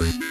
Hallo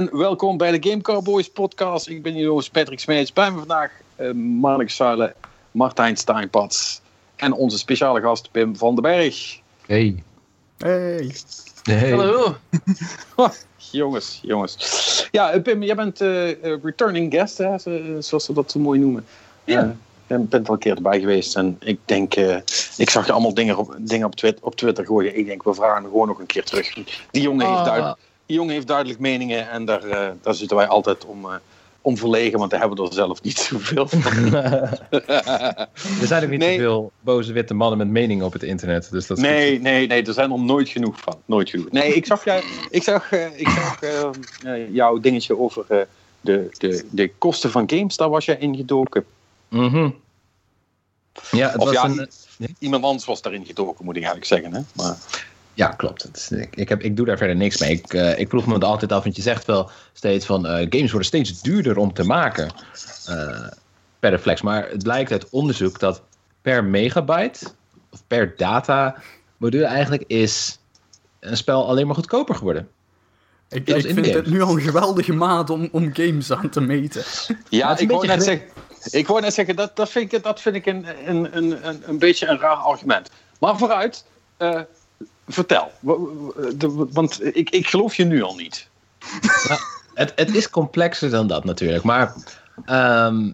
en welkom bij de Game Cowboys podcast. Ik ben jullie host Patrick Smeets. Bij me vandaag uh, Marnik Zuilen, Martijn Steinpats en onze speciale gast Pim van den Berg. Hey. Hey. Hey. Hallo. jongens, jongens. Ja, eh, Pim, jij bent uh, returning guest, hè, zoals ze dat zo mooi noemen. Ja. Je bent al een keer erbij geweest en ik denk, ik zag je allemaal dingen op, dingen op, Twitter, op Twitter gooien. Ik denk, we vragen gewoon nog een keer terug. Die jongen heeft Ah. duidelijk die jongen heeft duidelijk meningen en daar, uh, daar zitten wij altijd om, uh, om verlegen, want daar hebben we er zelf niet zoveel van. er zijn ook niet Nee. zoveel boze witte mannen met meningen op het internet. Dus dat is nee, goed. nee, nee, er zijn er nooit genoeg van. Nooit genoeg. Nee, ik zag, jij, ik zag, uh, ik zag jouw dingetje over de, de, de kosten van games, daar was jij ingedoken. Mhm. Ja, het Of was ja, een, Iemand anders was daarin gedoken, moet ik eigenlijk zeggen. Hè? Maar, Ja, klopt. Is- ik, ik, heb, ik doe daar verder niks mee. Ik, eh, ik vroeg me het altijd af, want je zegt wel steeds van eh, games worden steeds duurder om te maken eh, per reflex. Maar het blijkt uit onderzoek dat per megabyte of per data module eigenlijk is een spel alleen maar goedkoper geworden. Ik, ik in vind games. het nu al een geweldige maat om, om games aan te meten. ja, ik wou, beetje net zeggen, ik wou net zeggen, dat, dat vind ik, dat vind ik een, een, een, een, een beetje een raar argument. Maar vooruit, eh, vertel. Want ik, ik geloof je nu al niet. Het, het is complexer dan dat natuurlijk. Maar ehm,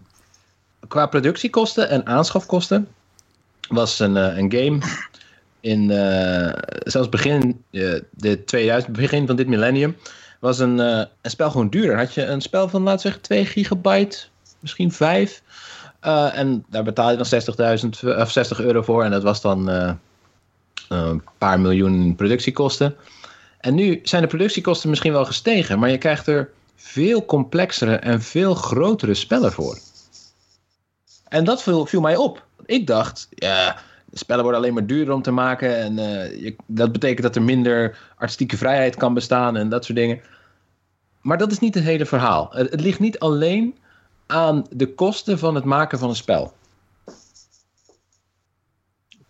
qua productiekosten en aanschafkosten was een, eh, een game in eh, zelfs begin eh, de 2000, begin van dit millennium, was een, een spel gewoon duurder. Had je een spel van, laten zeggen, 2 gigabyte, misschien 5. eh, en daar betaal je dan 60.000 of 60 euro voor. En dat was dan een paar miljoen productiekosten. En nu zijn de productiekosten misschien wel gestegen, maar je krijgt er veel complexere en veel grotere spellen voor. En dat viel, viel mij op. Ik dacht, ja, spellen worden alleen maar duurder om te maken. En eh, je- dat betekent dat er minder artistieke vrijheid kan bestaan en dat soort dingen. Maar dat is niet het hele verhaal. Het ligt niet alleen aan de kosten van het maken van een spel.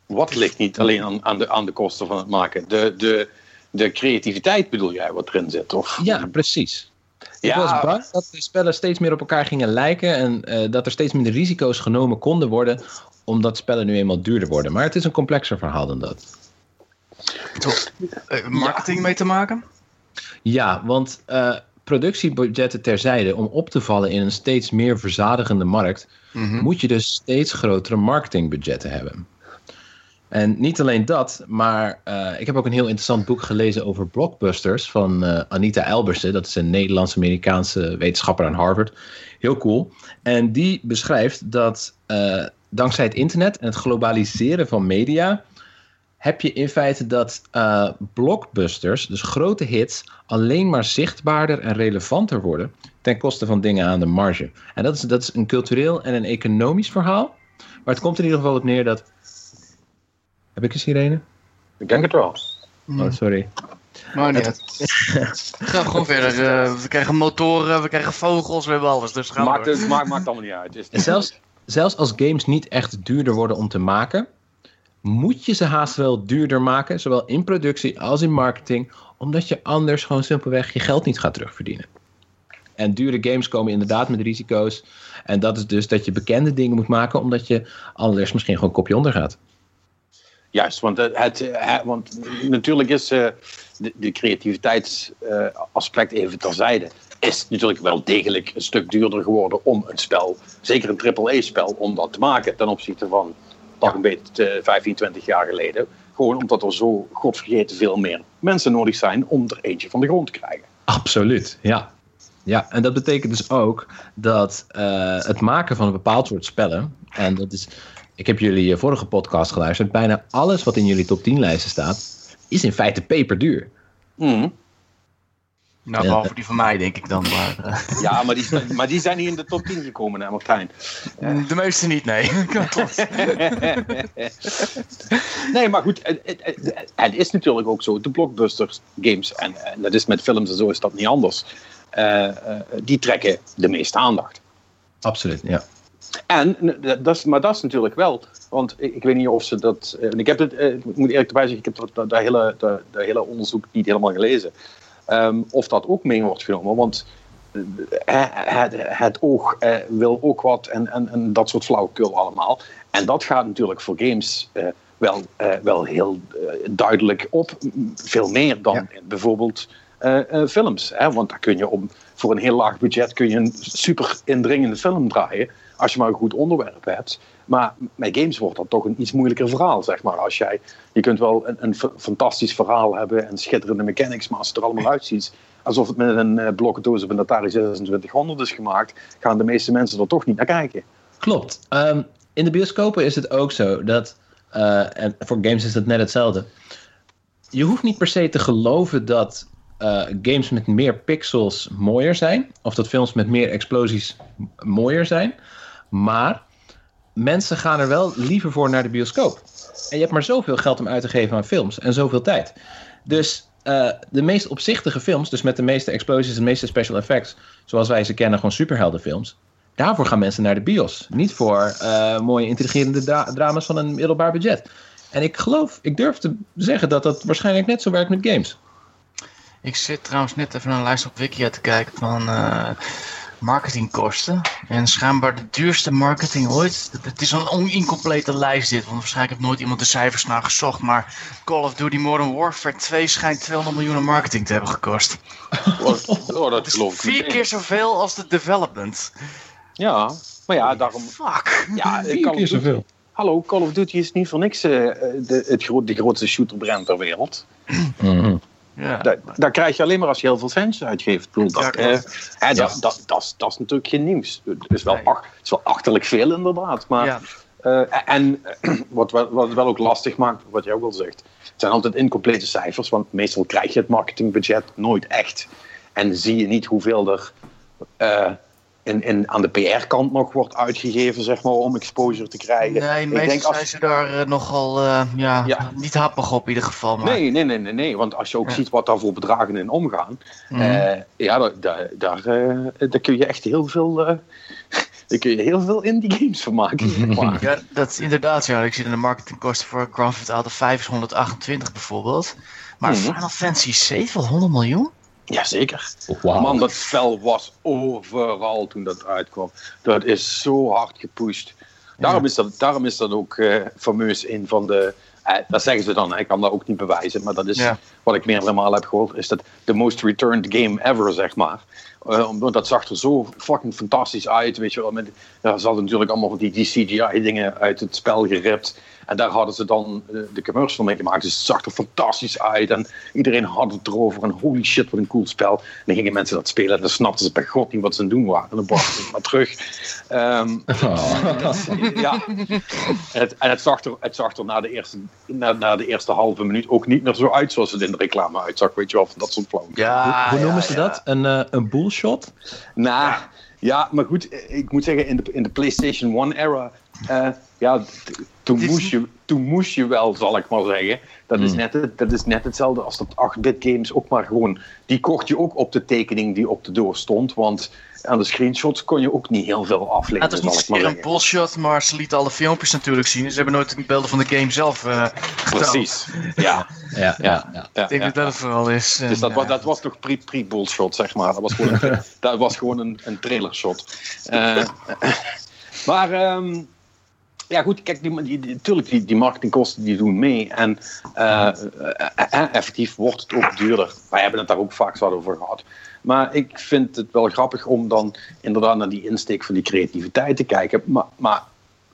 Wat ligt niet alleen aan, aan, de, aan de kosten van het maken? De, de, de creativiteit bedoel jij wat erin zit? Of? Ja, precies. Ik was ja, bang dat de spellen steeds meer op elkaar gingen lijken en eh, dat er steeds minder risico's genomen konden worden, omdat spellen nu eenmaal duurder worden. Maar het is een complexer verhaal dan dat. Eh, marketing mee te maken? Ja, want eh, productiebudgetten terzijde, om op te vallen in een steeds meer verzadigende markt, Mhm. moet je dus steeds grotere marketingbudgetten hebben. En niet alleen dat, maar eh, ik heb ook een heel interessant boek gelezen over blockbusters van eh, Anita Elbersen. Dat is een Nederlands-Amerikaanse wetenschapper aan Harvard. Heel cool. En die beschrijft dat eh, dankzij het internet en het globaliseren van media. heb je in feite dat blockbusters, dus grote hits, alleen maar zichtbaarder en relevanter worden. ten koste van dingen aan de marge. En dat is, dat is een cultureel en een economisch verhaal. Maar het komt in ieder geval op neer dat. Heb ik een sirene? ik denk het wel. Oh, sorry. Maar niet. Ga gewoon verder. eh, we krijgen motoren, we krijgen vogels, we hebben alles. Dus gaan Maakt, door. het, maakt, maakt allemaal niet uit. Het is En zelfs, zelfs als games niet echt duurder worden om te maken, moet je ze haast wel duurder maken, zowel in productie als in marketing, omdat je anders gewoon simpelweg je geld niet gaat terugverdienen. En dure games komen inderdaad met risico's. En dat is dus dat je bekende dingen moet maken, omdat je anders misschien gewoon kopje onder gaat. Juist, want, het, eh, want natuurlijk is eh, de, de creativiteitsaspect even terzijde. Is natuurlijk wel degelijk een stuk duurder geworden om een spel, zeker een AAA-spel, om dat te maken ten opzichte van pak een beetje eh, 15, 20 jaar geleden. Gewoon omdat er zo godvergeten veel meer mensen nodig zijn om er eentje van de grond te krijgen. Absoluut, ja. Ja, en dat betekent dus ook dat eh, het maken van een bepaald soort spellen, en dat is, ik heb jullie eh, vorige podcast geluisterd, bijna alles wat in jullie top 10 lijsten staat, is in feite peperduur. Mhm. Nou, Ja. behalve die van mij, denk ik dan. Maar, eh, Ja, maar die, maar die zijn niet in de top 10 gekomen, hè, Martijn. de meeste niet, nee. Nee, maar goed, het, het- is natuurlijk ook zo. De blockbusters games, en, en dat is met films en zo is dat niet anders. eh, eh, die trekken de meeste aandacht. Absoluut, ja. En, dat is, maar dat is natuurlijk wel, want ik, ik weet niet of ze dat. eh, en ik heb het, eh, ik moet eerlijk erbij zeggen, ik heb dat, hele, dat, dat hele onderzoek niet helemaal gelezen. Ehm, of dat ook mee wordt genomen, want eh, het, het oog eh, wil ook wat en, en, en dat soort flauwekul allemaal. En dat gaat natuurlijk voor games eh, wel, eh, wel heel duidelijk op. Veel meer dan Ja. bijvoorbeeld films. Hè? Want daar kun je om, voor een heel laag budget kun je een super indringende film draaien. Als je maar een goed onderwerp hebt. Maar met games wordt dat toch een iets moeilijker verhaal, zeg maar. Als jij, je kunt wel een, een fantastisch verhaal hebben en schitterende mechanics, maar als het er allemaal uitziet alsof het met een uh, blokkendoos op een Atari 2600 is gemaakt, gaan de meeste mensen er toch niet naar kijken. Klopt. Ehm, in de bioscopen is het ook zo dat, eh, en voor games is het net hetzelfde. Je hoeft niet per se te geloven dat eh, games met meer pixels mooier zijn, of dat films met meer explosies mooier zijn, maar mensen gaan er wel liever voor naar de bioscoop. En je hebt maar zoveel geld om uit te geven aan films en zoveel tijd. Dus eh, de meest opzichtige films, dus met de meeste explosies en de meeste special effects, zoals wij ze kennen, gewoon superheldenfilms, daarvoor gaan mensen naar de bios. Niet voor eh, mooie intrigerende dra- drama's van een middelbaar budget. En ik geloof, ik durf te zeggen dat dat waarschijnlijk net zo werkt met games. Ik zit trouwens net even naar een lijst op Wikia te kijken van eh, marketingkosten. En schijnbaar de duurste marketing ooit. Het- is een onicomplete lijst dit, want waarschijnlijk heeft nooit iemand de cijfers naar gezocht. Maar Call of Duty Modern Warfare 2 schijnt 200 miljoen aan marketing te hebben gekost. Oh, dat geloof ik vier keer zoveel als de development. Ja, maar ja, daarom... Fuck. Ja, Vier Call of keer Duty- zoveel. Hallo, Call of Duty is niet voor niks eh, de, het gro de grootste shooterbrand ter wereld. Mhm. Ja. Dat, dat krijg je alleen maar als je heel veel centjes uitgeeft. Bedoel, dat, Ja, eh, hè, dat, dat, dat, is- dat is natuurlijk geen nieuws. Het is wel, Nee. ach- het is wel achterlijk veel inderdaad. Maar, Ja. eh, en eh, wat, wat, wat het wel ook lastig maakt, wat jij ook al zegt, het zijn altijd incomplete cijfers, want meestal krijg je het marketingbudget nooit echt. En zie je niet hoeveel er eh, in, in, aan de PR-kant nog wordt uitgegeven, zeg maar, om exposure te krijgen. Nee, Ik meestal denk als- zijn ze daar eh, nogal eh, ja, Ja. niet happig op in ieder geval. Maar... Nee, nee, nee, nee, nee. Want als je ook Ja. ziet wat daar voor bedragen in omgaan, Mhm. eh, ja, daar, daar, daar, daar kun je echt heel veel, daar kun je heel veel indie games van maken. zeg maar. Ja, dat is inderdaad ja. Ik zie in de marketingkosten voor Grand Theft Auto 5 is 128 bijvoorbeeld. Maar Mhm. Final Fantasy 7, 100 miljoen? Jazeker. Wauw. Man, dat spel was overal toen dat uitkwam. Dat is zo hard gepusht. Daarom, is, dat, daarom is dat ook eh, fameus een van de. Eh, dat zeggen ze dan, ik kan dat ook niet bewijzen, maar dat is Ja. wat ik meerdere malen heb gehoord. Is dat de most returned game ever, zeg maar. Omdat dat zag er zo fucking fantastisch uit. Weet je wel. Met, ja, ze hadden natuurlijk allemaal die, die CGI-dingen uit het spel geript. En daar hadden ze dan eh, de commercial mee gemaakt. Dus het zag er fantastisch uit. En iedereen had het erover. En holy shit, wat een cool spel. En dan gingen mensen dat spelen. En dan snapten ze bij god niet wat ze aan het doen waren. En dan brachten ze het maar terug. Ehm, ja. En het, en het zag er, het zag er na, de eerste, na, na de eerste halve minuut ook niet meer zo uit zoals het in de reclame uitzag. Weet je wel, van dat soort flauw. Ja, Hoe noemen ze ja. dat? Een, eh, een bullshot? Nou, ja. maar goed, ik moet zeggen, in de, in de PlayStation 1 era, eh, ja, toen is- moest, je, toen moest je wel, zal ik maar zeggen. Dat, is, Hmm. net, het- dat is net hetzelfde als dat 8-bit games ook maar gewoon, die kocht je ook op de tekening die op de door stond, want aan de screenshots kon je ook niet heel veel Ja, aflezen, het is niet een bullshot, maar ze lieten alle filmpjes natuurlijk zien. Ze hebben nooit de beelden van de game zelf eh getoond. Precies, ja. Ja, ja, ja. ja, Ik denk ja. dat dat het vooral is. Dus dat, was, ja. dat was toch pre- pre-bullshot, zeg maar. Dat was gewoon dat was gewoon een, een trailershot. Eh, maar ehm, ja, goed, kijk, die, die, natuurlijk, die, die marketingkosten die doen mee. En eh, eh, eh, effectief wordt het ook duurder. Wij hebben het daar ook vaak zo over gehad. Maar ik vind het wel grappig om dan inderdaad naar die insteek van die creativiteit te kijken. Maar, maar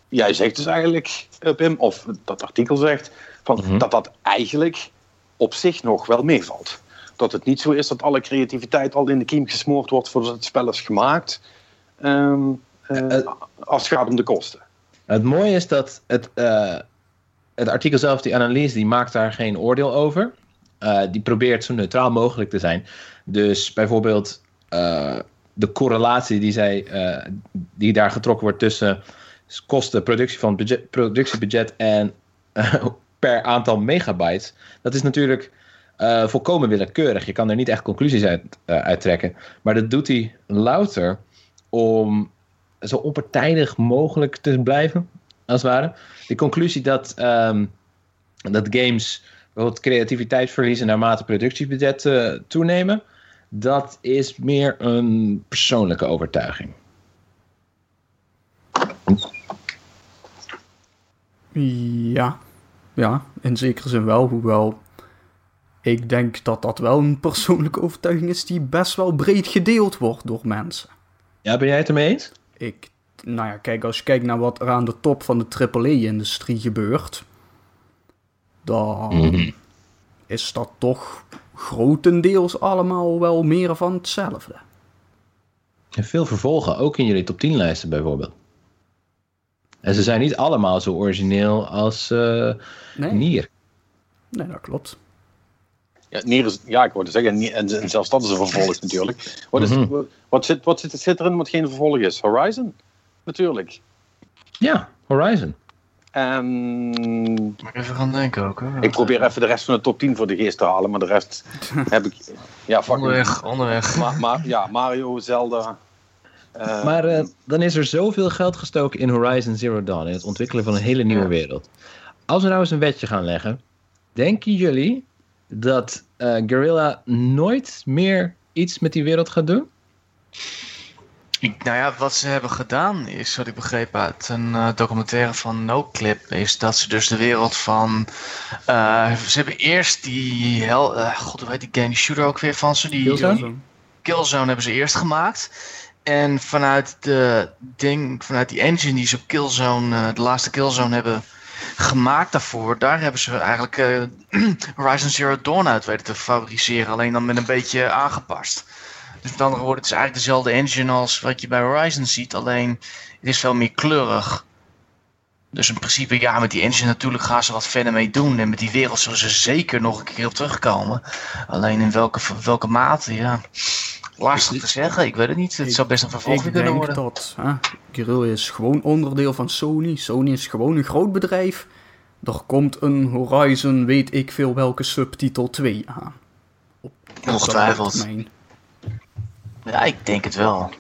jij zegt dus eigenlijk, Pim, of dat artikel zegt, van, Mhm. dat dat eigenlijk op zich nog wel meevalt. Dat het niet zo is dat alle creativiteit al in de kiem gesmoord wordt voordat het spel is gemaakt. Eh, als het gaat om de kosten. Het mooie is dat het, eh, het artikel zelf, die analyse, die maakt daar geen oordeel over. eh, die probeert zo neutraal mogelijk te zijn. Dus bijvoorbeeld eh, de correlatie die, zij, die daar getrokken wordt tussen kosten, productie van budget, productiebudget en per aantal megabytes. Dat is natuurlijk volkomen willekeurig. Je kan er niet echt conclusies uit trekken. Maar dat doet hij louter om zo onpartijdig mogelijk te blijven, als het ware. De conclusie dat, ehm, dat games bijvoorbeeld creativiteit verliezen naarmate productiebudget eh, toenemen, dat is meer een persoonlijke overtuiging. Ja. Ja, in zekere zin wel. Hoewel ik denk dat dat wel een persoonlijke overtuiging is die best wel breed gedeeld wordt door mensen. Ja, ben jij het ermee eens? Ik, nou ja, kijk, als je kijkt naar wat er aan de top van de AAA-industrie gebeurt, dan Mhm. is dat toch grotendeels allemaal wel meer van hetzelfde. En veel vervolgen, ook in jullie top 10 lijsten bijvoorbeeld. En ze zijn niet allemaal zo origineel als eh Nee, Nier. nee dat klopt. Ja, Nier is, ja, ik hoorde zeggen, Nier- en, zelfs dat is een vervolg natuurlijk. Wat, is, Mhm. wat, zit, wat zit, zit erin wat geen vervolg is? Horizon? Natuurlijk. Ja, Horizon. En Moet ik even gaan denken ook. Hoor. ik probeer even de rest van de top 10 voor de geest te halen, maar de rest heb ik... Ja, fucking... Onderweg, onderweg. Ma, ma- ja, Mario, Zelda... eh, Maar eh, dan is er zoveel geld gestoken in Horizon Zero Dawn, in het ontwikkelen van een hele nieuwe Ja. wereld. Als we nou eens een wetje gaan leggen, denken jullie dat eh Guerrilla nooit meer iets met die wereld gaat doen? Ik, nou ja, wat ze hebben gedaan is, wat ik begreep uit een eh, documentaire van NoClip, is dat ze dus de wereld van... eh, ze hebben eerst die... Hel, eh, God, hoe heet die game? Die shooter ook weer van ze? Die, Killzone? die- Killzone hebben ze eerst gemaakt. En vanuit, de ding, vanuit die engine die ze op Killzone, de laatste Killzone hebben gemaakt daarvoor, daar hebben ze eigenlijk eh, Horizon Zero Dawn uit weten te fabriceren. Alleen dan met een beetje aangepast. Dus met andere woorden, het is eigenlijk dezelfde engine als wat je bij Horizon ziet, alleen het is veel meer kleurig. Dus in principe, ja, met die engine natuurlijk gaan ze wat verder mee doen. En met die wereld zullen ze zeker nog een keer op terugkomen. Alleen in welke, welke mate, ja. Lastig te zeggen, ik weet het niet. Het Ik- zou best een vervolg Ik kunnen denk worden. dat hè, Guerrilla is gewoon onderdeel van Sony. Sony is gewoon een groot bedrijf. Er komt een Horizon, weet ik veel welke subtitel 2 aan. Op Ongetwijfeld. Ja, ik denk het wel.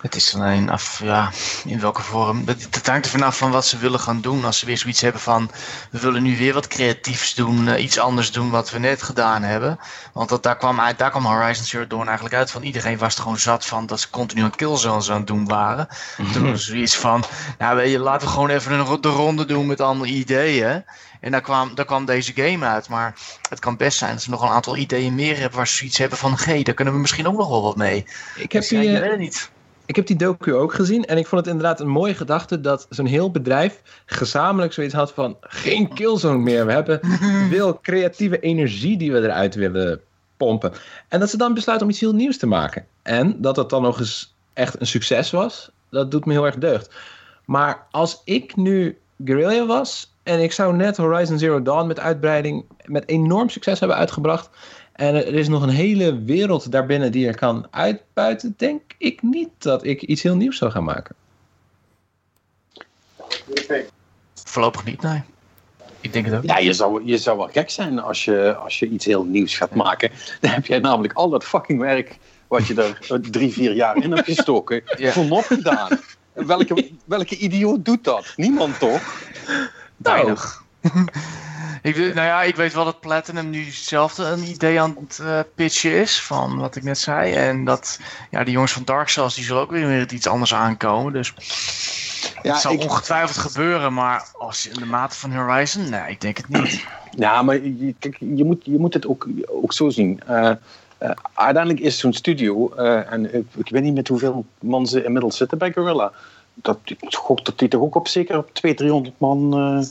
Het is alleen af, ja, in welke vorm. Het, het hangt er vanaf van wat ze willen gaan doen. Als ze weer zoiets hebben van, we willen nu weer wat creatiefs doen, eh, iets anders doen wat we net gedaan hebben. Want dat, daar, kwam, uit- daar kwam Horizon Zero Dawn eigenlijk uit van, iedereen was er gewoon zat van dat ze continu een killzones aan het doen waren. Toen was er zoiets van, nou weet je, laten we gewoon even een, de ronde doen met andere ideeën. En daar kwam, daar kwam deze game uit. Maar het kan best zijn dat ze nog een aantal ideeën meer hebben waar ze zoiets hebben van, hé, daar kunnen we misschien ook nog wel wat mee. Ik heb, Dus ja, die, je eh, weet het niet. Ik heb die docu ook gezien en ik vond het inderdaad een mooie gedachte dat zo'n heel bedrijf gezamenlijk zoiets had van geen killzone meer. We hebben veel creatieve energie die we eruit willen pompen. En dat ze dan besluiten om iets heel nieuws te maken. En dat dat dan nog eens echt een succes was, dat doet me heel erg deugd. Maar als ik nu Guerrilla was en ik zou net Horizon Zero Dawn met uitbreiding met enorm succes hebben uitgebracht. En er is nog een hele wereld daarbinnen die er kan uitbuiten. Denk ik niet dat ik iets heel nieuws zou gaan maken. Voorlopig niet, nee. Ik denk het ook. Ja, je zou, je zou wel gek zijn als je, als je iets heel nieuws gaat maken. Dan heb jij namelijk al dat fucking werk wat je er eh, drie, vier jaar in hebt gestoken, Ja. voor nop gedaan. Welke, welke idioot doet dat? Niemand toch? Weinig. ik, nou ja, ik weet wel dat Platinum nu zelf een idee aan het eh, pitchen is, van wat ik net zei. En dat ja, die jongens van Dark Souls, die zullen ook weer iets anders aankomen. Dus Ja, het zal ik- ongetwijfeld gebeuren, maar als in de mate van Horizon, nee, ik denk het niet. Ja, maar je, kijk, je, moet, je moet het ook, ook zo zien. Eh, eh, uiteindelijk is zo'n studio, en ik, ik weet niet met hoeveel man ze inmiddels zitten bij Gorilla. Dat, ik gok dat die toch ook op zeker op 200, 300 man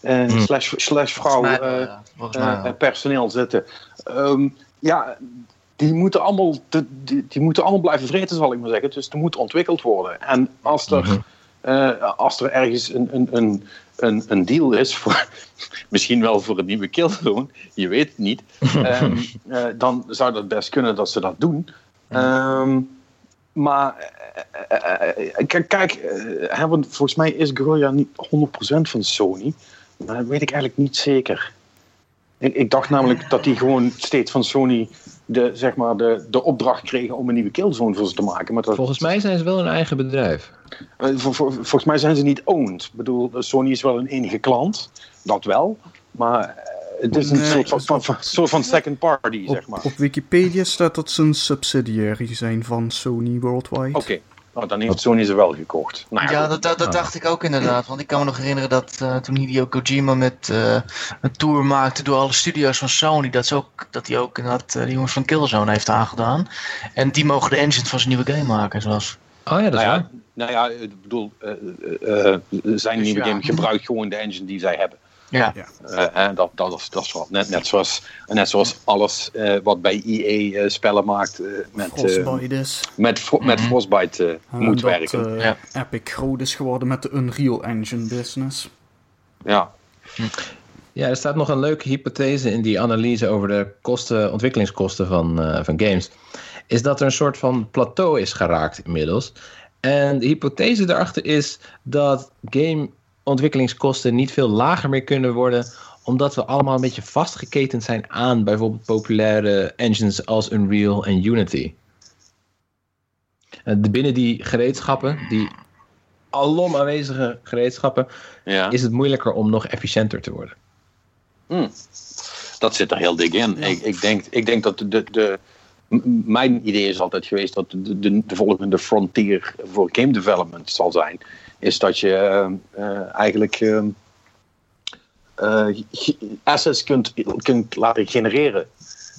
eh, eh, Hmm. slash, slash vrouw mij eh, ja. Volgens mij eh, wel. personeel zitten. Ehm, ja, die moeten, allemaal, die, die moeten allemaal blijven vreten, zal ik maar zeggen. Dus er moet ontwikkeld worden. En als er Mhm. eh, als er ergens een, een, een, een, een deal is, voor, misschien wel voor een nieuwe Killzone, je weet het niet, ehm, eh, dan zou dat best kunnen dat ze dat doen. Ehm, maar eh, eh, eh, kijk, kijk eh, hè, want volgens mij is Guerrilla niet 100% van Sony, dat weet ik eigenlijk niet zeker. Ik, ik dacht namelijk dat die gewoon steeds van Sony de, zeg maar, de, de opdracht kregen om een nieuwe Killzone voor ze te maken. Maar dat, Volgens mij zijn ze wel een eigen bedrijf. eh, volgens mij zijn ze niet owned. Ik bedoel, Sony is wel een enige klant, dat wel. Maar eh, het is een Nee, soort, van, van, van- soort van second party, Op, zeg maar. op Wikipedia staat dat ze een subsidiary zijn van Sony Worldwide. Oké, nou, dan heeft Sony ze wel gekocht. Nou ja, Ja, dat, dat, dat dacht ik ook inderdaad. Want ik kan me nog herinneren dat eh, toen Hideo Kojima met eh, een tour maakte door alle studio's van Sony, dat, ze ook, dat hij ook inderdaad eh, de jongens van Killzone heeft aangedaan. En die mogen de engine van zijn nieuwe game maken, zoals. Oh ja, dat is nou, waar. ja, nou ja, ik bedoel, eh, eh, eh, zijn Dus nieuwe ja. game gebruikt gewoon de engine die zij hebben. Ja. Ja. Eh, en dat, dat, is, dat is wat. Net, net, zoals, net zoals alles eh, wat bij EA eh, spellen maakt met, eh, met, Fro- met. Frostbite moet dat, werken. Ja. Epic groot is geworden met de Unreal Engine business. ja. Ja, er staat nog een leuke hypothese in die analyse over de kosten, ontwikkelingskosten van, eh, van games. Is dat er een soort van plateau is geraakt inmiddels. En de hypothese daarachter is dat gameontwikkelingskosten niet veel lager meer kunnen worden. Omdat we allemaal een beetje vastgeketend zijn aan bijvoorbeeld populaire engines als Unreal en Unity. Eh, de- Binnen die gereedschappen, die alom aanwezige gereedschappen, Ja. is het moeilijker om nog efficiënter te worden. Dat zit er heel dik in. Ik, ik, denk, ik denk dat de, de, mijn idee is altijd geweest dat de, de, de volgende frontier voor game development zal zijn. Is dat je eh, eh, eigenlijk eh, eh, assets kunt, kunt laten genereren.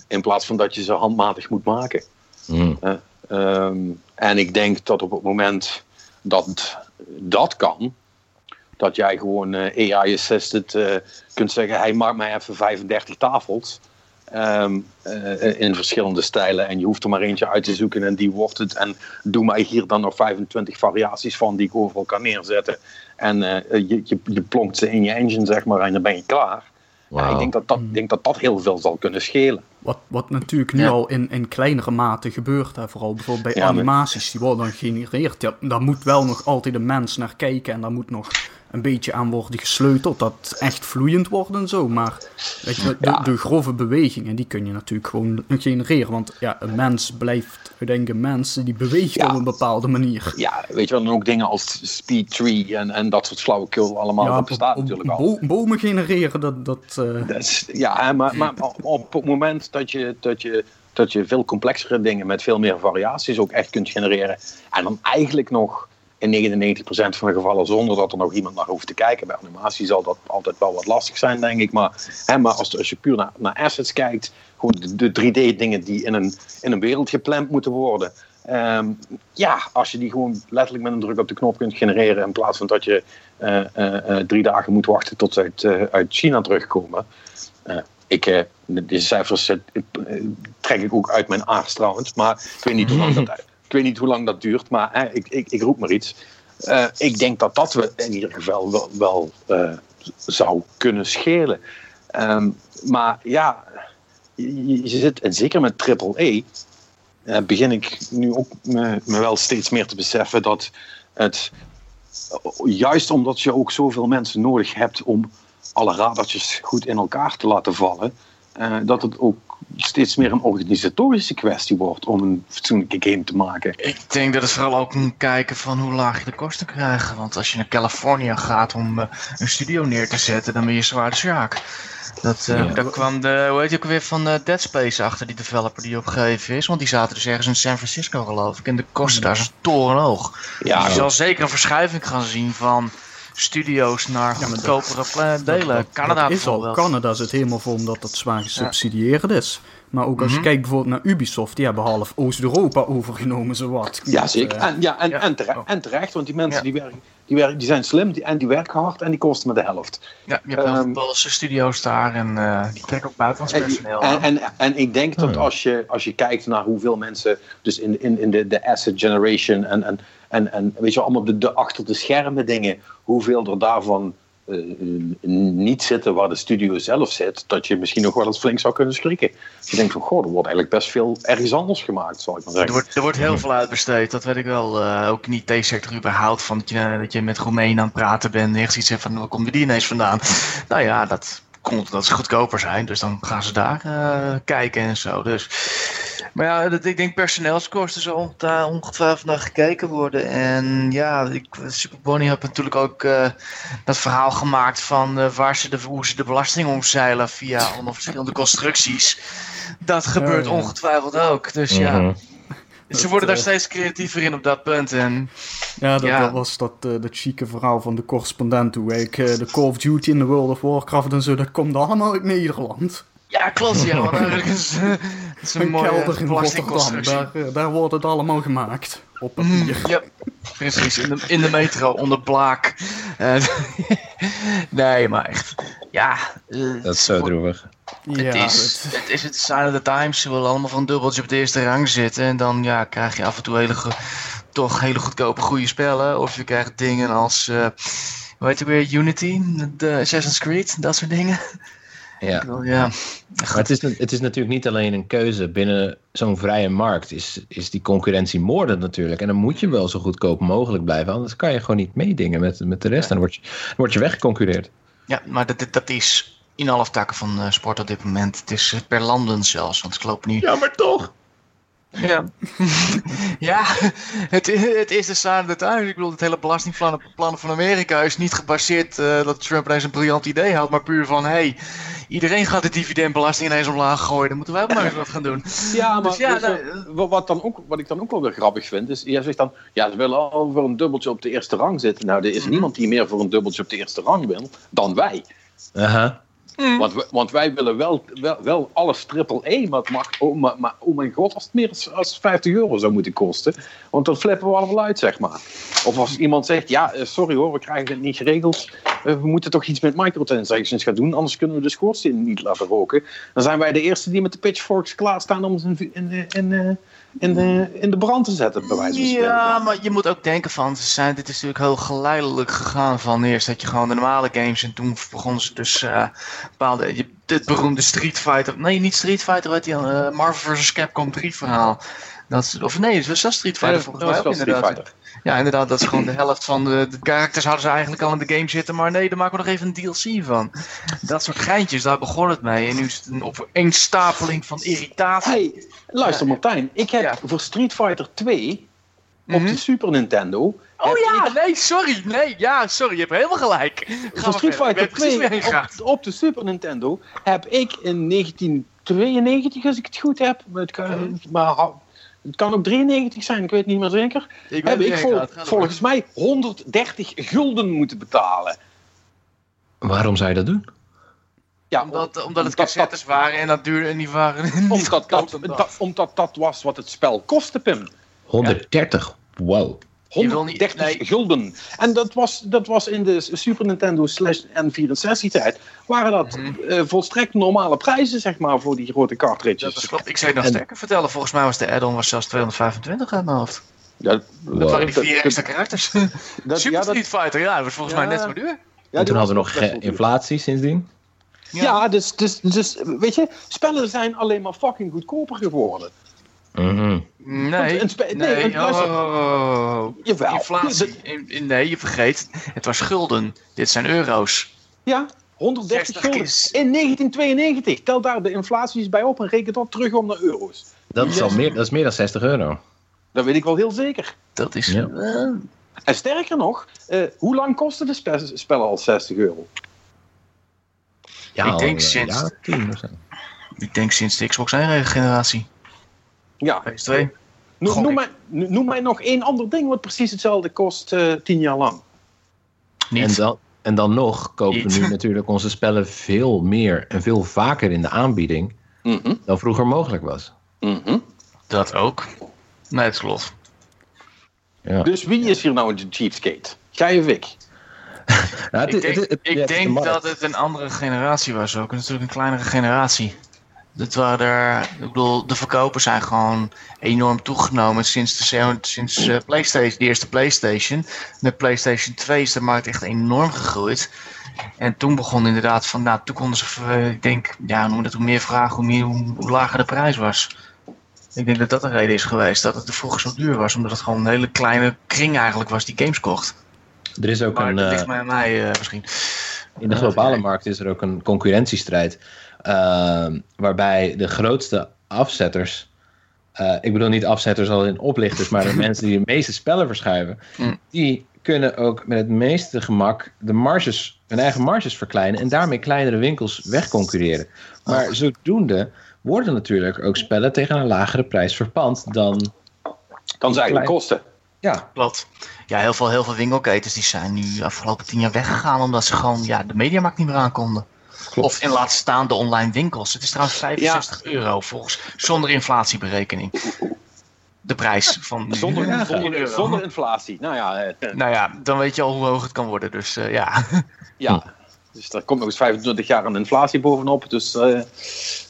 In plaats van dat je ze handmatig moet maken. Eh, ehm, en ik denk dat op het moment dat dat kan, dat jij gewoon AI-assisted kunt zeggen: hij maakt mij even 35 tafels. Ehm, eh, in verschillende stijlen. En je hoeft er maar eentje uit te zoeken en die wordt het. En doe mij hier dan nog 25 variaties van die ik overal kan neerzetten. En eh, je, je, je plonkt ze in je engine, zeg maar, en dan ben je klaar. Ja, ik denk dat dat, denk dat dat heel veel zal kunnen schelen. Wat, wat natuurlijk nu Ja. al in, in kleinere mate gebeurt. Hè. Vooral bijvoorbeeld bij Ja, maar- animaties, die worden dan gegenereerd. Ja, daar moet wel nog altijd een mens naar kijken. En daar moet nog een beetje aan worden gesleuteld. Dat echt vloeiend wordt en zo. Maar weet je, de, de grove bewegingen, die kun je natuurlijk gewoon genereren. Want ja, een mens blijft, ik denk een mens, die beweegt Ja. op een bepaalde manier. Ja, weet je wel, dan ook dingen als Speed Tree en, en dat soort flauwekul allemaal. dat bestaat natuurlijk al. bo- bomen genereren, dat... dat eh, Dat is- ja, maar, maar op het moment dat je, dat, je, dat je veel complexere dingen met veel meer variaties ook echt kunt genereren. En dan eigenlijk nog in 99% van de gevallen zonder dat er nog iemand naar hoeft te kijken. Bij animatie zal dat altijd wel wat lastig zijn, denk ik. Maar, hè, maar als, als je puur naar, naar assets kijkt, gewoon de, de 3D-dingen die in een, in een wereld gepland moeten worden. Ehm, ja, als je die gewoon letterlijk met een druk op de knop kunt genereren. In plaats van dat je eh, eh, eh, drie dagen moet wachten tot ze uit, uit China terugkomen. Ik, deze cijfers trek ik ook uit mijn aars trouwens. Maar ik weet niet hoe lang dat, ik weet niet hoe lang dat duurt. Maar ik, ik, ik roep maar iets. Eh, ik denk dat dat we in ieder geval wel, wel eh, zou kunnen schelen. Ehm, maar ja, je, zit, en zeker met triple E, begin ik nu ook me, me wel steeds meer te beseffen dat het, juist omdat je ook zoveel mensen nodig hebt om alle radertjes goed in elkaar te laten vallen, dat het ook steeds meer een organisatorische kwestie wordt om een fatsoenlijke game te maken. Ik denk dat het vooral ook moet kijken van hoe laag je de kosten krijgt. Want als je naar Californië gaat om eh, een studio neer te zetten, dan ben je zwaar de sjaak. Dat, eh, Ja. Daar kwam de, hoe heet je ook weer, van eh, Dead Space achter, die developer die opgegeven is. Want die zaten dus ergens in San Francisco geloof ik. En de kosten daar zijn torenhoog. Ja, Dus je zal zeker een verschuiving gaan zien van studio's naar goedkopere pla- delen. dat- Canada dat is al. Canada zit helemaal vol omdat dat zwaar gesubsidieerd is. Maar ook als je Mhm. kijkt bijvoorbeeld naar Ubisoft, die hebben half Oost-Europa overgenomen, zowat. Ja, zeker. Eh, En, ja, en, ja. En, terecht, Oh. en terecht, want die mensen Ja. die, werken, die, werken, die zijn slim die, en die werken hard en die kosten maar de helft. Ja, je hebt heel veel Poolse studio's daar en eh, die trekken ook buitenlands En, personeel. en, aan. en, en ik denk dat Oh, ja. als je, als je kijkt naar hoeveel mensen dus in, in, in de, de asset generation en, en, En, en weet je, allemaal de, de achter de schermen dingen, hoeveel er daarvan eh, niet zitten waar de studio zelf zit, dat je misschien nog wel eens flink zou kunnen schrikken. Je denkt van, goh, er wordt eigenlijk best veel ergens anders gemaakt, zal ik maar Er zeggen. wordt, er wordt heel veel uitbesteed, dat weet ik wel. Eh, ook niet deze sector überhaupt, van dat je, dat je met Roemenen aan het praten bent en echt iets zegt van, waar komt die ineens vandaan? Nou ja, dat komt dat ze goedkoper zijn, dus dan gaan ze daar eh, kijken en zo. Dus. Maar ja, dat, ik denk personeelskosten zal daar ongetwijfeld naar gekeken worden. En ja, ik, Super Bonnie heeft natuurlijk ook eh, dat verhaal gemaakt van eh, waar ze de, hoe ze de belasting omzeilen via allemaal verschillende constructies. Dat gebeurt ja. ongetwijfeld ook. Dus ja, Mhm. ze worden daar eh, steeds creatiever in op dat punt. En Ja, dat, Ja. dat was dat, eh, dat chique verhaal van de correspondent. Hoe ik eh, de Call of Duty en de World of Warcraft en zo, dat komt allemaal uit Nederland. ja, klopt. Ja, want eigenlijk is, het is een Een mooie kelder in Rotterdam, daar, eh, daar wordt het allemaal gemaakt. Op papier. Mm, ja, precies. In de, in de metro, onder Blaak. Eh, nee, maar echt. Ja, eh, Dat is zo droevig. Ja, het, is, het- het is het sign of the times. Ze willen allemaal van dubbeltje op de eerste rang zitten. En dan ja, krijg je af en toe hele, toch hele goedkope goede spellen. Of je krijgt dingen als, eh hoe heet het weer, Unity, de Assassin's Creed, dat soort dingen. Ja. Bedoel, ja. Maar het is, het is natuurlijk niet alleen een keuze. Binnen zo'n vrije markt is, is die concurrentie moordend natuurlijk. En dan moet je wel zo goedkoop mogelijk blijven. Anders kan je gewoon niet meedingen met, met de rest. En dan word je, dan word je weggeconcureerd. Ja, maar dat, dat- is in alle takken van eh, sport op dit moment. Het is eh, per landen zelfs, want ik loop nu... Ja, maar toch. Ja, ja het, het is de the times. Ik bedoel, het hele belastingplan plannen van Amerika is niet gebaseerd eh, dat Trump ineens een briljant idee had, maar puur van, hey, iedereen gaat de dividendbelasting ineens omlaag gooien, dan moeten wij ook maar eens wat gaan doen. Ja, maar Dus ja, nou, wa- wat, dan ook, wat ik dan ook wel weer grappig vind, is, jij zegt dan, ja, ze willen al voor een dubbeltje op de eerste rang zitten. Nou, er is Mhm. niemand die meer voor een dubbeltje op de eerste rang wil dan wij. Aha. We- want wij willen wel, wel, wel alles triple E, maar, oh, maar, mijn god, als het meer als, als 50 euro zou moeten kosten, want dan flippen we allemaal uit, zeg maar. Of als iemand zegt, ja, eh, sorry hoor, we krijgen het niet geregeld, Eh, we moeten toch iets met microtransactions gaan doen, anders kunnen we de schoorsteen niet laten roken. Dan zijn wij de eerste die met de pitchforks klaarstaan om in, in, in, in, de, in de brand te zetten, bij wijze van spreken. Ja, maar je moet ook denken van, ze zijn, dit is natuurlijk heel geleidelijk gegaan van eerst dat je gewoon de normale games en toen begonnen ze dus eh bepaalde, je, dit beroemde Street Fighter, nee niet Street Fighter, wat die uh, Marvel vs Capcom 3 verhaal. Dat, is- of nee, het was Street Fighter Ja, volgens mij ook inderdaad. Ja, inderdaad, dat is gewoon de helft van de, de characters hadden ze eigenlijk al in de game zitten, maar nee, daar maken we nog even een DLC van. Dat soort geintjes, daar begon het mee. En nu is het een opeenstapeling van irritatie. Hey, luister Martijn, ik heb Ja. voor Street Fighter 2 op Mhm. de Super Nintendo... Oh ja, ik- nee, sorry. Nee, ja, sorry. Je hebt helemaal gelijk. Voor Street Fighter weet precies 2 waar je heen gaat. op, op de Super Nintendo heb ik in 1992, als ik het goed heb, maar het kan, ook 93 zijn, ik weet niet meer zeker, Ik heb ik vol- volgens mij 130 gulden moeten betalen. Waarom zou je dat doen? Ja, Omdat, omdat het cassettes waren en dat duurde en die waren niet omdat, dat- omdat dat was wat het spel kostte, Pim. 130. Wow. Je wil niet- 130 nee. gulden. En dat was, dat was in de Super Nintendo slash N64 tijd. Waren dat eh, volstrekt normale prijzen, zeg maar, voor die grote cartridges. Dat is klopt. Ik zou je nog En- sterker vertellen. Volgens mij was de add-on was zelfs 225 uit mijn hoofd. Ja, Dat waren die vier dat- extra karakters. dat- Super ja, dat- Street Fighter, ja, dat was volgens Ja. mij net zo duur. ja, en toen hadden we nog inflatie sindsdien. Ja, dus, dus, dus, weet je, spellen zijn alleen maar fucking goedkoper geworden. Mhm. Nee, nee, oh. Jawel. Inflatie. In- in- nee, je vergeet. Het was gulden. Dit zijn euro's. Ja, 130 60 gulden. is- In 1992. Tel daar de inflaties bij op en reken dat terug om naar euro's. Dat, is al meer, dat is meer dan 60 euro. Dat weet ik wel heel zeker. Dat is... Ja. eh, En sterker nog, eh, hoe lang kosten de spe- spellen al 60 euro? Ja, Ik al, denk sinds- ja, ik denk sinds de Xbox 1 generatie. Ja, PS2. noem, noem, mij, noem mij nog één ander ding wat precies hetzelfde kost eh 10 jaar lang. Niet. En dan, en dan nog kopen Niet. we nu natuurlijk onze spellen veel meer en veel vaker in de aanbieding Mhm, dan vroeger mogelijk was. mhm. Dat ook. Nee, het klopt. Ja. Dus wie is hier nou de cheapskate? Jij of ik? Ja, het Ik denk, het het- ik de dat het een andere generatie was ook. Natuurlijk een kleinere generatie. Dat waren er, ik bedoel, de verkopen zijn gewoon enorm toegenomen sinds, de, sinds uh, PlayStation, de eerste PlayStation. Met PlayStation 2 is de markt echt enorm gegroeid. En toen begon inderdaad van, nou, toen konden ze, uh, ik denk, ja, noem dat hoe meer vragen, hoe, meer, hoe, hoe, lager de prijs was. Ik denk dat dat de reden is geweest, dat het er vroeger zo duur was. Omdat het gewoon een hele kleine kring eigenlijk was die games kocht. Er is ook maar een... dat ligt uh, mij aan mij misschien. In de globale markt is er ook een concurrentiestrijd. Uh, waarbij de grootste afzetters. Uh, ik bedoel niet afzetters als in oplichters, maar de mensen die de meeste spellen verschuiven. Mm. Die kunnen ook met het meeste gemak de marges, hun eigen marges verkleinen. En daarmee kleinere winkels wegconcurreren. Maar Oh. zodoende worden natuurlijk ook spellen tegen een lagere prijs verpand dan. Kan ze eigenlijk kosten. Ja, Klopt. Ja, heel veel, heel veel winkelketens die zijn nu de afgelopen tien jaar weggegaan omdat ze gewoon ja, de mediamarkt niet meer aankonden. Klopt. Of in laat staan de online winkels. Het is trouwens 65 euro volgens zonder inflatieberekening. De prijs van. Zonder, Ja, zonder, euro. zonder inflatie. Nou ja, eh, Nou ja, dan weet je al hoe hoog het kan worden. Dus eh, ja. ja. Dus er komt nog eens 25 jaar aan inflatie bovenop. Dus eh,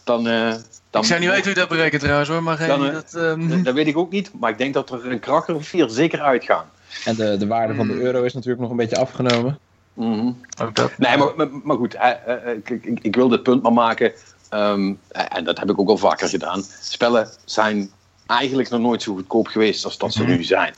dan, eh, dan... Ik zou niet weten hoe je dat berekent trouwens hoor, maar geen Dan, eh, dat... ehm, Dat, dat weet ik ook niet. Maar ik denk dat er een kracher of vier zeker uitgaan. en de, de waarde van de euro is natuurlijk nog een beetje afgenomen. Mhm. dat. Nee, maar, maar, maar goed, eh, eh, ik, ik, ik wil dit punt maar maken. ehm, en dat heb ik ook al vaker gedaan. Spellen zijn eigenlijk nog nooit zo goedkoop geweest als dat ze Mhm. nu zijn.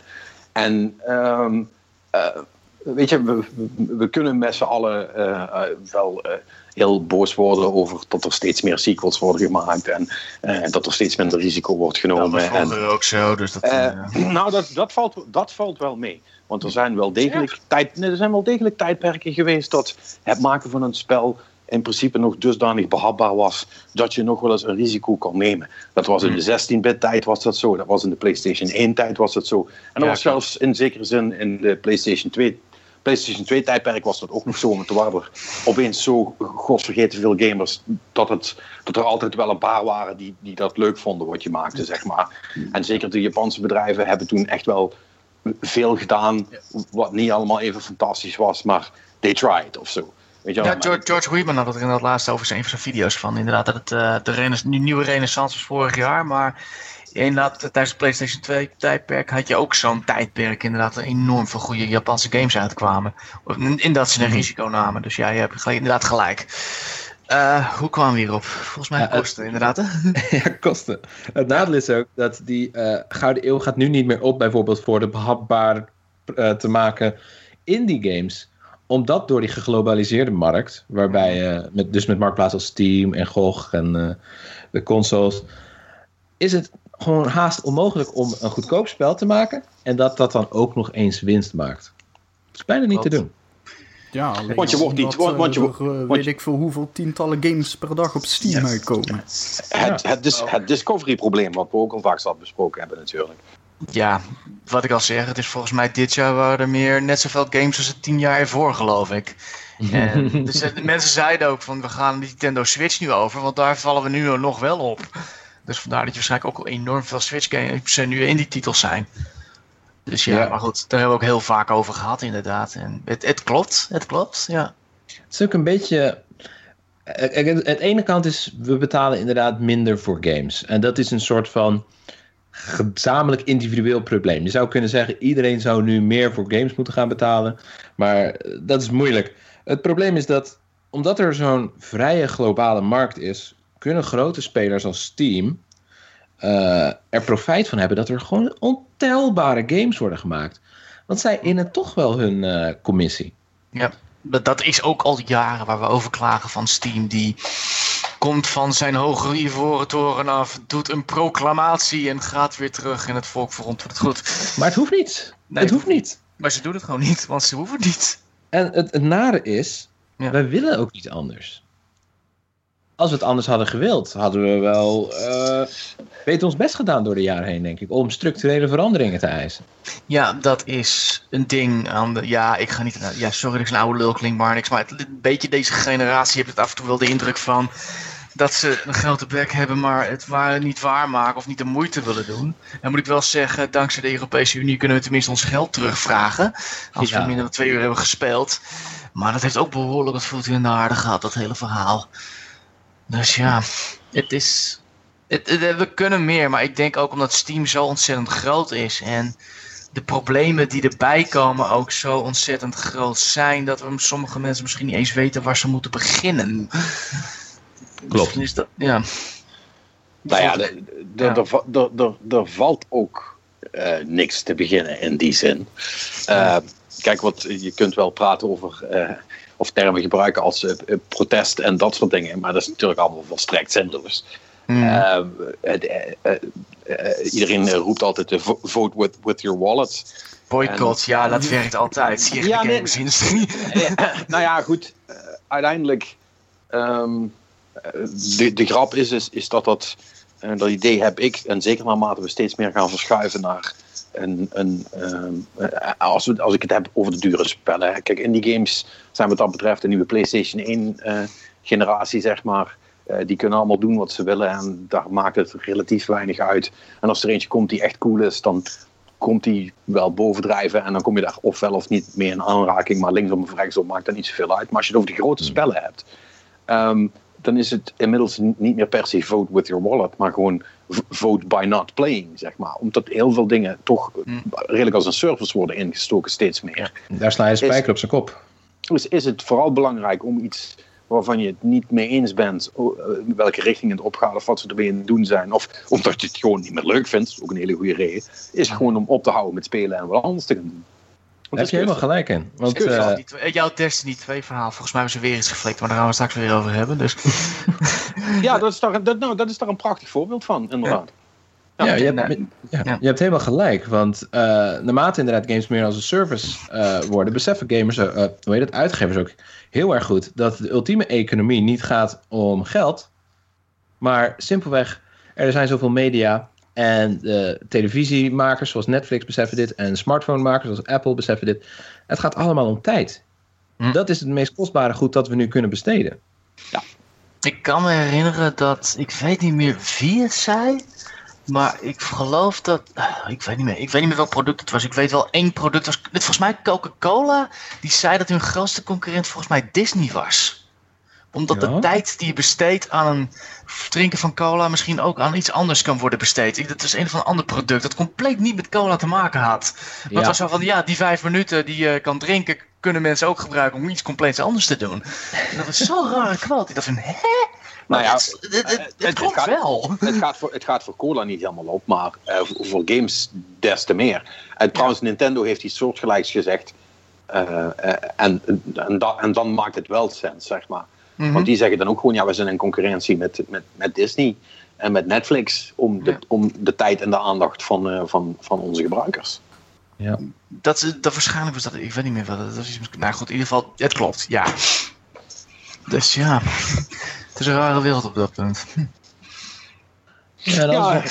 En ehm, eh, weet je, we, kunnen met z'n allen eh, eh, wel eh, heel boos worden over dat er steeds meer sequels worden gemaakt en eh, dat er steeds minder risico wordt Dat genomen. en, vroeger ook zo, dus dat... eh, eh, nou, dat, dat, valt, dat valt wel mee. Want er zijn, wel degelijk tijd, nee, er zijn wel degelijk tijdperken geweest dat het maken van een spel in principe nog dusdanig behapbaar was dat je nog wel eens een risico kon nemen. Dat was in de 16-bit tijd was dat zo, dat was in de PlayStation 1 tijd was dat zo. En dat Ja, was zelfs in zekere zin in de PlayStation 2 PlayStation 2 tijdperk was dat ook nog zo, want toen waren er opeens zo godsvergeten veel gamers dat, het, dat er altijd wel een paar waren die, die dat leuk vonden wat je maakte, zeg maar. En zeker de Japanse bedrijven hebben toen echt wel veel gedaan wat niet allemaal even fantastisch was, maar they tried of zo. Weet je wel? Ja, George, George Weidman had het er inderdaad laatst over zijn, een van zijn video's van. Inderdaad, dat het eh, de nieuwe renaissance was vorig jaar. Maar inderdaad, tijdens het PlayStation 2 tijdperk had je ook zo'n tijdperk. Inderdaad, er enorm veel goede Japanse games uitkwamen. In, in dat ze een risico namen. Dus ja, je hebt inderdaad gelijk. Eh, hoe kwamen we hierop? Volgens mij Ja, het- kosten, inderdaad. Hè? ja, kosten. Het nadeel is ook dat die eh, Gouden Eeuw gaat nu niet meer op, bijvoorbeeld voor de behapbaar eh, te maken indie games. Omdat door die geglobaliseerde markt, waarbij eh, met, dus met marktplaatsen als Steam en GOG en de consoles, is het gewoon haast onmogelijk om een goedkoop spel te maken en dat dat dan ook nog eens winst maakt. Dat is bijna niet te doen. Ja, alleen Want je wordt niet- omdat, want- want je eh, er, eh, want weet je- ik veel hoeveel tientallen games per dag op Steam uitkomen. het, het, dis- het discovery-probleem, wat we ook al vaak zat besproken hebben, natuurlijk. Ja, wat ik al zeg, het is volgens mij dit jaar waren er meer net zoveel games als het tien jaar ervoor, geloof ik. En dus, eh, de mensen zeiden ook van we gaan de Nintendo Switch nu over, want daar vallen we nu nog wel op. Dus vandaar dat je waarschijnlijk ook al enorm veel Switch games nu in die titels zijn. Dus ja, Ja. maar goed, daar hebben we ook heel vaak over gehad inderdaad. En het, het klopt, het klopt, ja. Het is ook een beetje. eh, het ene kant is, we betalen inderdaad minder voor games. En dat is een soort van gezamenlijk individueel probleem. Je zou kunnen zeggen, iedereen zou nu meer voor games moeten gaan betalen. Maar eh, dat is moeilijk. Het probleem is dat, omdat er zo'n vrije globale markt is, kunnen grote spelers als Steam eh, er profijt van hebben dat er gewoon ontelbare games worden gemaakt. Want zij innen toch wel hun eh, commissie. Ja, dat, is ook al jaren waar we over klagen van Steam. Die komt van zijn hoge ivoren toren af, doet een proclamatie en gaat weer terug. En het volk verontwoordt het goed. Maar het hoeft niet. Nee, het hoeft niet. Maar ze doen het gewoon niet, want ze hoeven niet. En het, het nare is, Ja. wij willen ook niet anders. Als we het anders hadden gewild, hadden we wel eh beter ons best gedaan door de jaren heen, denk ik. Om structurele veranderingen te eisen. Ja, dat is een ding aan de. Ja, ik ga niet. Ja, sorry dat ik een oude lul klink, maar niks. Maar het, een beetje deze generatie heeft het af en toe wel de indruk van. Dat ze een grote bek hebben, maar het waar, niet waarmaken of niet de moeite willen doen. Dan moet ik wel zeggen, dankzij de Europese Unie kunnen we tenminste ons geld terugvragen. Als Ja. we minder dan twee uur hebben gespeeld. Maar dat heeft ook behoorlijk wat voet in de aarde gehad, dat hele verhaal. Dus ja. Het is. Het, het- we kunnen meer, maar ik denk ook omdat Steam zo ontzettend groot is. En de problemen die erbij komen ook zo ontzettend groot zijn. Dat we sommige mensen misschien niet eens weten waar ze moeten beginnen. Klopt. Misschien is dat, ja. Nou ja, er valt ook eh, niks te beginnen in die zin. Eh, kijk, wat, je kunt wel praten over eh, of termen gebruiken als eh, eh, protest en dat soort dingen, maar dat is natuurlijk allemaal volstrekt zinloos. Hmm. Eh, het, eh, iedereen roept altijd vo- vote with, with your wallet. Boycott, ja, dat werkt altijd. Je Ja, de nee. nou ja, goed. uiteindelijk. ehm, eh, de, de grap is, is, is dat dat. dat idee heb ik. En zeker naarmate we steeds meer gaan verschuiven naar. Een, een, ehm, eh, als, we, als ik het heb over de dure spellen. hè. Kijk, indie games zijn wat dat betreft de nieuwe PlayStation 1 eh, generatie, zeg maar. Eh, die kunnen allemaal doen wat ze willen en daar maakt het relatief weinig uit. En als er eentje komt die echt cool is, dan komt die wel bovendrijven en dan kom je daar ofwel of niet mee in aanraking, maar linksom of rechtsom maakt dat niet zoveel uit. Maar als je het over de grote spellen hebt, ehm, dan is het inmiddels niet meer per se vote with your wallet, maar gewoon vote by not playing, zeg maar. Omdat heel veel dingen toch Hmm. redelijk als een service worden ingestoken, steeds meer. Daar sla je de spijker op zijn kop. Dus is het vooral belangrijk om iets waarvan je het niet mee eens bent, eh, welke richting het opgaat of wat ze ermee aan het doen zijn, of omdat je het gewoon niet meer leuk vindt, ook een hele goede reden, is gewoon om op te houden met spelen en wat anders te gaan doen. Daar heb je helemaal gelijk in. Want Dus, eh, die twee- jouw Destiny 2 verhaal, volgens mij hebben ze weer iets geflikt, maar daar gaan we straks weer over hebben. Dus. Ja, dat is, daar, dat, nou, dat is daar een prachtig voorbeeld van, inderdaad. ja, je, hebt, ja, je hebt helemaal gelijk. Want eh, naarmate inderdaad games meer als een service eh, worden, beseffen gamers, hoe heet het, uitgevers ook heel erg goed dat de ultieme economie niet gaat om geld, maar simpelweg er zijn zoveel media en televisiemakers zoals Netflix beseffen dit en smartphonemakers zoals Apple beseffen dit. Het gaat allemaal om tijd. Hm. Dat is het meest kostbare goed dat we nu kunnen besteden. Ik kan me herinneren dat, ik weet niet meer wie het zei, maar ik geloof dat, ah, ik weet niet meer, ik weet niet meer welk product het was. Ik weet wel één product was, volgens mij Coca-Cola, die zei dat hun grootste concurrent volgens mij Disney was. Omdat Ja? de tijd die je besteedt aan een drinken van cola misschien ook aan iets anders kan worden besteed. Ik- Dat was een of ander product dat compleet niet met cola te maken had. Maar Ja. het was zo van, ja, die vijf minuten die je kan drinken, kunnen mensen ook gebruiken om iets compleets anders te doen. En dat was zo'n rare quote. Ik dacht van, hè? Maar Nou ja, het, het, het, het, het- het klopt gaat- wel. Het gaat, voor, het gaat voor cola niet helemaal op, maar eh, voor, voor games des te meer. En trouwens, Nintendo heeft iets soortgelijks gezegd. eh, eh, en, en, da- en dan maakt het wel sens, zeg maar. Mhm. Want die zeggen dan ook gewoon, ja, we zijn in concurrentie met, met, met Disney en met Netflix om de, Ja. om de tijd en de aandacht van, eh, van, van onze gebruikers. Ja. Dat, is- dat waarschijnlijk was dat, ik weet niet meer wat dat. Iets, nou goed, in ieder geval, het klopt, ja. Dus ja, het is een rare wereld op dat punt. Ja, als Ja.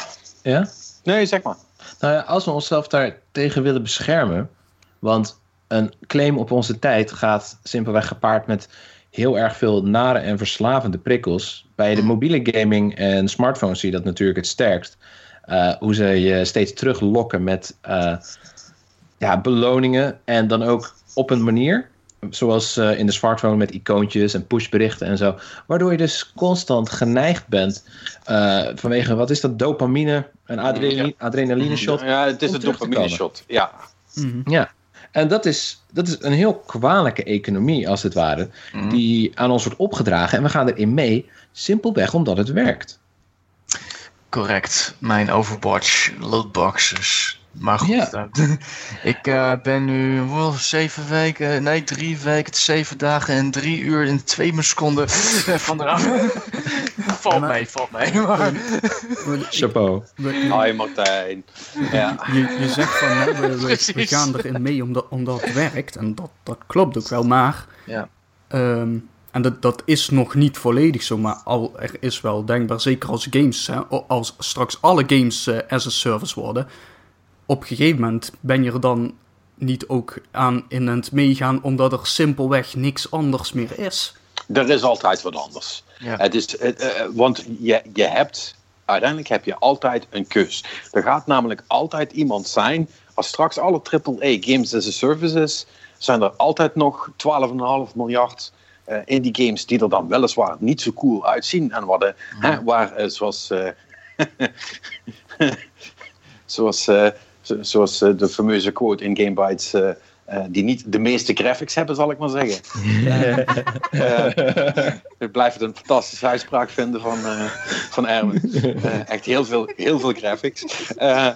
we- ja? Nee, zeg maar. Nou ja, als we onszelf daar tegen willen beschermen, want een claim op onze tijd gaat simpelweg gepaard met heel erg veel nare en verslavende prikkels. Bij de mobiele gaming en smartphones zie je dat natuurlijk het sterkst. Eh, hoe ze je steeds teruglokken met eh, ja, beloningen en dan ook op een manier. Zoals eh, in de smartphone met icoontjes en pushberichten en zo. Waardoor je dus constant geneigd bent eh, vanwege, wat is dat, dopamine, een adrenaline, adrenaline shot. Ja, het is een dopamine shot. Ja. Mhm. Ja, en dat is, dat is een heel kwalijke economie, als het ware, Mhm. die aan ons wordt opgedragen. En we gaan erin mee, simpelweg omdat het werkt. Correct, mijn Overwatch lootboxes. Maar goed, Ja. dat- ik eh, ben nu wel zeven weken, nee drie weken, zeven dagen en drie uur en twee seconden van de Valt mee, valt mee. Maar, Chapeau. We- Hi Martijn. Ja. je, je zegt van hè, we, we, gaan erin mee omdat, omdat het werkt. En dat, dat klopt ook wel, maar. Ja. ehm, en dat, dat is nog niet volledig zo, maar al er is wel denkbaar, zeker als games, hè, als straks alle games eh, as a service worden. Op een gegeven moment ben je er dan niet ook aan in het meegaan, omdat er simpelweg niks anders meer is. Er is altijd wat anders. Ja. Het is, het, eh, want je, je hebt, uiteindelijk heb je altijd een keus. Er gaat namelijk altijd iemand zijn, als straks alle AAA games as a service is, zijn er altijd nog 12,5 miljard eh, indie games die er dan weliswaar niet zo cool uitzien. En waar, de, hè, waar eh, zoals, eh, zoals, eh, zo- zoals eh, de fameuze quote in Game Bytes, eh, die niet de meeste graphics hebben, zal ik maar zeggen. Eh, ik blijf het een fantastische uitspraak vinden van, eh, van Erwin. Eh, echt heel veel, heel veel graphics. Eh,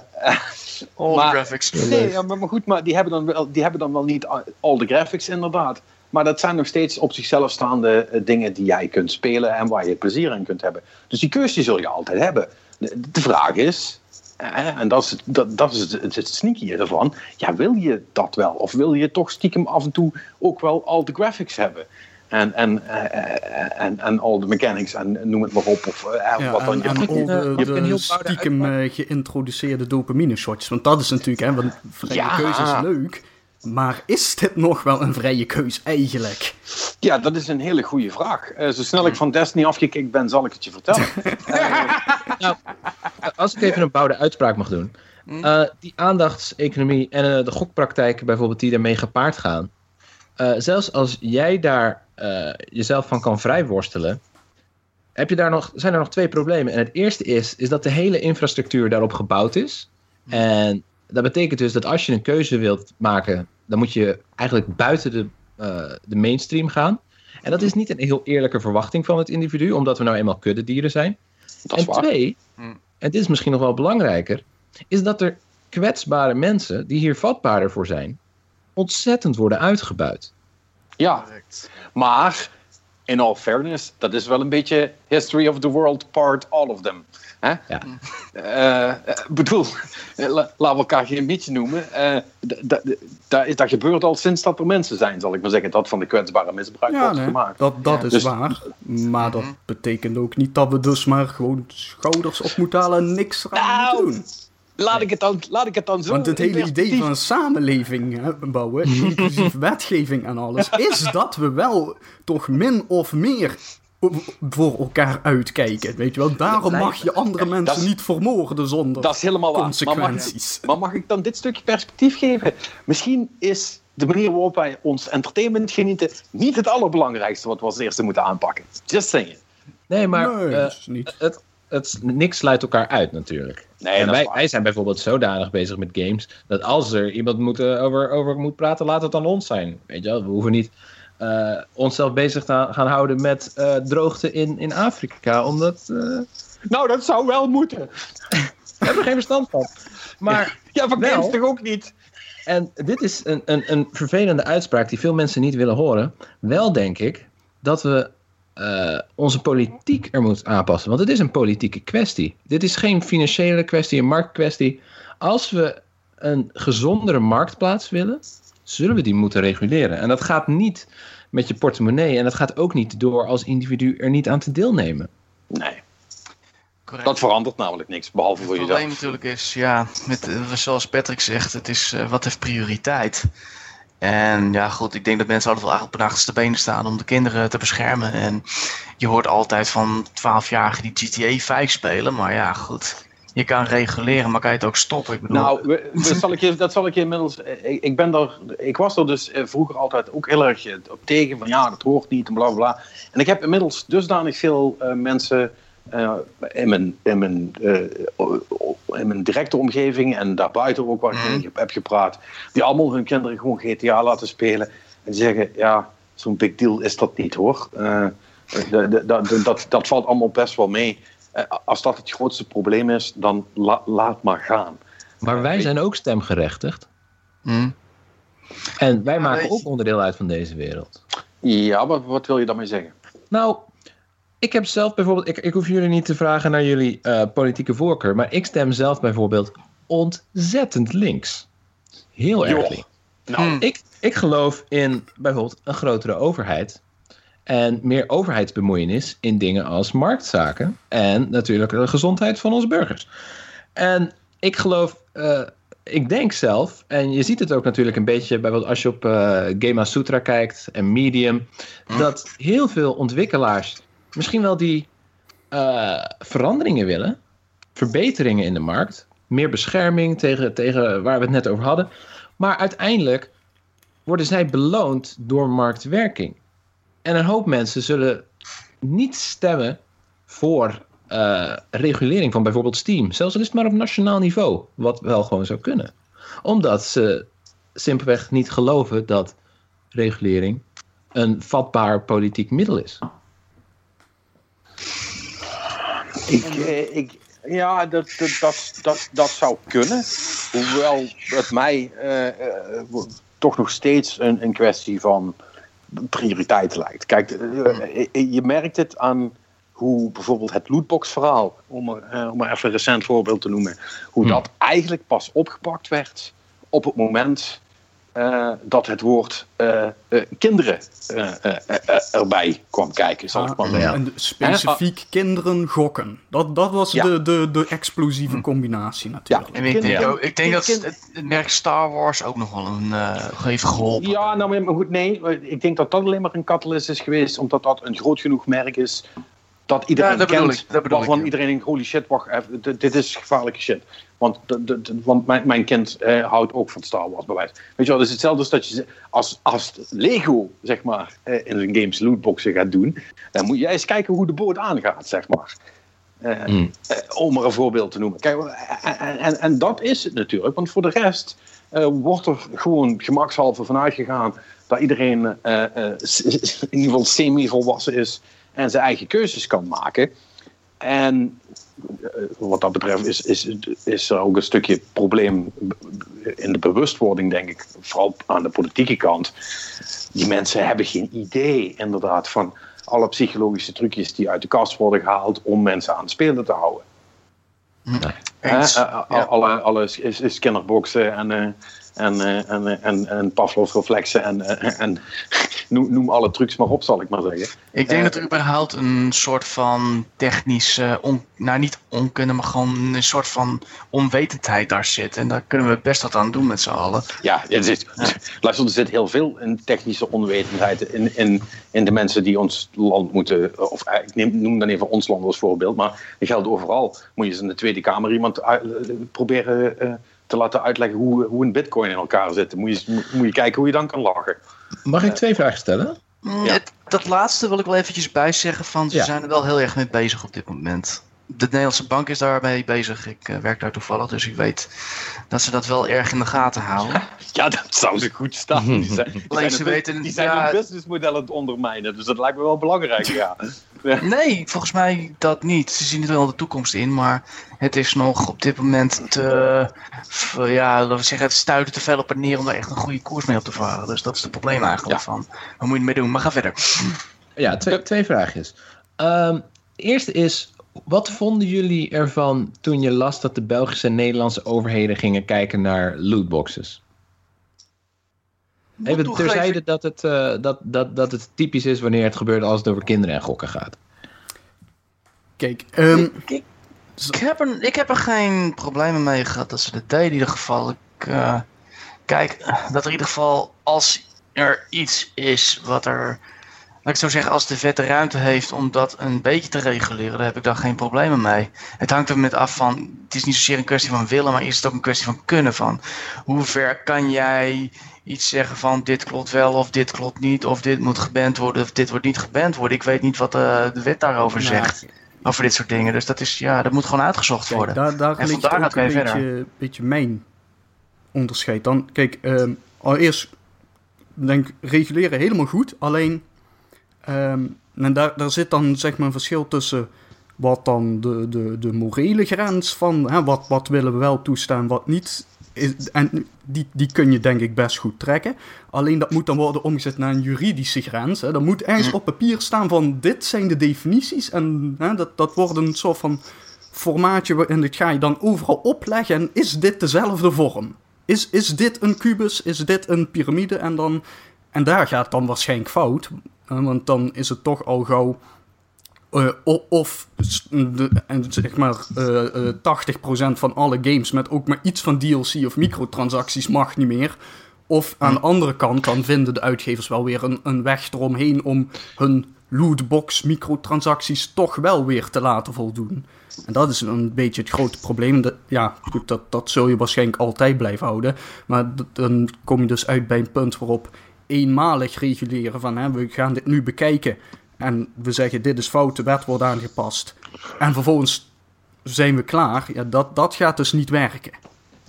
All Maar- the graphics. Nee, ja, maar, maar goed, maar die hebben, dan wel, die hebben dan wel niet al de graphics inderdaad. Maar dat zijn nog steeds op zichzelf staande dingen die jij kunt spelen en waar je plezier in kunt hebben. Dus die keuze die zul je altijd hebben. De, de vraag is, en dat is, het, dat, dat is het, het, het sneaky ervan, ja, wil je dat wel? Of wil je toch stiekem af en toe ook wel al de graphics hebben? En, en, eh, en, en al de mechanics en noem het maar op. Of eh, Ja, wat dan je en hebt al een, de, je hebt een de heel bouwde stiekem eh, geïntroduceerde dopamine shots. Want dat is natuurlijk, hè, want vrije Ja. keuze is leuk. Maar is dit nog wel een vrije keus eigenlijk? Ja, dat is een hele goede vraag. Eh, zo snel ik van Destiny afgekikt ben, zal ik het je vertellen. Nou, eh, als ik even een bouwde uitspraak mag doen. Eh, die aandachtseconomie en eh, de gokpraktijken bijvoorbeeld die daarmee gepaard gaan. eh, zelfs als jij daar eh, jezelf van kan vrijworstelen. Heb je daar nog, zijn er nog twee problemen. En het eerste is, is dat de hele infrastructuur daarop gebouwd is. En dat betekent dus dat als je een keuze wilt maken, dan moet je eigenlijk buiten de, eh, de mainstream gaan. En dat is niet een heel eerlijke verwachting van het individu, omdat we nou eenmaal kuddedieren zijn. Dat en waar. twee, Hmm. en dit is misschien nog wel belangrijker, is dat er kwetsbare mensen die hier vatbaarder voor zijn, ontzettend worden uitgebuit. Ja, maar in all fairness, dat is wel een beetje history of the world part all of them. Hè? Ja. Eh, eh, bedoel, la- laten we elkaar geen beetje noemen. Eh, dat, is- dat gebeurt al sinds dat er mensen zijn, zal ik maar zeggen, dat van de kwetsbare misbruik Ja, wordt nee, gemaakt. dat, dat Ja. is Dus- waar. Maar dat Mhm. betekent ook niet dat we dus maar gewoon schouders op moeten halen en niks eraan Nou, moeten doen. Laat, ik het dan, laat ik het dan zo Want het hele idee van een samenleving hè, bouwen, inclusief wetgeving en alles, is dat we wel toch min of meer voor elkaar uitkijken. Weet je wel, daarom mag je andere mensen is- niet vermoorden zonder Dat is helemaal waar. Maar mag, consequenties. maar mag ik dan dit stukje perspectief geven? Misschien is de manier waarop wij ons entertainment genieten niet het allerbelangrijkste wat we als eerste moeten aanpakken. Just saying. Nee, maar nee, eh, niet. het, het, niks sluit elkaar uit natuurlijk. Nee, en wij, wij zijn bijvoorbeeld zodanig bezig met games dat als er iemand moet, eh, over, over moet praten, laat het dan ons zijn. Weet je wel, we hoeven niet eh, onszelf bezig te gaan houden met eh, droogte in, in Afrika, omdat eh, Nou, dat zou wel moeten. hebben er geen verstand van. Maar Ja, van Wel. toch ook niet? En dit is een, een, een vervelende uitspraak die veel mensen niet willen horen. Wel denk ik dat we onze politiek er moeten aanpassen. Want het is een politieke kwestie. Dit is geen financiële kwestie, een marktkwestie. Als we een gezondere marktplaats willen, zullen we die moeten reguleren. En dat gaat niet met je portemonnee. En dat gaat ook niet door als individu er niet aan te deelnemen. Nee, Correct. dat verandert namelijk niks, behalve voor Het jezelf. probleem natuurlijk is, ja, met, eh, zoals Patrick zegt, het is eh, wat heeft prioriteit. En ja, goed, ik denk dat mensen altijd wel op hun achterste benen staan om de kinderen te beschermen. En je hoort altijd van 12-jarigen die GTA 5 spelen, maar ja, goed. Je kan reguleren, maar kan je het ook stoppen? Ik bedoel, Nou, we- we- zal ik je, dat zal ik je inmiddels. eh, Ik, ik, ben daar, ik was er dus eh, vroeger altijd ook heel erg eh, op tegen van ja, dat hoort niet en bla bla. En ik heb inmiddels dusdanig veel eh, mensen eh, in, mijn, in, mijn, eh, in mijn directe omgeving en daarbuiten ook waar ik mee heb gepraat, die allemaal hun kinderen gewoon GTA laten spelen. En die zeggen: ja, zo'n big deal is dat niet hoor. Eh, de- dat, dat valt allemaal best wel mee. Eh, als dat het grootste probleem is, dan la- laat maar gaan. Maar wij zijn ook stemgerechtigd. hm, En wij maken ook onderdeel uit van deze wereld. Ja, wat, wat wil je daarmee zeggen? Nou, ik heb zelf bijvoorbeeld, ik, ik hoef jullie niet te vragen naar jullie eh, politieke voorkeur, maar ik stem zelf bijvoorbeeld ontzettend links. Heel erg links. Nou, Hmm. Ik, ik geloof in bijvoorbeeld een grotere overheid en meer overheidsbemoeienis in dingen als marktzaken en natuurlijk de gezondheid van onze burgers. En ik geloof, eh, ik denk zelf, en je ziet het ook natuurlijk een beetje bijvoorbeeld als je op eh Gema Sutra kijkt en Medium, dat heel veel ontwikkelaars misschien wel die eh, veranderingen willen, verbeteringen in de markt, meer bescherming tegen, tegen waar we het net over hadden, maar uiteindelijk worden zij beloond door marktwerking. En een hoop mensen zullen niet stemmen voor uh, regulering van bijvoorbeeld Steam. Zelfs al is het maar op nationaal niveau, wat wel gewoon zou kunnen. Omdat ze simpelweg niet geloven dat regulering een vatbaar politiek middel is. Ik, eh, ik, ja, dat, dat, dat, dat, zou kunnen. Hoewel het mij uh, toch nog steeds een, een kwestie van prioriteit lijkt. Kijk, je merkt het aan hoe bijvoorbeeld het lootbox-verhaal, om, om maar even een recent voorbeeld te noemen, hoe hmm. dat eigenlijk pas opgepakt werd op het moment uh, dat het woord uh, kinderen erbij kwam kijken, zal ik maar zeggen. En specifiek kinderen gokken. Dat, dat was de, de, de explosieve combinatie natuurlijk. Ja, en ik, denk, ik denk dat het, het, merk Star Wars ook nog wel een, heeft geholpen. Ja, nou maar goed, nee. Ik denk dat dat alleen maar een catalyst is geweest, omdat dat een groot genoeg merk is dat iedereen ja, kent, ik, waarvan ik, iedereen denkt, holy shit, wacht even, dit is gevaarlijke shit. Want, de, de, want mijn, mijn kind eh, houdt ook van Star Wars, bewijs. Weet je wel, het is hetzelfde als dat je, als, als Lego, zeg maar, eh, in zijn games lootboxen gaat doen, dan moet jij eens kijken hoe de boot aangaat, zeg maar. Uh, mm. om er een voorbeeld te noemen. Kijk, en, en, en, dat is het natuurlijk, want voor de rest wordt er gewoon gemakshalve vanuit gegaan dat iedereen in ieder geval semi-volwassen is en zijn eigen keuzes kan maken. En eh, wat dat betreft is, is, is er ook een stukje probleem in de bewustwording, denk ik, vooral aan de politieke kant. Die mensen hebben geen idee, inderdaad, van alle psychologische trucjes die uit de kast worden gehaald om mensen aan het spelen te houden. Nee. alle, alle scannerboxen en en, uh, en, en, en Pavlov-reflexen en, en noem, noem, alle trucs maar op, zal ik maar zeggen. Ik denk dat er überhaupt een soort van technische, on, nou niet onkunde, maar gewoon een soort van onwetendheid daar zit. En daar kunnen we best wat aan doen met z'n allen. Ja, het is, luister, er zit heel veel in technische onwetendheid in, in, in de mensen die ons land moeten, of ik neem, noem dan even ons land als voorbeeld, maar dat geldt overal. Moet je eens in de Tweede Kamer iemand proberen... Uh, te laten uitleggen hoe, hoe een bitcoin in elkaar zit. Moet je, moet je kijken hoe je dan kan lachen. Mag ik twee vragen stellen? Mm, ja. dat laatste wil ik wel eventjes bijzeggen van ze zijn er wel heel erg mee bezig op dit moment. De Nederlandse bank is daarmee bezig. Ik uh, werk daar toevallig, dus ik weet dat ze dat wel erg in de gaten houden. Ja, dat zou ze goed staan. Die zijn, die zijn, weten, die zijn ja, hun businessmodel aan het ondermijnen, dus dat lijkt me wel belangrijk. Ja. Nee, volgens mij dat niet. Ze zien er wel de toekomst in, maar het is nog op dit moment te, ja, laten we zeggen, het stuiten te veel op en neer om er echt een goede koers mee op te varen. Dus dat is het probleem eigenlijk van. Wat moet je ermee doen? Maar ga verder. Ja, twee, twee vraagjes. Um, de eerste is, wat vonden jullie ervan toen je las dat de Belgische en Nederlandse overheden gingen kijken naar lootboxes? Even terzijde dat het, uh, dat, dat, dat het typisch is wanneer het gebeurt als het over kinderen en gokken gaat. Kijk, um, ik, ik, heb er, ik heb er geen problemen mee gehad dat ze dat deden in ieder geval. Ik, uh, kijk, dat er in ieder geval als er iets is wat er ik zo zeggen, als de vet de ruimte heeft om dat een beetje te reguleren, dan heb ik daar geen problemen mee. Het hangt er met af van, het is niet zozeer een kwestie van willen, maar is het ook een kwestie van kunnen. Van hoe ver kan jij iets zeggen van dit klopt wel of dit klopt niet, of dit moet geband worden of dit wordt niet geband worden. Ik weet niet wat de, de wet daarover nou, zegt. Over dit soort dingen. Dus dat, is, ja, dat moet gewoon uitgezocht worden. Kijk, daar, daar ligt ook een beetje, beetje mijn onderscheid. Dan, kijk, uh, allereerst denk reguleren helemaal goed. Alleen Um, en daar, daar zit dan zeg maar een verschil tussen wat dan de, de, de morele grens van hè, wat, wat willen we wel toestaan, wat niet. Is, en die, die kun je denk ik best goed trekken. Alleen dat moet dan worden omgezet naar een juridische grens. Hè. Er moet ergens op papier staan van dit zijn de definities. En hè, dat, dat wordt een soort van formaatje en dat ga je dan overal opleggen. En is dit dezelfde vorm? Is, is dit een kubus? Is dit een piramide? En, dan, en daar gaat dan waarschijnlijk fout want dan is het toch al gauw. Uh, of de, en zeg maar uh, uh, 80% van alle games met ook maar iets van DLC of microtransacties mag niet meer. Of aan de andere kant, dan vinden de uitgevers wel weer een, een weg eromheen om hun lootbox microtransacties toch wel weer te laten voldoen. En dat is een beetje het grote probleem. Dat, ja, dat, dat zul je waarschijnlijk altijd blijven houden. Maar dan kom je dus uit bij een punt waarop eenmalig reguleren van hè, we gaan dit nu bekijken en we zeggen dit is fout, de wet wordt aangepast. En vervolgens zijn we klaar. Ja, dat, dat gaat dus niet werken.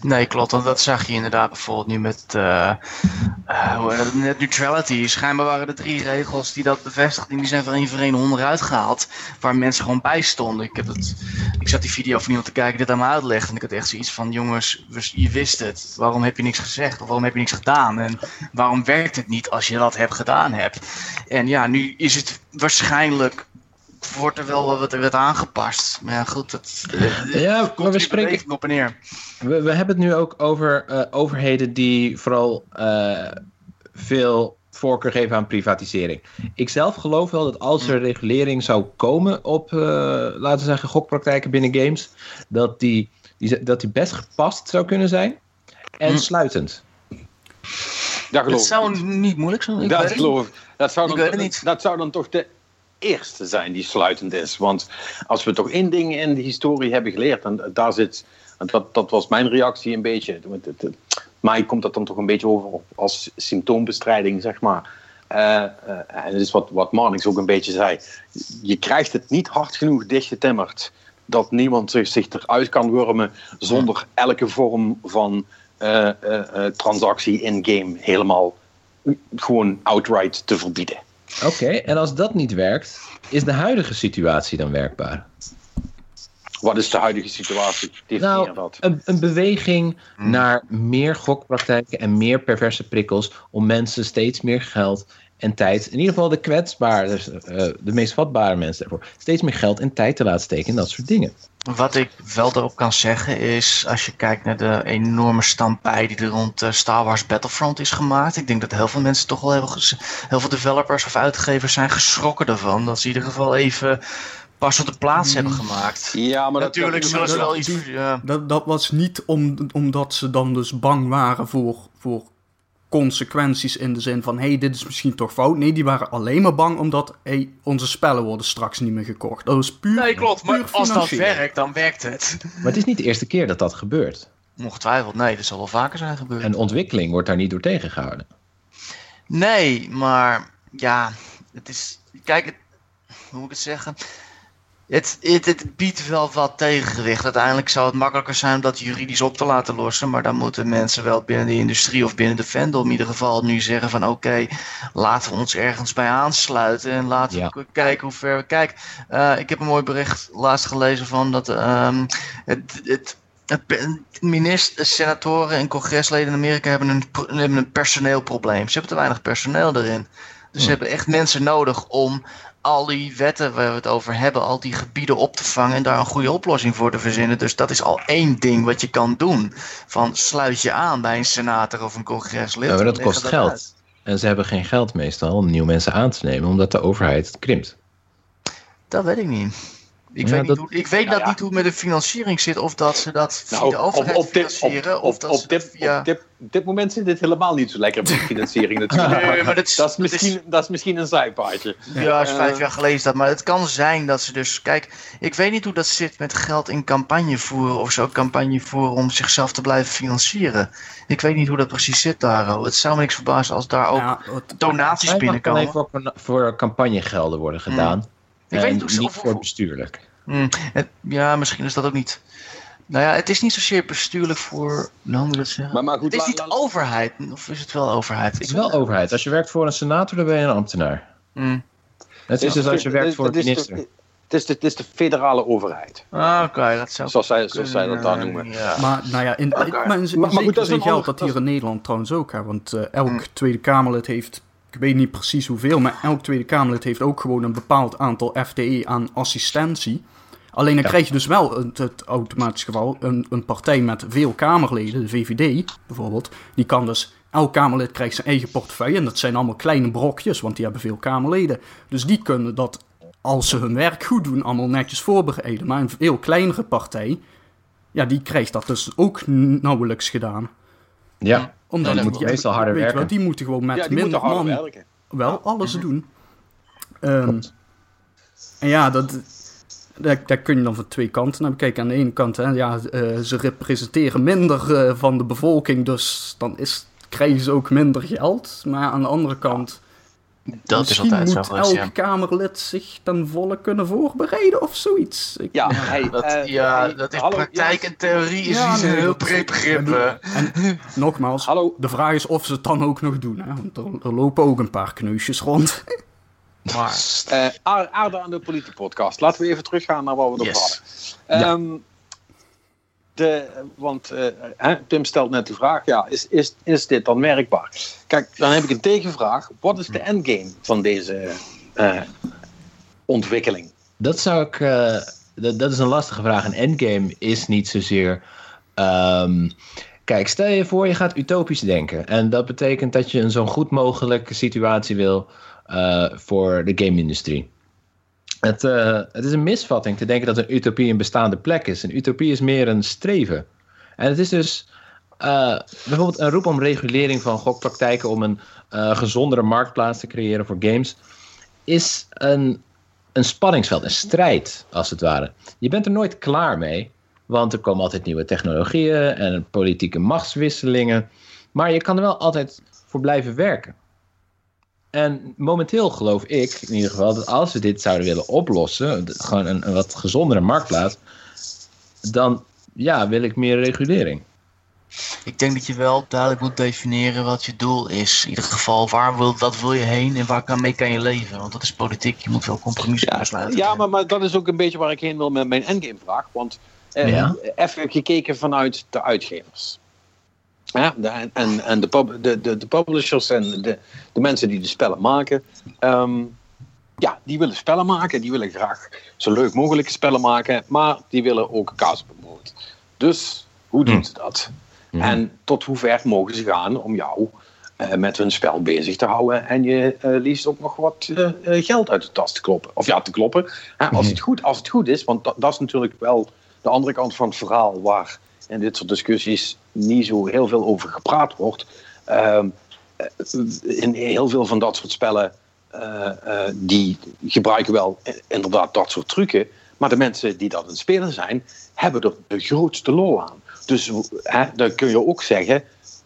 Nee, klopt. Want dat zag je inderdaad bijvoorbeeld nu met uh, uh, net neutrality. Schijnbaar waren er drie regels die dat bevestigden. Die zijn van één voor één onderuit gehaald. Waar mensen gewoon bij stonden. Ik, heb het, ik zat die video van iemand te kijken dit aan me uitlegde. En ik had echt zoiets van: jongens, je wist het. Waarom heb je niks gezegd? Of waarom heb je niks gedaan? En waarom werkt het niet als je dat hebt gedaan hebt? En ja, nu is het waarschijnlijk wordt er wel wat, wat aangepast. Maar ja, goed, dat, ja, maar we spreken op en neer. We, we hebben het nu ook over uh, overheden die vooral uh, veel voorkeur geven aan privatisering. Ik zelf geloof wel dat als er regulering zou komen op, uh, laten we zeggen, gokpraktijken binnen games, dat die, die, dat die best gepast zou kunnen zijn en hm. sluitend. Dat, geloof dat zou niet moeilijk zijn. Ik dat geloof ik. Dat zou, ik dan, dat zou dan toch de eerste zijn die sluitend is. Want als we toch één ding in de historie hebben geleerd, en daar zit, en dat, dat was mijn reactie een beetje. Maar komt dat dan toch een beetje over als symptoombestrijding, zeg maar. Uh, uh, en dat is wat, wat Marnix ook een beetje zei. Je krijgt het niet hard genoeg dichtgetimmerd dat niemand zich, zich eruit kan wurmen zonder elke vorm van uh, transactie in-game helemaal gewoon outright te verbieden. Oké, en als dat niet werkt, is de huidige situatie dan werkbaar? Wat is de huidige situatie? Nou. Een, een beweging hmm. naar meer gokpraktijken en meer perverse prikkels om mensen steeds meer geld en tijd, in ieder geval de kwetsbare, dus, uh, de meest vatbare mensen daarvoor, steeds meer geld en tijd te laten steken in dat soort dingen. Wat ik wel erop kan zeggen is, als je kijkt naar de enorme stampij die er rond uh, Star Wars Battlefront is gemaakt. Ik denk dat heel veel mensen toch wel hebben, heel veel developers of uitgevers zijn geschrokken ervan. Dat ze in ieder geval even pas op de plaats hebben Mm. gemaakt. Ja, maar dat, Natuurlijk dat, zullen ze dat- wel iets... Ja. Dat, dat was niet om, omdat ze dan dus bang waren voor, voor consequenties in de zin van... hé, hey, dit is misschien toch fout. Nee, die waren alleen maar bang omdat... hey, onze spellen worden straks niet meer gekocht. Dat is puur Nee, klopt. Maar als dat werkt, dan werkt het. Maar het is niet de eerste keer dat dat gebeurt. Ongetwijfeld, nee. Dat zal wel vaker zijn gebeurd. En ontwikkeling wordt daar niet door tegengehouden. Nee, maar ja, het is. Kijk, het, hoe moet ik het zeggen? Het, het, het biedt wel wat tegengewicht. Uiteindelijk zou het makkelijker zijn om dat juridisch op te laten lossen. Maar dan moeten mensen wel binnen de industrie of binnen de fandom in ieder geval nu zeggen van oké, laten we ons ergens bij aansluiten. En laten Ja. we kijken hoe ver we kijken. Eh, ik heb een mooi bericht laatst gelezen van dat ehm, het, het Minister, senatoren en congresleden in Amerika hebben een, hebben een personeelprobleem. Ze hebben te weinig personeel erin. Dus ze hebben echt mensen nodig om al die wetten waar we het over hebben, al die gebieden op te vangen en daar een goede oplossing voor te verzinnen. Dus dat is al één ding wat je kan doen. Van sluit je aan bij een senator of een congreslid. Ja, maar dat kost geld. uit. En ze hebben geen geld meestal om nieuwe mensen aan te nemen, omdat de overheid het krimpt. Dat weet ik niet. Ik Ja, weet, niet dat- hoe, ik weet Ja, dat ja. niet hoe het met de financiering zit. Of dat ze dat via Nou, de op, overheid op, dit, financieren. op, of dat op, dit, via... op dit, dit moment zit dit helemaal niet zo lekker met de financiering natuurlijk. Nee, maar dat is- dat, is dat is- misschien, dat is misschien een zijpaadje. Ja, is vijf Eh, jaar geleden is dat. Maar het kan zijn dat ze dus... Kijk, ik weet niet hoe dat zit met geld in campagne voeren of zo. Campagne voeren om zichzelf te blijven financieren. Ik weet niet hoe dat precies zit daar. oh. Het zou me niks verbazen als daar ook Ja, het- donaties Hij mag alleen binnenkomen. voor, voor campagnegelden worden gedaan. Ik en weet niet voor bestuurlijk. Hmm, het- ja, misschien is dat ook niet... Nou ja, het is niet zozeer bestuurlijk voor... Nou, moet zeggen? Maar, maar goed, het is niet overheid. Of is het wel overheid? Het is wel overheid. Als je werkt voor een senator, dan ben je een ambtenaar. Hmm. Net is dus als je werkt voor een het minister. Het is, de, het is de federale overheid, Ah, oké, dat zou zoals zij, zoals zij dat daar noemen. Ja. Maar nou ja, in, maar in, in Maar- maar goed, dat is geldt dat hier in Nederland trouwens ook. Hè, want eh, elk Mm. Tweede Kamerlid heeft, ik weet niet precies hoeveel, maar elk Tweede Kamerlid heeft ook gewoon een bepaald aantal FTE aan assistentie. Alleen dan Ja. krijg je dus wel het, het automatisch geval een, een partij met veel Kamerleden, de VVD bijvoorbeeld, die kan dus, elk Kamerlid krijgt zijn eigen portefeuille en dat zijn allemaal kleine brokjes, want die hebben veel Kamerleden. Dus die kunnen dat, als ze hun werk goed doen, allemaal netjes voorbereiden. Maar een veel kleinere partij, ja, die krijgt dat dus ook nauwelijks gedaan. Ja, Omdat dan moet je meestal harder weet je wel, werken. die moeten gewoon met Ja, minder man werken. wel alles doen. Ehm, en ja, dat, daar, daar kun je dan van twee kanten naar bekijken. Aan de ene kant, hè, ja, eh, ze representeren minder eh, van de bevolking, dus dan is, krijgen ze ook minder geld. Maar aan de andere kant, Dat is misschien altijd zo moet geweest, elk ja. Kamerlid zich ten volle kunnen voorbereiden of zoiets. Ik- Ja, hey, Dat, eh, ja, hey, dat is hallo, praktijk ja, en theorie is Ja, een heel breed begrip. En nogmaals, Hallo. de vraag is of ze het dan ook nog doen. Hè? Want er, er lopen ook een paar kneusjes rond. Maar eh, aar- aarde aan de politiepodcast. Laten we even teruggaan naar wat we Yes. hadden. Ehm, de, want eh, hè, Tim stelt net de vraag, ja, is, is, is dit dan merkbaar? Kijk, dan heb ik een tegenvraag. Wat is de endgame van deze eh, ontwikkeling? Dat zou ik. eh, dat, dat is een lastige vraag. Een endgame is niet zozeer. ehm, kijk, stel je voor, je gaat utopisch denken. En dat betekent dat je een zo goed mogelijke situatie wil eh, voor de game-industrie. Het, eh, het is een misvatting te denken dat een utopie een bestaande plek is. Een utopie is meer een streven. En het is dus eh, bijvoorbeeld een roep om regulering van gokpraktijken om een eh, gezondere marktplaats te creëren voor games. Is een een spanningsveld, een strijd als het ware. Je bent er nooit klaar mee, want er komen altijd nieuwe technologieën en politieke machtswisselingen. Maar je kan er wel altijd voor blijven werken. En momenteel geloof ik in ieder geval dat als we dit zouden willen oplossen, gewoon een, een wat gezondere marktplaats, dan ja, wil ik meer regulering. ik denk dat je wel duidelijk moet definiëren wat je doel is. In ieder geval, waar wil, wat wil je heen en waar kan, mee kan je leven? Want dat is politiek, je moet wel compromissen kunnen sluiten. Ja, maar, maar dat is ook een beetje waar ik heen wil met mijn endgame vraag. Want eh, Ja. even gekeken vanuit de uitgevers. Ja, de, en en de, pub- de, de, de publishers en de, de mensen die de spellen maken. ehm, ja, die willen spellen maken. Die willen graag zo leuk mogelijke spellen maken. Maar die willen ook kaas brood. Dus hoe doen Hm. ze dat? Mhm. En tot hoe ver mogen ze gaan om jou eh, met hun spel bezig te houden en je eh, liefst ook nog wat eh, geld uit de tas te kloppen. Of ja, te kloppen. Hè, als, het goed, als het goed is, want dat, dat is natuurlijk wel de andere kant van het verhaal waar in dit soort discussies niet zo heel veel over gepraat wordt. Ehm, eh, in heel veel van dat soort spellen, eh, eh, die gebruiken wel inderdaad dat soort trucken. Maar de mensen die dat aan het spelen zijn, hebben er de grootste lol aan. Dus hè, dan kun je ook zeggen,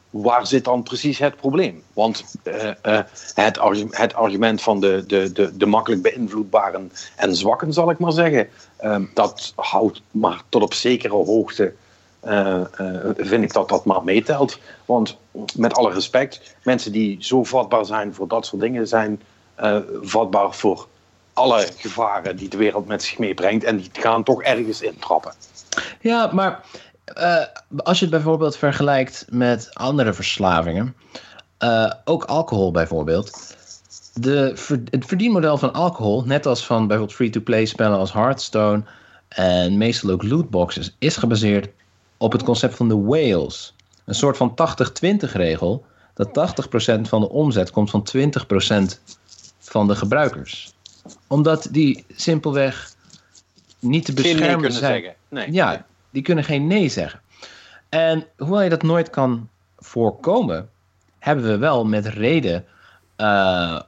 waar zit dan precies het probleem? Want het, het argument van de, de, de, de makkelijk beïnvloedbaren en zwakken, zal ik maar zeggen, eh, dat houdt maar tot op zekere hoogte. Eh, eh, vind ik dat dat maar meetelt. Want met alle respect, mensen die zo vatbaar zijn voor dat soort dingen, zijn eh, vatbaar voor alle gevaren die de wereld met zich meebrengt. En die gaan toch ergens intrappen. Ja, maar als je het bijvoorbeeld vergelijkt met andere verslavingen, ook alcohol bijvoorbeeld. De, het verdienmodel van alcohol, net als van bijvoorbeeld free-to-play spellen als Hearthstone en meestal ook lootboxes, is gebaseerd op het concept van de whales. Een soort van 80-20 regel, dat 80% van de omzet komt van 20% van de gebruikers. Omdat die simpelweg niet te beschermen kunnen zijn. zeggen. Nee. Ja, die kunnen geen nee zeggen. En hoewel je dat nooit kan voorkomen, hebben we wel met reden eh,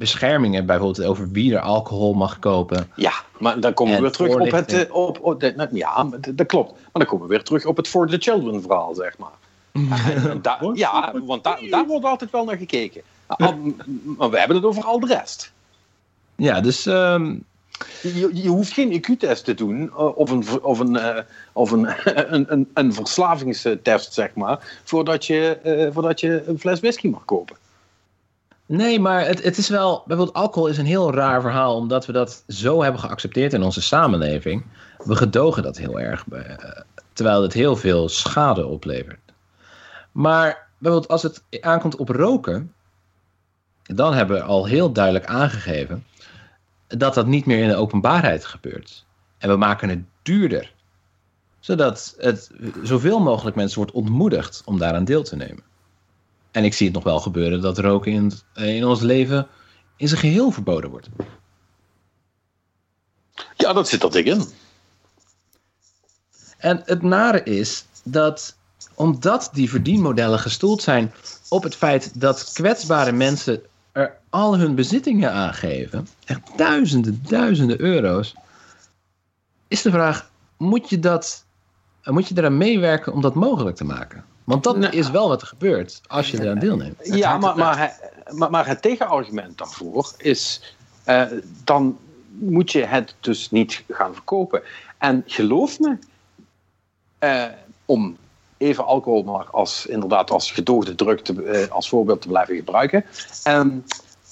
beschermingen, bijvoorbeeld over wie er alcohol mag kopen. Ja, maar dan komen we weer terug op het. eh, Op, op de- nou, ja, maar dat klopt. Maar dan komen we weer terug op het For the Children verhaal, zeg maar. Da- ja, want da- daar wordt altijd wel naar gekeken. Al- Maar we hebben het over al de rest. Ja, dus ehm, Je, je hoeft geen IQ-test te doen eh, of een, of een, eh, of een, een, een, een verslavingstest, zeg maar, voordat je, eh, voordat je een fles whisky mag kopen. Nee, maar het, het is wel, bijvoorbeeld alcohol is een heel raar verhaal, omdat we dat zo hebben geaccepteerd in onze samenleving. We gedogen dat heel erg, eh, terwijl het heel veel schade oplevert. Maar bijvoorbeeld als het aankomt op roken, dan hebben we al heel duidelijk aangegeven dat dat niet meer in de openbaarheid gebeurt. En we maken het duurder, zodat het zoveel mogelijk mensen wordt ontmoedigd om daaraan deel te nemen. En ik zie het nog wel gebeuren dat roken in, eh, in ons leven in zijn geheel verboden wordt. Ja, dat zit er dik in. En het nare is dat omdat die verdienmodellen gestoeld zijn op het feit dat kwetsbare mensen er al hun bezittingen aangeven, echt duizenden, duizenden euro's, is de vraag: moet je, dat, moet je eraan meewerken om dat mogelijk te maken? Want dat Nou. is wel wat er gebeurt als je eraan deelneemt. Ja, maar, maar, maar, maar het tegenargument daarvoor is... eh, dan moet je het dus niet gaan verkopen. En geloof me, eh, om even alcohol maar als, inderdaad als gedoogde druk te, eh, als voorbeeld te blijven gebruiken... ehm,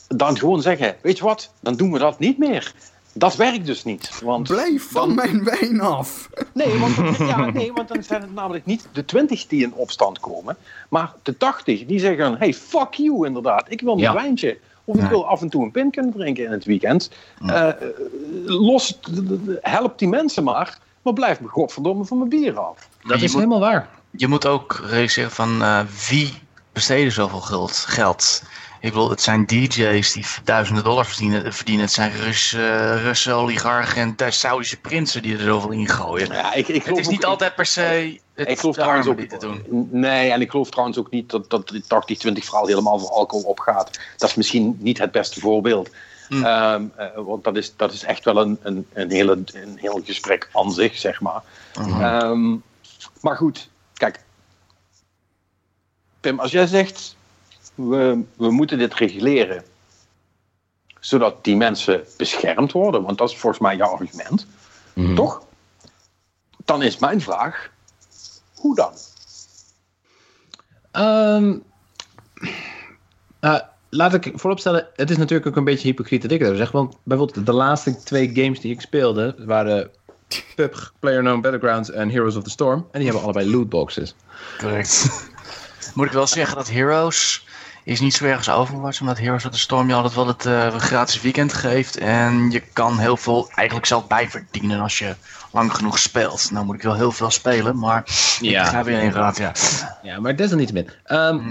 dan gewoon zeggen, weet je wat, dan doen we dat niet meer. Dat werkt dus niet. Want Blijf van dan- mijn wijn af. Nee want, ja, nee, want dan zijn het namelijk niet de 20 die in opstand komen, maar de 80 die zeggen: hey, fuck you, inderdaad. Ik wil een Ja. wijntje. Of ik wil af en toe een pint kunnen drinken in het weekend. Eh, los, help die mensen maar, maar blijf me godverdomme van mijn bier af. Dat is moet- helemaal waar. Je moet ook realiseren van eh, wie besteden zoveel geld, geld. Ik bedoel, het zijn DJ's die duizenden dollars verdienen. verdienen. Het zijn Russen, Russen oligarchen en Saudische prinsen die er zoveel in gooien. Ja, ik, ik Het is niet ook- altijd per se het Ik geloof trouwens ook te doen. Nee, en ik geloof trouwens ook niet dat, dat dit 80-20 verhaal helemaal voor alcohol opgaat. Dat is misschien niet het beste voorbeeld. Hmm. Ehm, eh, want dat is, dat is echt wel een, een, een, hele, een heel gesprek aan zich, zeg maar. Mhm. Ehm, maar goed, kijk. Pim, als jij zegt, we, we moeten dit reguleren, zodat die mensen beschermd worden, want dat is volgens mij jouw argument, Mhm. toch? Dan is mijn vraag, hoe dan? Ehm, nou, laat ik vooropstellen, het is natuurlijk ook een beetje hypocriet dat ik dat zeg. Want bijvoorbeeld de laatste twee games die ik speelde waren PUBG, PlayerUnknown Battlegrounds en Heroes of the Storm. En die hebben allebei lootboxes. Correct. Moet ik wel zeggen dat Heroes is niet zo erg als Overwatch, omdat Heroes of the Storm je altijd wel het eh, gratis weekend geeft. En je kan heel veel eigenlijk zelf bijverdienen als je lang genoeg speelt. Nou moet ik wel heel veel spelen, maar Ja. ik ga weer inderdaad, ja. Ja, maar desalniettemin. Ehm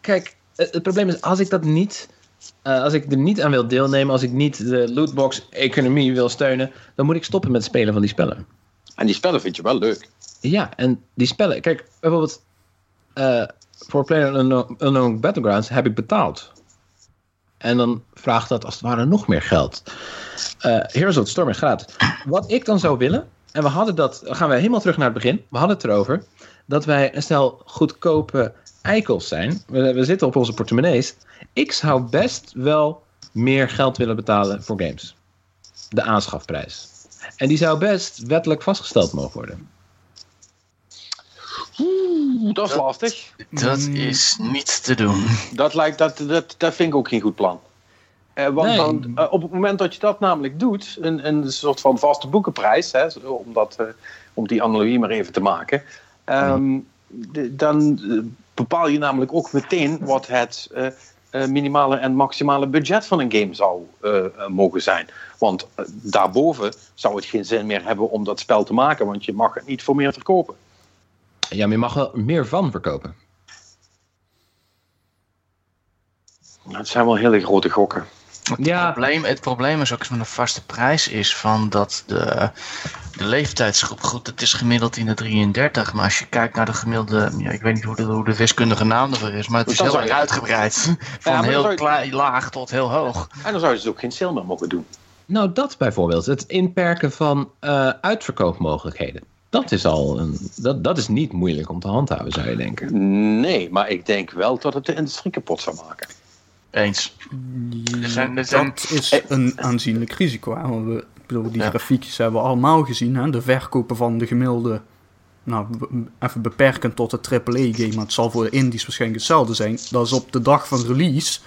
kijk, het, het probleem is, als ik dat niet... eh, als ik er niet aan wil deelnemen, als ik niet de lootbox-economie wil steunen, dan moet ik stoppen met het spelen van die spellen. En die spellen vind je wel leuk. Ja, en die spellen, kijk, bijvoorbeeld eh, voor PlayerUnknown Battlegrounds heb ik betaald. En dan vraagt dat als het ware nog meer geld. Eh Heroes of the Storm is gratis. Wat ik dan zou willen, en we hadden dat, gaan we helemaal terug naar het begin. We hadden het erover dat wij een stel goedkope eikels zijn. We zitten op onze portemonnees. Ik zou best wel meer geld willen betalen voor games. De aanschafprijs. En die zou best wettelijk vastgesteld mogen worden. Oeh, dat is lastig. Dat is niet te doen. Dat, lijkt, dat, dat, dat vind ik ook geen goed plan. Eh, want Nee. dan, eh, op het moment dat je dat namelijk doet, een, een soort van vaste boekenprijs, hè, om, dat, eh, om die analogie maar even te maken, ehm, de- dan eh, bepaal je namelijk ook meteen wat het eh, eh, minimale en maximale budget van een game zou mogen zijn. Want daarboven zou het geen zin meer hebben om dat spel te maken, want je mag het niet voor meer verkopen. Ja, maar je mag wel meer van verkopen. Nou, Het zijn wel hele grote gokken. Het, Ja. probleem, het probleem is ook eens met een vaste prijs is van dat de, de leeftijdsgroep, goed, het is gemiddeld in de 33, maar als je kijkt naar de gemiddelde, ja, ik weet niet hoe de, hoe de wiskundige naam ervoor is, maar het is heel erg je- uitgebreid. Van heel zou je- klein, laag tot heel hoog. En dan zou je dus ook geen sale meer mogen doen. Nou, dat bijvoorbeeld. Het inperken van eh, uitverkoopmogelijkheden. Dat is al een, dat, dat is niet moeilijk om te handhaven, zou je denken. Nee, maar ik denk wel dat het de industrie kapot zou maken. Eens. Er zijn- er zijn- Dat is een aanzienlijk risico. Hè? Want we, ik bedoel, die Ja. grafiekjes hebben we allemaal gezien. Hè? De verkopen van de gemiddelde... Nou, even beperkend tot de AAA-game. Maar het zal voor de indies waarschijnlijk hetzelfde zijn. Dat is op de dag van release.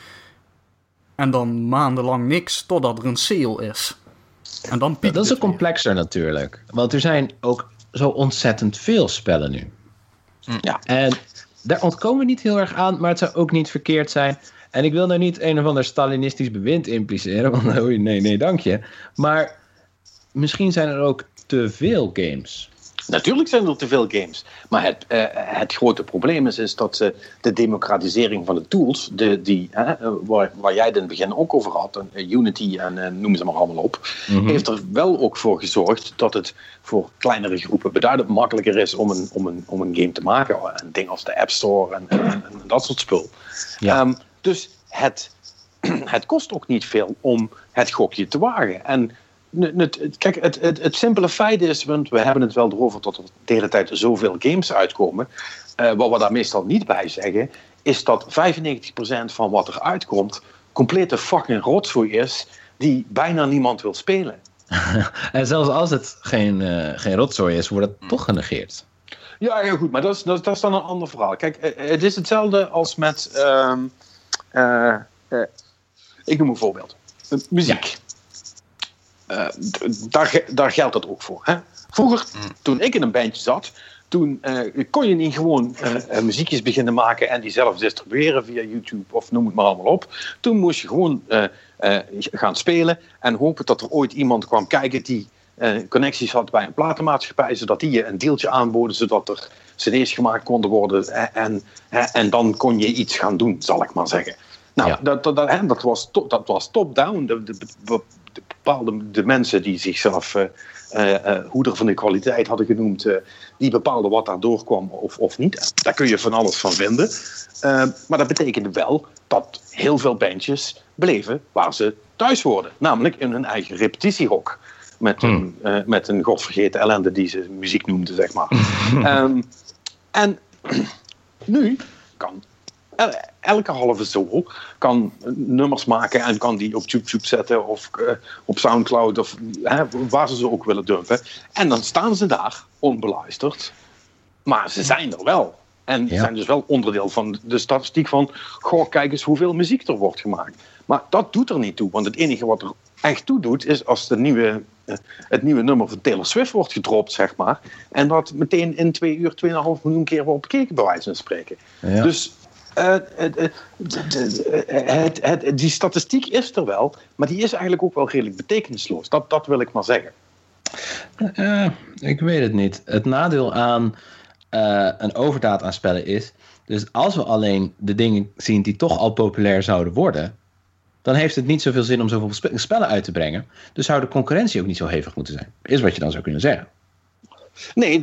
En dan maandenlang niks totdat er een sale is. En dan piekt Dat is ook weer. complexer natuurlijk. Want er zijn ook zo ontzettend veel spellen nu. Ja. En daar ontkomen we niet heel erg aan, maar het zou ook niet verkeerd zijn. En ik wil nou niet een of ander Stalinistisch bewind impliceren, want nee, nee, dank je. Maar misschien zijn er ook te veel games. Natuurlijk zijn er te veel games. Maar het, eh, het grote probleem is, is dat eh, de democratisering van de tools, de, die, eh, waar, waar jij het in het begin ook over had, Unity en eh, noem ze maar allemaal op, heeft er wel ook voor gezorgd dat het voor kleinere groepen beduidend makkelijker is om een, om een, om een game te maken. Een ding als de App Store en, en, en dat soort spul. Ja. Ehm, dus het, het kost ook niet veel om het gokje te wagen. En kijk, het, het, het simpele feit is, want we hebben het wel erover dat er de hele tijd zoveel games uitkomen. Eh, wat we daar meestal niet bij zeggen, is dat 95% van wat er uitkomt complete fucking rotzooi is die bijna niemand wil spelen. En zelfs als het geen, eh, geen rotzooi is, wordt het toch genegeerd. Ja, heel goed, maar dat is, dat, is- dat is dan een ander verhaal. Kijk, eh, het is hetzelfde als met. ehm, eh, eh, ik noem een voorbeeld: muziek. D- daar, daar geldt dat ook voor. Hè? Vroeger, toen ik in een bandje zat, toen eh, kon je niet gewoon eh, eh, muziekjes beginnen maken en die zelf distribueren via YouTube of noem het maar allemaal op. Toen moest je gewoon eh, eh, gaan spelen en hopen dat er ooit iemand kwam kijken die eh, connecties had bij een platenmaatschappij, zodat die je een deeltje aanboden, zodat er cd's gemaakt konden worden en, en, en dan kon je iets gaan doen, zal ik maar zeggen. Nou, Ja. dat, dat, dat, was to- dat was top-down. De, de, de- de bepaalde de mensen die zichzelf eh, eh, eh, hoeder van de kwaliteit hadden genoemd, die bepaalden wat daar doorkwam of, of niet. Daar kun je van alles van vinden. Maar dat betekende wel dat heel veel bandjes bleven waar ze thuis hoorden. Namelijk in hun eigen repetitiehok. Met een, eh, met een godvergeten ellende die ze muziek noemden, zeg maar. Ehm, en nu kan elke halve zo kan nummers maken en kan die op YouTube zetten of eh, op Soundcloud of hè, waar ze ze ook willen dumpen. En dan staan ze daar onbeluisterd, maar ze zijn er wel. En Ja. zijn dus wel onderdeel van de statistiek van, goh, kijk eens hoeveel muziek er wordt gemaakt. Maar dat doet er niet toe, want het enige wat er echt toe doet, is als de nieuwe, eh, het nieuwe nummer van Taylor Swift wordt gedropt, zeg maar. En dat meteen in twee uur 2,5 miljoen keer wordt bekeken, bij wijze van spreken. Ja. Dus het, eh, d- eh, het, het, die statistiek is er wel, maar die is eigenlijk ook wel redelijk betekenisloos. Dat, dat wil ik maar zeggen. Eh, ik weet het niet. Het nadeel aan eh, een overdaad aan spellen is. Dus als we alleen de dingen zien die toch al populair zouden worden. dan heeft het niet zoveel zin om zoveel spe- spellen uit te brengen. Dus zou de concurrentie ook niet zo hevig moeten zijn. Is wat je dan zou kunnen zeggen. Nee,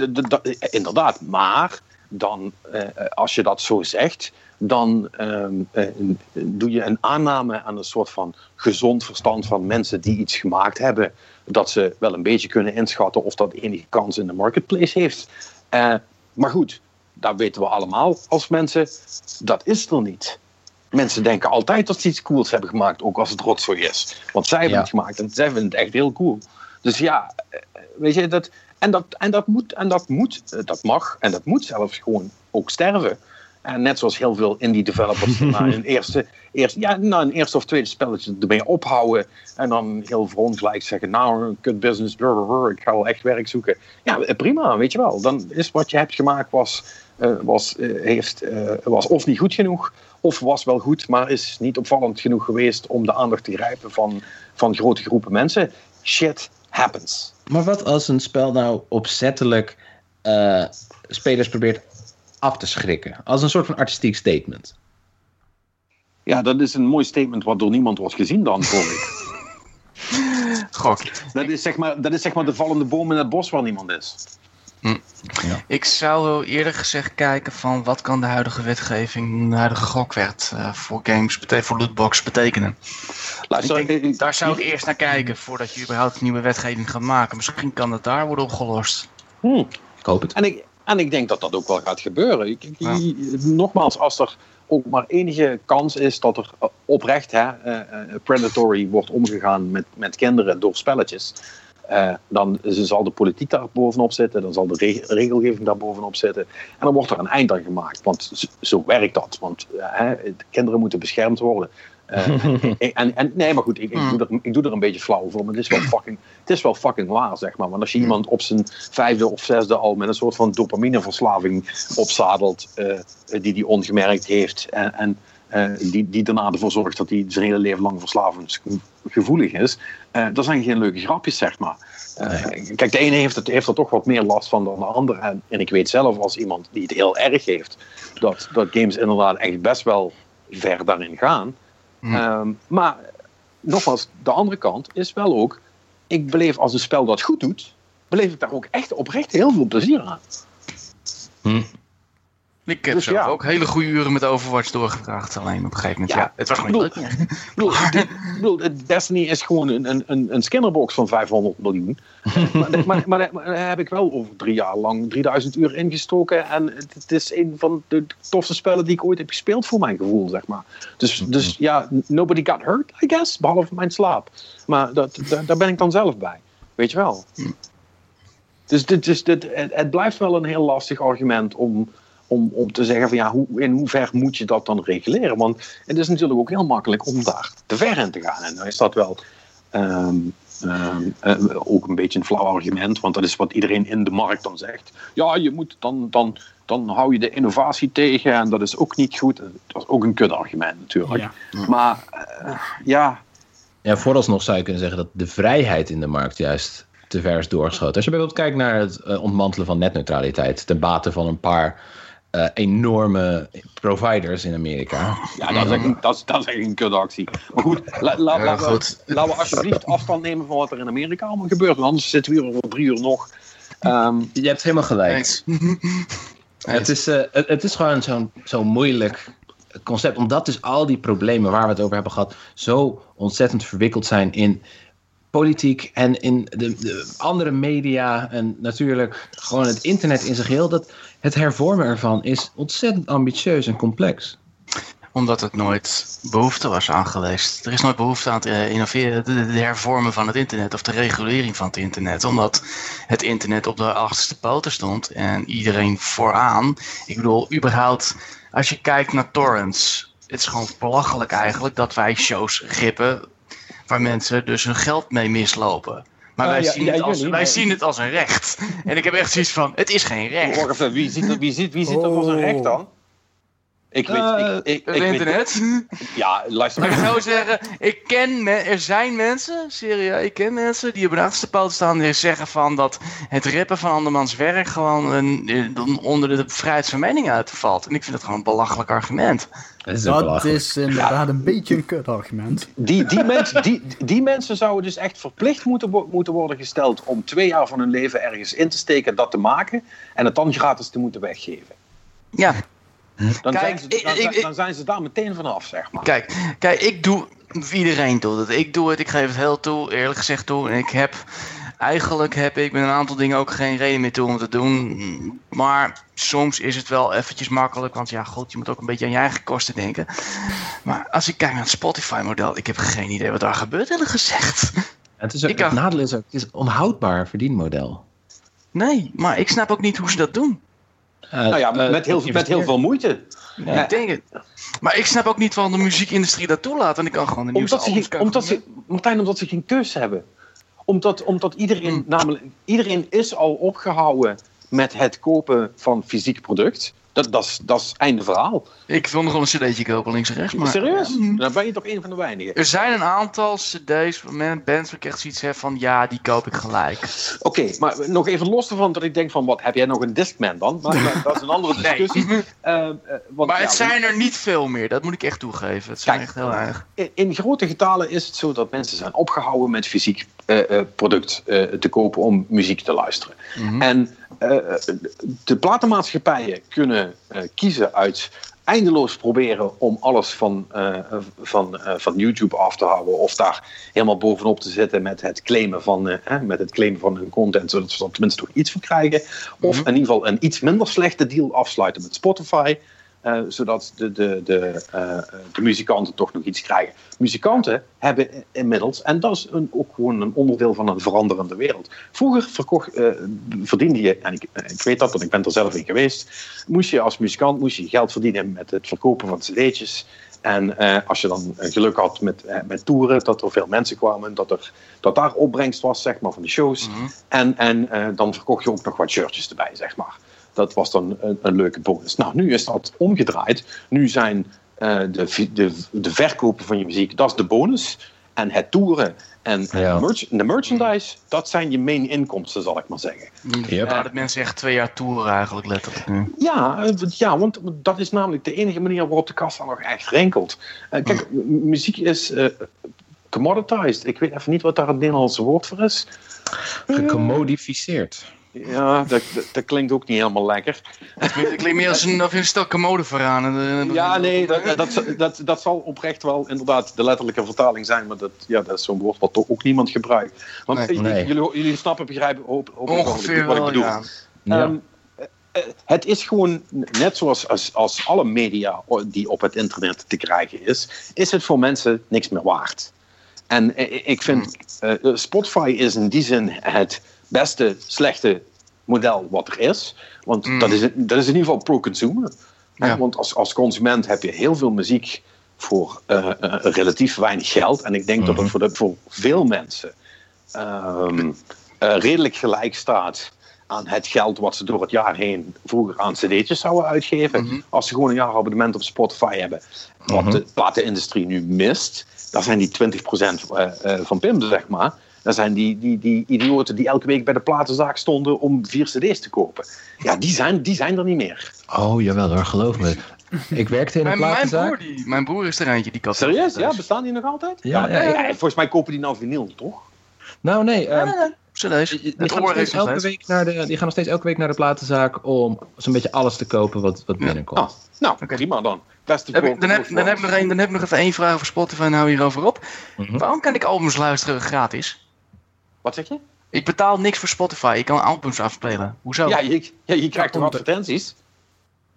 inderdaad. Maar dan, eh, als je dat zo zegt, dan ehm, eh, doe je een aanname aan een soort van gezond verstand van mensen die iets gemaakt hebben. Dat ze wel een beetje kunnen inschatten of dat enige kans in de marketplace heeft. Eh, maar goed, dat weten we allemaal als mensen. Dat is er niet. Mensen denken altijd dat ze iets cools hebben gemaakt, ook als het rotzooi is. Want zij hebben Ja. het gemaakt en zij vinden het echt heel cool. Dus ja, eh, weet je, dat, en, dat, en dat moet, en dat moet, dat mag en dat moet zelfs gewoon ook sterven. En net zoals heel veel indie developers na een eerste, eerste, ja, na een eerste of tweede spelletje ermee ophouden. En dan heel verongelijk zeggen, nou, kut business, brr, ik ga wel echt werk zoeken. Ja, eh, prima, weet je wel. Dan is wat je hebt gemaakt was, eh, was, eh, heeft, eh, was of niet goed genoeg, of was wel goed, maar is niet opvallend genoeg geweest om de aandacht te grijpen van, van grote groepen mensen. Shit happens. Maar wat als een spel nou opzettelijk eh, spelers probeert af te schrikken? Als een soort van artistiek statement. Ja, dat is een mooi statement wat door niemand wordt gezien dan, voor ik. Gok. Dat is, zeg maar, dat is zeg maar de vallende boom in het bos waar niemand is. Ik zou eerder gezegd kijken van wat kan de huidige wetgeving, de huidige gokwet eh, voor games, voor lootbox betekenen. Luister, Ik denk, daar zou ik eerst naar kijken voordat je überhaupt nieuwe wetgeving gaat maken. Misschien kan dat daar worden opgelost. hmm. Ik hoop het. En ik, en ik denk dat dat ook wel gaat gebeuren. Ik, ik- Ja. Nogmaals, als er ook maar enige kans is dat er eh, oprecht hè, eh, eh, predatory wordt omgegaan met, met kinderen door spelletjes. dan zal de politiek daar bovenop zitten, dan zal de reg- regelgeving daar bovenop zitten. En dan wordt er een eind aan gemaakt, want zo, zo werkt dat. Want de kinderen moeten beschermd worden. Eh, en, en, nee, maar goed, ik, ik, Hmm. doe er, ik doe er een beetje flauw voor, maar het is wel fucking, het is wel fucking waar, zeg maar. Want als je iemand op zijn vijfde of zesde al met een soort van dopamineverslaving opzadelt, eh, die die ongemerkt heeft, en, en eh, die, die daarna ervoor zorgt dat hij zijn hele leven lang verslavingsgevoelig is, dat zijn geen leuke grapjes, zeg maar. Kijk, de ene heeft, het, heeft er toch wat meer last van dan de ander. En, en ik weet zelf als iemand die het heel erg heeft, dat, dat games inderdaad echt best wel ver daarin gaan. Hm. Ehm, maar nogmaals, de andere kant is wel ook, ik beleef als een spel dat goed doet, beleef ik daar ook echt oprecht heel veel plezier aan. Hm. Ik heb Dus zelf ja. ook hele goede uren met Overwatch doorgebracht. Alleen op een gegeven moment, ja, Ja, het was gewoon niet leuk bedoel, ik bedoel, Destiny is gewoon een, een- een, een scannerbox van 500 miljoen. maar, maar, maar, maar daar heb ik wel over drie jaar lang 3000 uur ingestoken. En het, het is een van de tofste spellen die ik ooit heb gespeeld voor mijn gevoel, zeg maar. Dus, dus ja, nobody got hurt, I guess, behalve mijn slaap. Maar dat, daar, daar ben ik dan zelf bij. Weet je wel. Dus dit, dus dit, het, het blijft wel een heel lastig argument om, om, om te zeggen van ja, hoe, in hoever moet je dat dan reguleren? Want het is natuurlijk ook heel makkelijk om daar te ver in te gaan. En dan is dat wel ehm, ehm, eh, ook een beetje een flauw argument, want dat is wat iedereen in de markt dan zegt. Ja, je moet dan, dan, dan hou je de innovatie tegen en dat is ook niet goed. Dat is ook een kutargument natuurlijk. Ja. Maar eh, ja, Ja, vooralsnog zou je kunnen zeggen dat de vrijheid in de markt juist te ver is doorgeschoten. Als je bijvoorbeeld kijkt naar het eh, ontmantelen van netneutraliteit ten bate van een paar eh, enorme providers in Amerika. Ja, dat is echt een, dat is, dat is echt een kutactie. Maar goed, la, la, Ja, laten we- goed. laten we alsjeblieft afstand nemen van wat er in Amerika allemaal gebeurt. Want anders zitten we hier over drie uur nog. Ehm, Je hebt helemaal gelijk. Het is, eh, het, het is gewoon zo'n zo'n moeilijk concept. Omdat dus al die problemen waar we het over hebben gehad... zo ontzettend verwikkeld zijn in politiek en in de, de andere media... en natuurlijk gewoon het internet in zijn geheel... dat het hervormen ervan is ontzettend ambitieus en complex. Omdat het nooit behoefte was aan geweest. Er is nooit behoefte aan het eh, innoveren, de, hervormen van het internet of de regulering van het internet. Omdat het internet op de achterste poten stond en iedereen vooraan. Ik bedoel, überhaupt, als je kijkt naar torrents. Het is gewoon belachelijk eigenlijk dat wij shows gippen waar mensen dus hun geld mee mislopen. Maar Ah, wij, ja, zien, ja, het als, jullie, wij maar- zien het als een recht. En ik heb echt zoiets van, het is geen recht. wacht even, wie ziet, wie ziet, wie ziet dat als een recht dan? Ik weet, ik, ik, ik Het weet- internet. ja, luister Maar ik zou zeggen, ik ken me- er zijn mensen, serieus, ik ken mensen die op de achterste poot staan die zeggen van dat het rippen van andermans werk gewoon een, eh, onder de vrijheid van mening uitvalt. En ik vind dat gewoon een belachelijk argument. Dat is Dat inderdaad een beetje een kutargument. Die, die, mensen, die, die mensen zouden dus echt verplicht moeten, moeten worden gesteld om twee jaar van hun leven ergens in te steken, dat te maken en het dan gratis te moeten weggeven. Ja, Dan, Kijk, zijn, ze, dan, ik- ik- zijn- ik- dan zijn ze daar meteen vanaf, zeg maar. kijk, kijk, ik doe, iedereen doet het. Ik doe het, ik geef het heel toe, eerlijk gezegd toe. En ik heb, eigenlijk heb ik met een aantal dingen ook geen reden meer toe om te doen. Maar soms is het wel eventjes makkelijk, want ja, goed, je moet ook een beetje aan je eigen kosten denken. Maar als ik kijk naar het Spotify-model, ik heb geen idee wat daar gebeurt, eerlijk gezegd. Het, is ook, Ik het nadeel is ook, het is een onhoudbaar verdienmodel. Nee, maar ik snap ook niet hoe ze dat doen. Eh, Nou ja, eh, met heel, met heel veel moeite. Ja. Ik denk het. Maar ik snap ook niet waarom de muziekindustrie dat toelaat. Want ik kan gewoon de nieuwste Omdat ze, omdat ze, Martijn, omdat ze geen keus hebben. Omdat, omdat iedereen, Hmm. namelijk, iedereen is al opgehouden met het kopen van fysiek product. Dat, dat, is, dat is einde verhaal. Ik wil nog wel een cd'tje kopen links en rechts. Maar Serieus? Dan ben je toch een van de weinigen. Er zijn een aantal cd's men- bands waar ik echt zoiets heb van... Ja, die koop ik gelijk. Oké, maar nog even los ervan dat ik denk van, wat heb jij nog een Discman dan? Maar, maar dat is een andere discussie. Eh, eh, want, Maar ja, het zijn er niet veel meer. Dat moet ik echt toegeven. Het zijn Kijk, echt heel erg. in, in grote getalen is het zo dat mensen zijn opgehouden met fysiek eh, product te kopen om muziek te luisteren. Mhm. En eh, de platenmaatschappijen kunnen eh, kiezen uit eindeloos proberen om alles van, eh, van, van YouTube af te houden. Of daar helemaal bovenop te zitten met het claimen van, eh, hè, met het claimen van hun content. Zodat ze er tenminste nog iets voor krijgen. Of in ieder geval een iets minder slechte deal afsluiten met Spotify. Eh, zodat de, de, de, eh, de muzikanten toch nog iets krijgen. Muzikanten hebben inmiddels, en dat is een, ook gewoon een onderdeel van een veranderende wereld. Vroeger verkocht, eh, verdiende je, en ik, ik weet dat, want ik ben er zelf in geweest, moest je als muzikant moest je geld verdienen met het verkopen van cd'tjes. En eh, als je dan eh, geluk had met, eh, met toeren, dat er veel mensen kwamen, dat, er, dat daar opbrengst was zeg maar, van de shows. Mhm. En, en eh, dan verkocht je ook nog wat shirtjes erbij, zeg maar. Dat was dan een, een leuke bonus. Nou, nu is dat omgedraaid. Nu zijn eh, de, de, de verkopen van je muziek, dat is de bonus. En het toeren en Ja. de, merch- de merchandise, dat zijn je main inkomsten, zal ik maar zeggen. Yep. Ja, dat mensen echt twee jaar toeren eigenlijk letterlijk nu. Ja, eh, ja, want dat is namelijk de enige manier waarop de kassa nog echt rinkelt. Eh, kijk, m- muziek is eh, commoditized. Ik weet even niet wat daar het Nederlandse woord voor is. Gecommodificeerd. Ja, dat, dat, dat klinkt ook niet helemaal lekker. Het klinkt meer als een, of je een stel commode vooraan. Eh, Ja, nee, dat, dat, dat, dat zal oprecht wel inderdaad de letterlijke vertaling zijn, maar dat, ja, dat is zo'n woord wat toch ook niemand gebruikt. Want Nee. eh, Nee. Jullie, jullie snappen, begrijpen hoop, hoop Ongeveer wat ik bedoel. ja. Ja. Ehm, eh, het is gewoon, net zoals als, als alle media die op het internet te krijgen is, is het voor mensen niks meer waard. En ik vind, eh, Spotify is in die zin het beste, slechte model wat er is. Want Mm. dat, is, dat is in ieder geval pro-consumer. Ja. Want als, als consument heb je heel veel muziek voor eh, eh, relatief weinig geld. En ik denk dat het voor, de, voor veel mensen ehm, eh, redelijk gelijk staat aan het geld wat ze door het jaar heen vroeger aan cd'tjes zouden uitgeven. Mhm. Als ze gewoon een jaar abonnement op Spotify hebben. Wat Mhm. de platenindustrie nu mist, dat zijn die 20% eh, eh, van Pim, zeg maar. Dat zijn die, die, die idioten die elke week bij de platenzaak stonden om vier cd's te kopen. Ja, die zijn, die zijn er niet meer. Oh, jawel hoor, geloof me. Ik werkte in een Mijn, mijn, platenzaak. broer, die, mijn broer is er eentje die kat. Serieus? Ja, thuis. bestaan die nog altijd? Ja, ja, ja. volgens mij kopen die nou vinyl, toch? Nou, nee. ehm, Cd's. die, gaan nog steeds elke week naar de, die gaan nog steeds elke week naar de platenzaak om zo'n beetje alles te kopen wat, wat binnenkomt. Ah, nou, Oké. prima dan. Beste Heb ik- voor- dan, heb, voor- dan, heb ik nog een, dan heb ik nog even één vraag over Spotify nou hierover op. Mhm. Waarom kan ik albums luisteren gratis? Wat zeg je? Ik betaal niks voor Spotify. Ik kan albums afspelen. Hoezo? Ja, je, ja, je krijgt toch advertenties?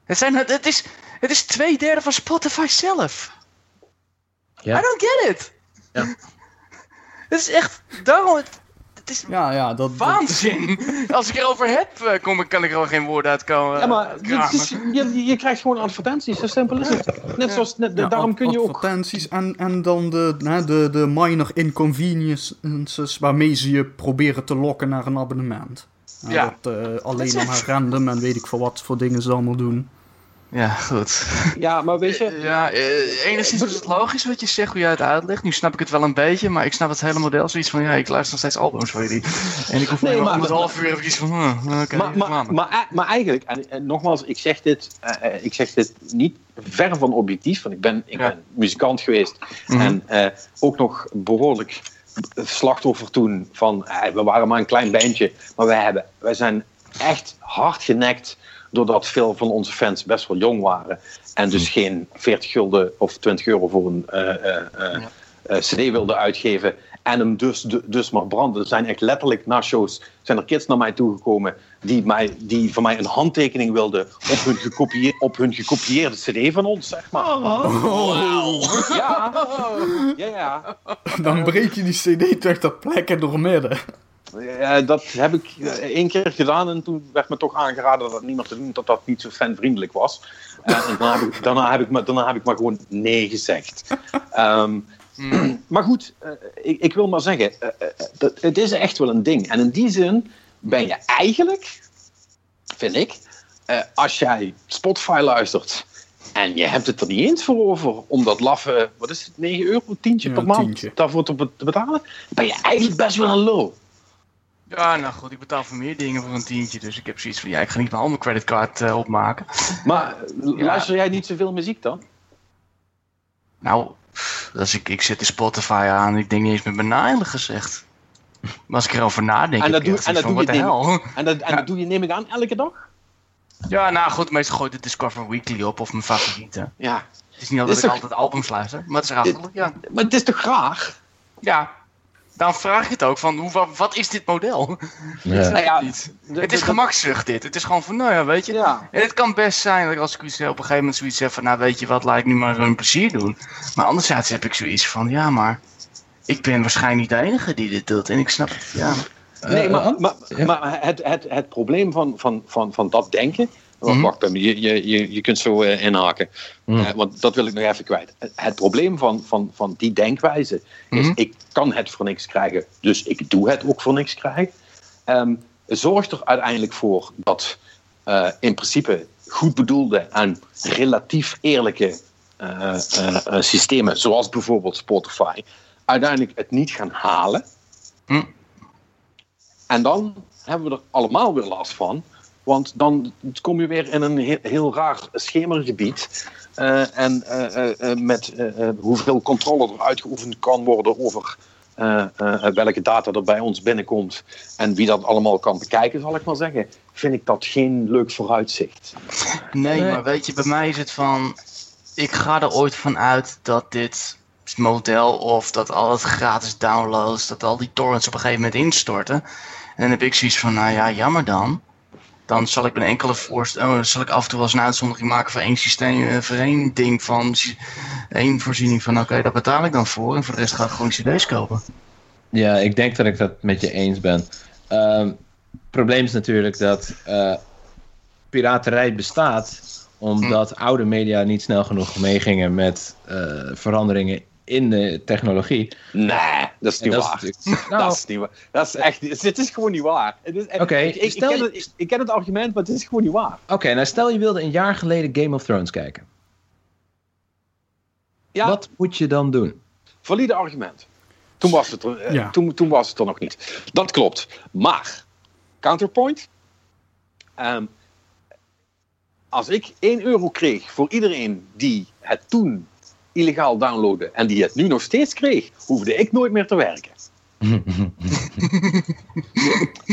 Het, zijn, het, is, het is twee derde van Spotify zelf. Ja. I don't get it. Ja. Het is echt... Daarom... Het, het is Ja, ja, dat... dat- waanzin. Als ik erover heb, eh, kom, ik- kan ik er al geen woorden uitkomen. Ja, maar is- je, je krijgt gewoon advertenties, zo simpel is het. Net zoals, net, ja, daarom ad- kun je ook... advertenties en, en dan de, hè, de, de minor inconveniences waarmee ze je proberen te lokken naar een abonnement. Ja, Ja. Dat, eh, alleen maar random en weet ik voor wat voor dingen ze allemaal doen. Ja, goed. Ja, maar weet je... Ja, eh, enigszins is het logisch wat je zegt, hoe jij het uitlegt. Nu snap ik het wel een beetje, maar ik snap het hele model zoiets van... Ja, ik luister nog steeds albums van jullie. En ik hoef Nee, maar het half uur even iets van... oké, maar, maar, maar, maar eigenlijk, en, en nogmaals, ik zeg, dit, eh, eh, ik zeg dit niet ver van objectief, want ik ben, ik Ja. ben muzikant geweest Mhm. en ook nog behoorlijk slachtoffer toen van, we waren maar een klein bandje, maar wij, hebben, wij zijn echt hard genekt doordat veel van onze fans best wel jong waren en dus geen 40 gulden of 20 euro voor een eh, eh, eh, Ja. eh, cd wilden uitgeven en hem dus, du- dus maar branden. Er zijn echt letterlijk na shows zijn er kids naar mij toegekomen die, mij, die van mij een handtekening wilden op hun, gekopieer, op hun gekopieerde cd van ons, zeg maar. Ja, ja, ja. Dan breek je die cd terug ter plekke door midden. Ja, dat heb ik eh, één keer gedaan en toen werd me toch aangeraden dat niemand te doen, dat dat niet zo fanvriendelijk was. Eh, en daarna heb, ik, daarna, heb ik, maar- daarna heb ik maar gewoon nee gezegd. Ehm, maar goed, eh, ik, ik wil maar zeggen, dat, het is echt wel een ding. En in die zin ben je eigenlijk, vind ik, als jij Spotify luistert en je hebt het er niet eens voor over om dat laffe, wat is het, 9 euro, tientje Ja, per maand tientje. daarvoor te, be- te betalen, ben je eigenlijk best wel een low. Ja, nou goed, ik betaal voor meer dingen voor een tientje. Dus ik heb zoiets van, ja, ik ga niet mijn andere creditcard eh, opmaken. Maar Ja. luister jij niet zoveel muziek dan? Nou, als ik, ik zet de Spotify aan, ik denk niet eens met mijn gezegd. Maar als ik erover nadenk, En dat doe- en dat doe je hell? En dat, en Ja. dat doe je, neem ik aan, elke dag? Ja, nou goed, meestal gooi ik de Discover Weekly op of mijn favorieten. Ja. Het is niet altijd dat ik toch- altijd albums luister, maar het is achterlijk, ja. Maar het is toch raar? Ja, daarom vraag je het ook van, hoe, wat, wat is dit model? Ja. Nou ja, Niet. de- Het is gemakzucht dit. Het is gewoon van, nou ja, weet je. Ja. En het kan best zijn dat ik als ik op een gegeven moment zoiets heb van, nou weet je wat, laat ik nu maar een plezier doen. Maar anderzijds heb ik zoiets van, ja maar, ik ben waarschijnlijk niet de enige die dit doet. En ik snap het, ja. Nee, Eh, maar, maar, maar het, het, het probleem van, van, van, van dat denken. Wacht, Mhm. wacht Pim, je, je, je, je kunt zo eh, inhaken. Mhm. Eh, want dat wil ik nog even kwijt. Het, probleem van, van, van die denkwijze is: Mhm. ik kan het voor niks krijgen, dus ik doe het ook voor niks krijgen. Ehm, zorgt er uiteindelijk voor dat eh, in principe goed bedoelde en relatief eerlijke systemen, zoals bijvoorbeeld Spotify, uiteindelijk het niet gaan halen. Hm. En dan hebben we er allemaal weer last van. Want dan kom je weer in een heel, heel raar schemergebied. eh, en eh, eh, met hoeveel controle er uitgeoefend kan worden over eh, eh, welke data er bij ons binnenkomt en wie dat allemaal kan bekijken, zal ik maar zeggen, vind ik dat geen leuk vooruitzicht. Nee, Nee. maar weet je, bij mij is het van. Ik ga er ooit van uit dat dit model of dat al het gratis downloads, dat al die torrents op een gegeven moment instorten. En dan heb ik zoiets van, nou ja, jammer dan. Dan zal ik een enkele voorst oh, zal ik af en toe wel eens een uitzondering maken voor één systeem, eh, voor één ding van één voorziening van oké, daar betaal ik dan voor. En voor de rest ga ik gewoon cd's kopen. Ja, ik denk dat ik dat met je eens ben. Ehm, Het probleem is natuurlijk dat eh, piraterij bestaat omdat oude media niet snel genoeg meegingen met eh, veranderingen in de technologie. Nee, dat is niet dat waar. nou, Dat is niet waar. Dat is echt, dit is gewoon niet waar. Het is echt- Oké, ik, ik, ik, stel ken je- het, ik, ik ken het argument, maar het is gewoon niet waar. Oké, nou stel je wilde een jaar geleden Game of Thrones kijken. Ja, Wat moet je dan doen? valide argument. Toen was, het er, eh, Ja. toen, toen was het er nog niet. Dat klopt. Maar, counterpoint. Ehm, als ik 1 euro kreeg voor iedereen die het toen illegaal downloadde en die het nu nog steeds kreeg, hoefde ik nooit meer te werken.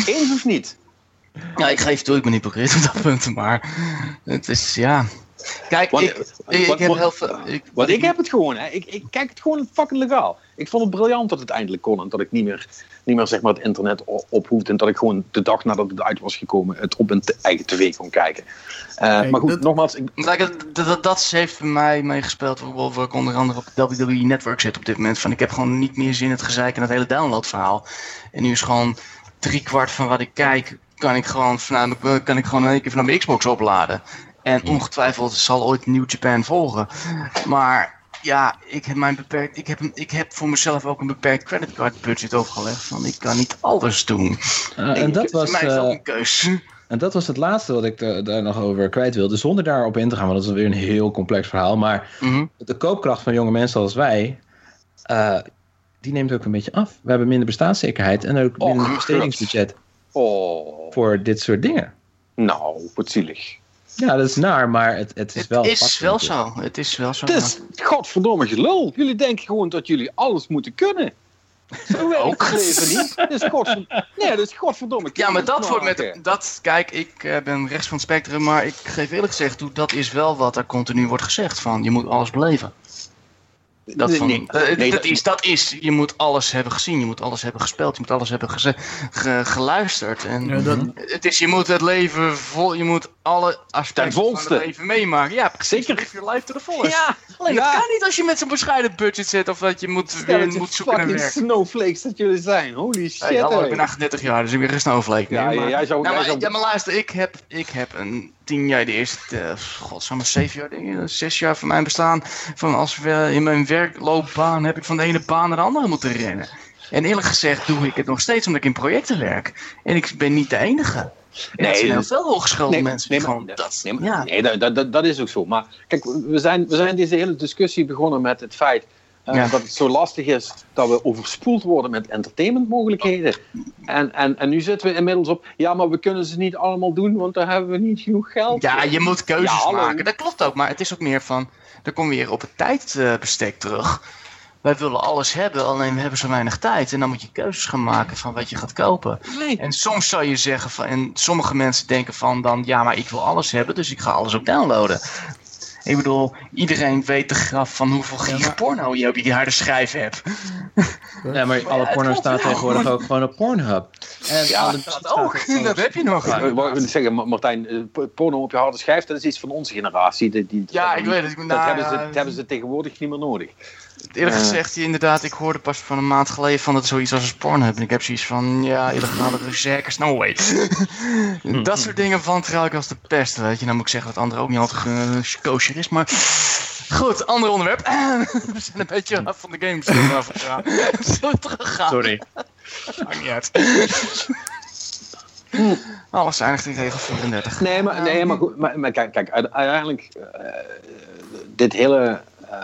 Eens of niet? Ja, ik geef toe, ik ben hypocriet op dat punt, maar het is, ja... Kijk, Want- ik, ik, heb wat- heel veel... Ik, Want ik heb het gewoon. Hè. Ik, ik kijk het gewoon fucking legaal. Ik vond het briljant dat het eindelijk kon. En dat ik niet meer, niet meer zeg maar, het internet o- op hoefde. En dat ik gewoon de dag nadat het uit was gekomen... het op mijn eigen tv kon kijken. Eh, maar goed, dat- nogmaals. Ik, Kijk, dat, dat, dat heeft bij mij meegespeeld, waar ik onder andere op WWE Network zit op dit moment. Van, ik heb gewoon niet meer zin in het gezeik en het hele downloadverhaal. En nu is gewoon drie kwart van wat ik kijk, kan ik gewoon kan ik gewoon in één keer vanuit mijn Xbox opladen. En ongetwijfeld zal ooit New Japan volgen. Maar ja, ik heb, mijn beperkt, ik, heb, een- ik heb voor mezelf ook een beperkt creditcard budget opgelegd. Van ik kan niet alles doen. Eh, en, dat Voor was, mij is dat eh, een keus. en dat was het laatste wat ik da- daar nog over kwijt wilde. Zonder daarop in te gaan, want dat is weer een heel complex verhaal. Maar Mhm. de koopkracht van jonge mensen als wij, eh, die neemt ook een beetje af. We hebben minder bestaanszekerheid en ook Oh, minder bestedingsbudget oh, voor dit soort dingen. nou, wat zielig. Ja, dat is naar, maar het, het is Het wel... is vast wel natuurlijk. zo. Het is wel zo. Het is godverdomme gelul. Jullie denken gewoon dat jullie alles moeten kunnen. Zo werkt Ook. het leven niet. Is godverdomme. Nee, dat is godverdomme. Ja, maar dat wordt met. Dat, kijk, ik eh, ben rechts van het spectrum, maar ik geef eerlijk gezegd toe, dat is wel wat er continu wordt gezegd: van je moet alles beleven. Dat, Nee, van, nee, eh, nee, dat, is, dat is, je moet alles hebben gezien, je moet alles hebben gespeeld, je moet alles hebben geze- ge- geluisterd. En Ja, dat, het is, je moet het leven vol, je moet alle aspecten van het leven meemaken. Ja, precies. Zeker. Live your life to the fullest. Ja, Alleen ja. dat kan niet als je met zo'n bescheiden budget zit of dat je moet, weer moet zoeken naar fucking werk. snowflakes dat jullie zijn. Holy shit. Hey, hallo, hey. ik ben 38 jaar, dus ik ben geen snowflake. Ja, meer, ja, maar- jij zou- Nou, jij maar, zou- ja, maar luister, ik heb, ik heb een tien jaar, de eerste, uh, god, zeg maar zeven jaar, denk ik, zes jaar van mijn bestaan. Van als we in mijn werkloopbaan heb ik van de ene baan naar de andere moeten rennen. En eerlijk gezegd doe ik het nog steeds omdat ik in projecten werk. En ik ben niet de enige. En Nee, er zijn heel veel hogeschoolde mensen nee, gewoon dat... nee, ja. nee, dat, dat, dat is ook zo. Maar kijk, we zijn, we zijn deze hele discussie begonnen met het feit eh, Ja. dat het zo lastig is dat we overspoeld worden met entertainmentmogelijkheden. En, en, en nu zitten we inmiddels op, ja, maar we kunnen ze niet allemaal doen, want daar hebben we niet genoeg geld. Ja, voor. je moet keuzes Ja, maken. Dat klopt ook, maar het is ook meer van... Dan kom je weer op het tijdbestek terug. Wij willen alles hebben, alleen we hebben zo weinig tijd. En dan moet je keuzes gaan maken van wat je gaat kopen. Nee. En soms zou je zeggen van... En sommige mensen denken van dan... Ja, maar ik wil alles hebben, dus ik ga alles ook downloaden. Ik bedoel, iedereen weet de graf van hoeveel gig porno je op je harde schijf hebt. Ja, maar alle het porno staat tegenwoordig ook gewoon op Pornhub. En Ja, dat ook. Dat heb je nog. Ja, ik wou zeggen, Ma- Martijn, eh, porno op je harde schijf, dat is iets van onze generatie. Die, die, Ja, ik weet het. Dat, Nou, hebben, ze, ja, dat hebben ze tegenwoordig niet meer nodig. Eerlijk Eh. gezegd, inderdaad, ik hoorde pas van een maand geleden van dat het zoiets als een Pornhub. En ik heb zoiets van, ja, illegale Russische hackers, no way. dat soort dingen wantrouw ik als de pest, weet je. Dan moet ik zeggen dat andere ook niet altijd kosher is, maar... Goed, ander onderwerp. We zijn een beetje af van de games. Zullen we teruggaan? Sorry. Maakt niet uit. Alles eindigt in regel 34. Nee, maar, nee, maar, goed, maar, maar kijk, kijk, uite- uiteindelijk, eh, dit, hele, eh,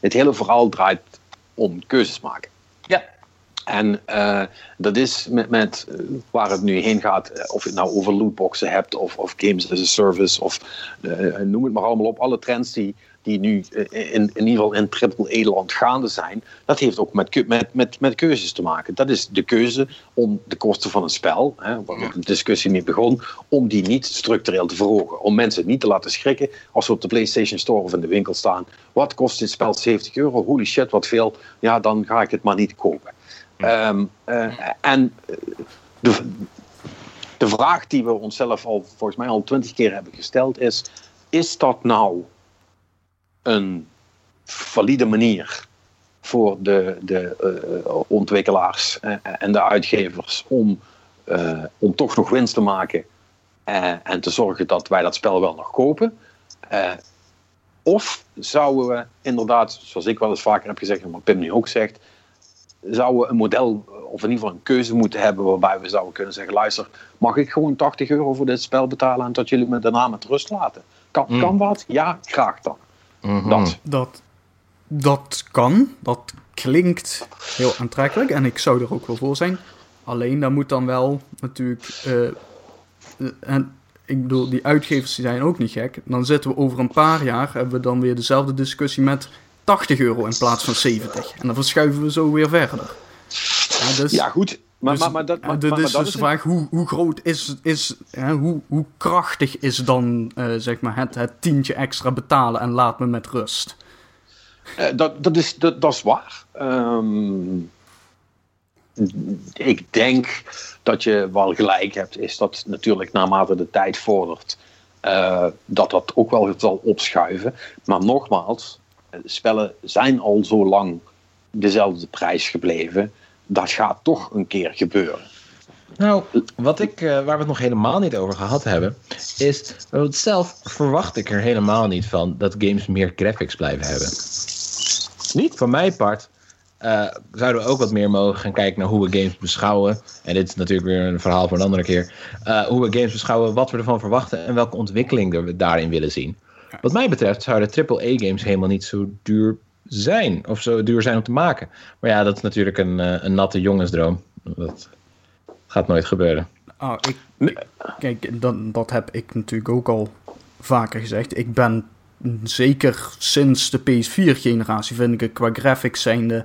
dit hele verhaal draait om keuzes maken. Ja. En uh, dat is met, met uh, waar het nu heen gaat, uh, of je het nou over lootboxen hebt, of, of games as a service, of noem het maar allemaal op. Alle trends die, die nu in, in ieder geval in triple-E-land gaande zijn, dat heeft ook met, met, met, met keuzes te maken. Dat is de keuze om de kosten van een spel, hè, waar de discussie mee begon, om die niet structureel te verhogen. Om mensen niet te laten schrikken als ze op de PlayStation Store of in de winkel staan. Wat kost dit spel? 70 euro? Holy shit, wat veel. Ja, dan ga ik het maar niet kopen. Um, uh, en de, de vraag die we onszelf al volgens mij al twintig keer hebben gesteld is: is dat nou een valide manier voor de, de uh, ontwikkelaars en de uitgevers om, uh, om toch nog winst te maken en te zorgen dat wij dat spel wel nog kopen? of zouden we inderdaad, zoals ik wel eens vaker heb gezegd en wat Pim nu ook zegt, zouden we een model of in ieder geval een keuze moeten hebben waarbij we zouden kunnen zeggen: luister, mag ik gewoon 80 euro voor dit spel betalen en dat jullie me daarna met rust laten? Kan, Mm. kan dat? Ja, graag dan. Mhm. Dat. Dat, dat kan. Dat klinkt heel aantrekkelijk. En ik zou er ook wel voor zijn. Alleen, daar moet dan wel natuurlijk... eh, en ik bedoel, die uitgevers die zijn ook niet gek. Dan zitten we over een paar jaar... hebben we dan weer dezelfde discussie met 80 euro in plaats van 70. En dan verschuiven we zo weer verder. Ja, dus, Ja, goed. Maar, dus- maar, maar dat, maar, maar dat dus is de vraag, hoe, hoe groot is, is hè, hoe, hoe krachtig is dan eh, zeg maar het, het tientje extra betalen en laat me met rust? Eh, dat, dat, is, dat, dat is waar. Ehm, ik denk dat je wel gelijk hebt, is dat natuurlijk naarmate de tijd vordert, eh, dat dat ook wel zal opschuiven. Maar nogmaals, spellen zijn al zo lang dezelfde prijs gebleven. Dat gaat toch een keer gebeuren. Nou, wat ik, eh, waar we het nog helemaal niet over gehad hebben, is want zelf verwacht ik er helemaal niet van dat games meer graphics blijven hebben. Niet? Voor mijn part eh, zouden we ook wat meer mogen gaan kijken naar hoe we games beschouwen. En dit is natuurlijk weer een verhaal voor een andere keer. Eh, hoe we games beschouwen, wat we ervan verwachten en welke ontwikkeling we daarin willen zien. Wat mij betreft zouden AAA-games helemaal niet zo duur zijn. Of zo duur zijn om te maken. Maar ja, dat is natuurlijk een, eh, een natte jongensdroom. Dat gaat nooit gebeuren. Ah, ik, kijk, dat, dat heb ik natuurlijk ook al vaker gezegd. Ik ben zeker sinds de PS4-generatie vind ik het qua graphics zijnde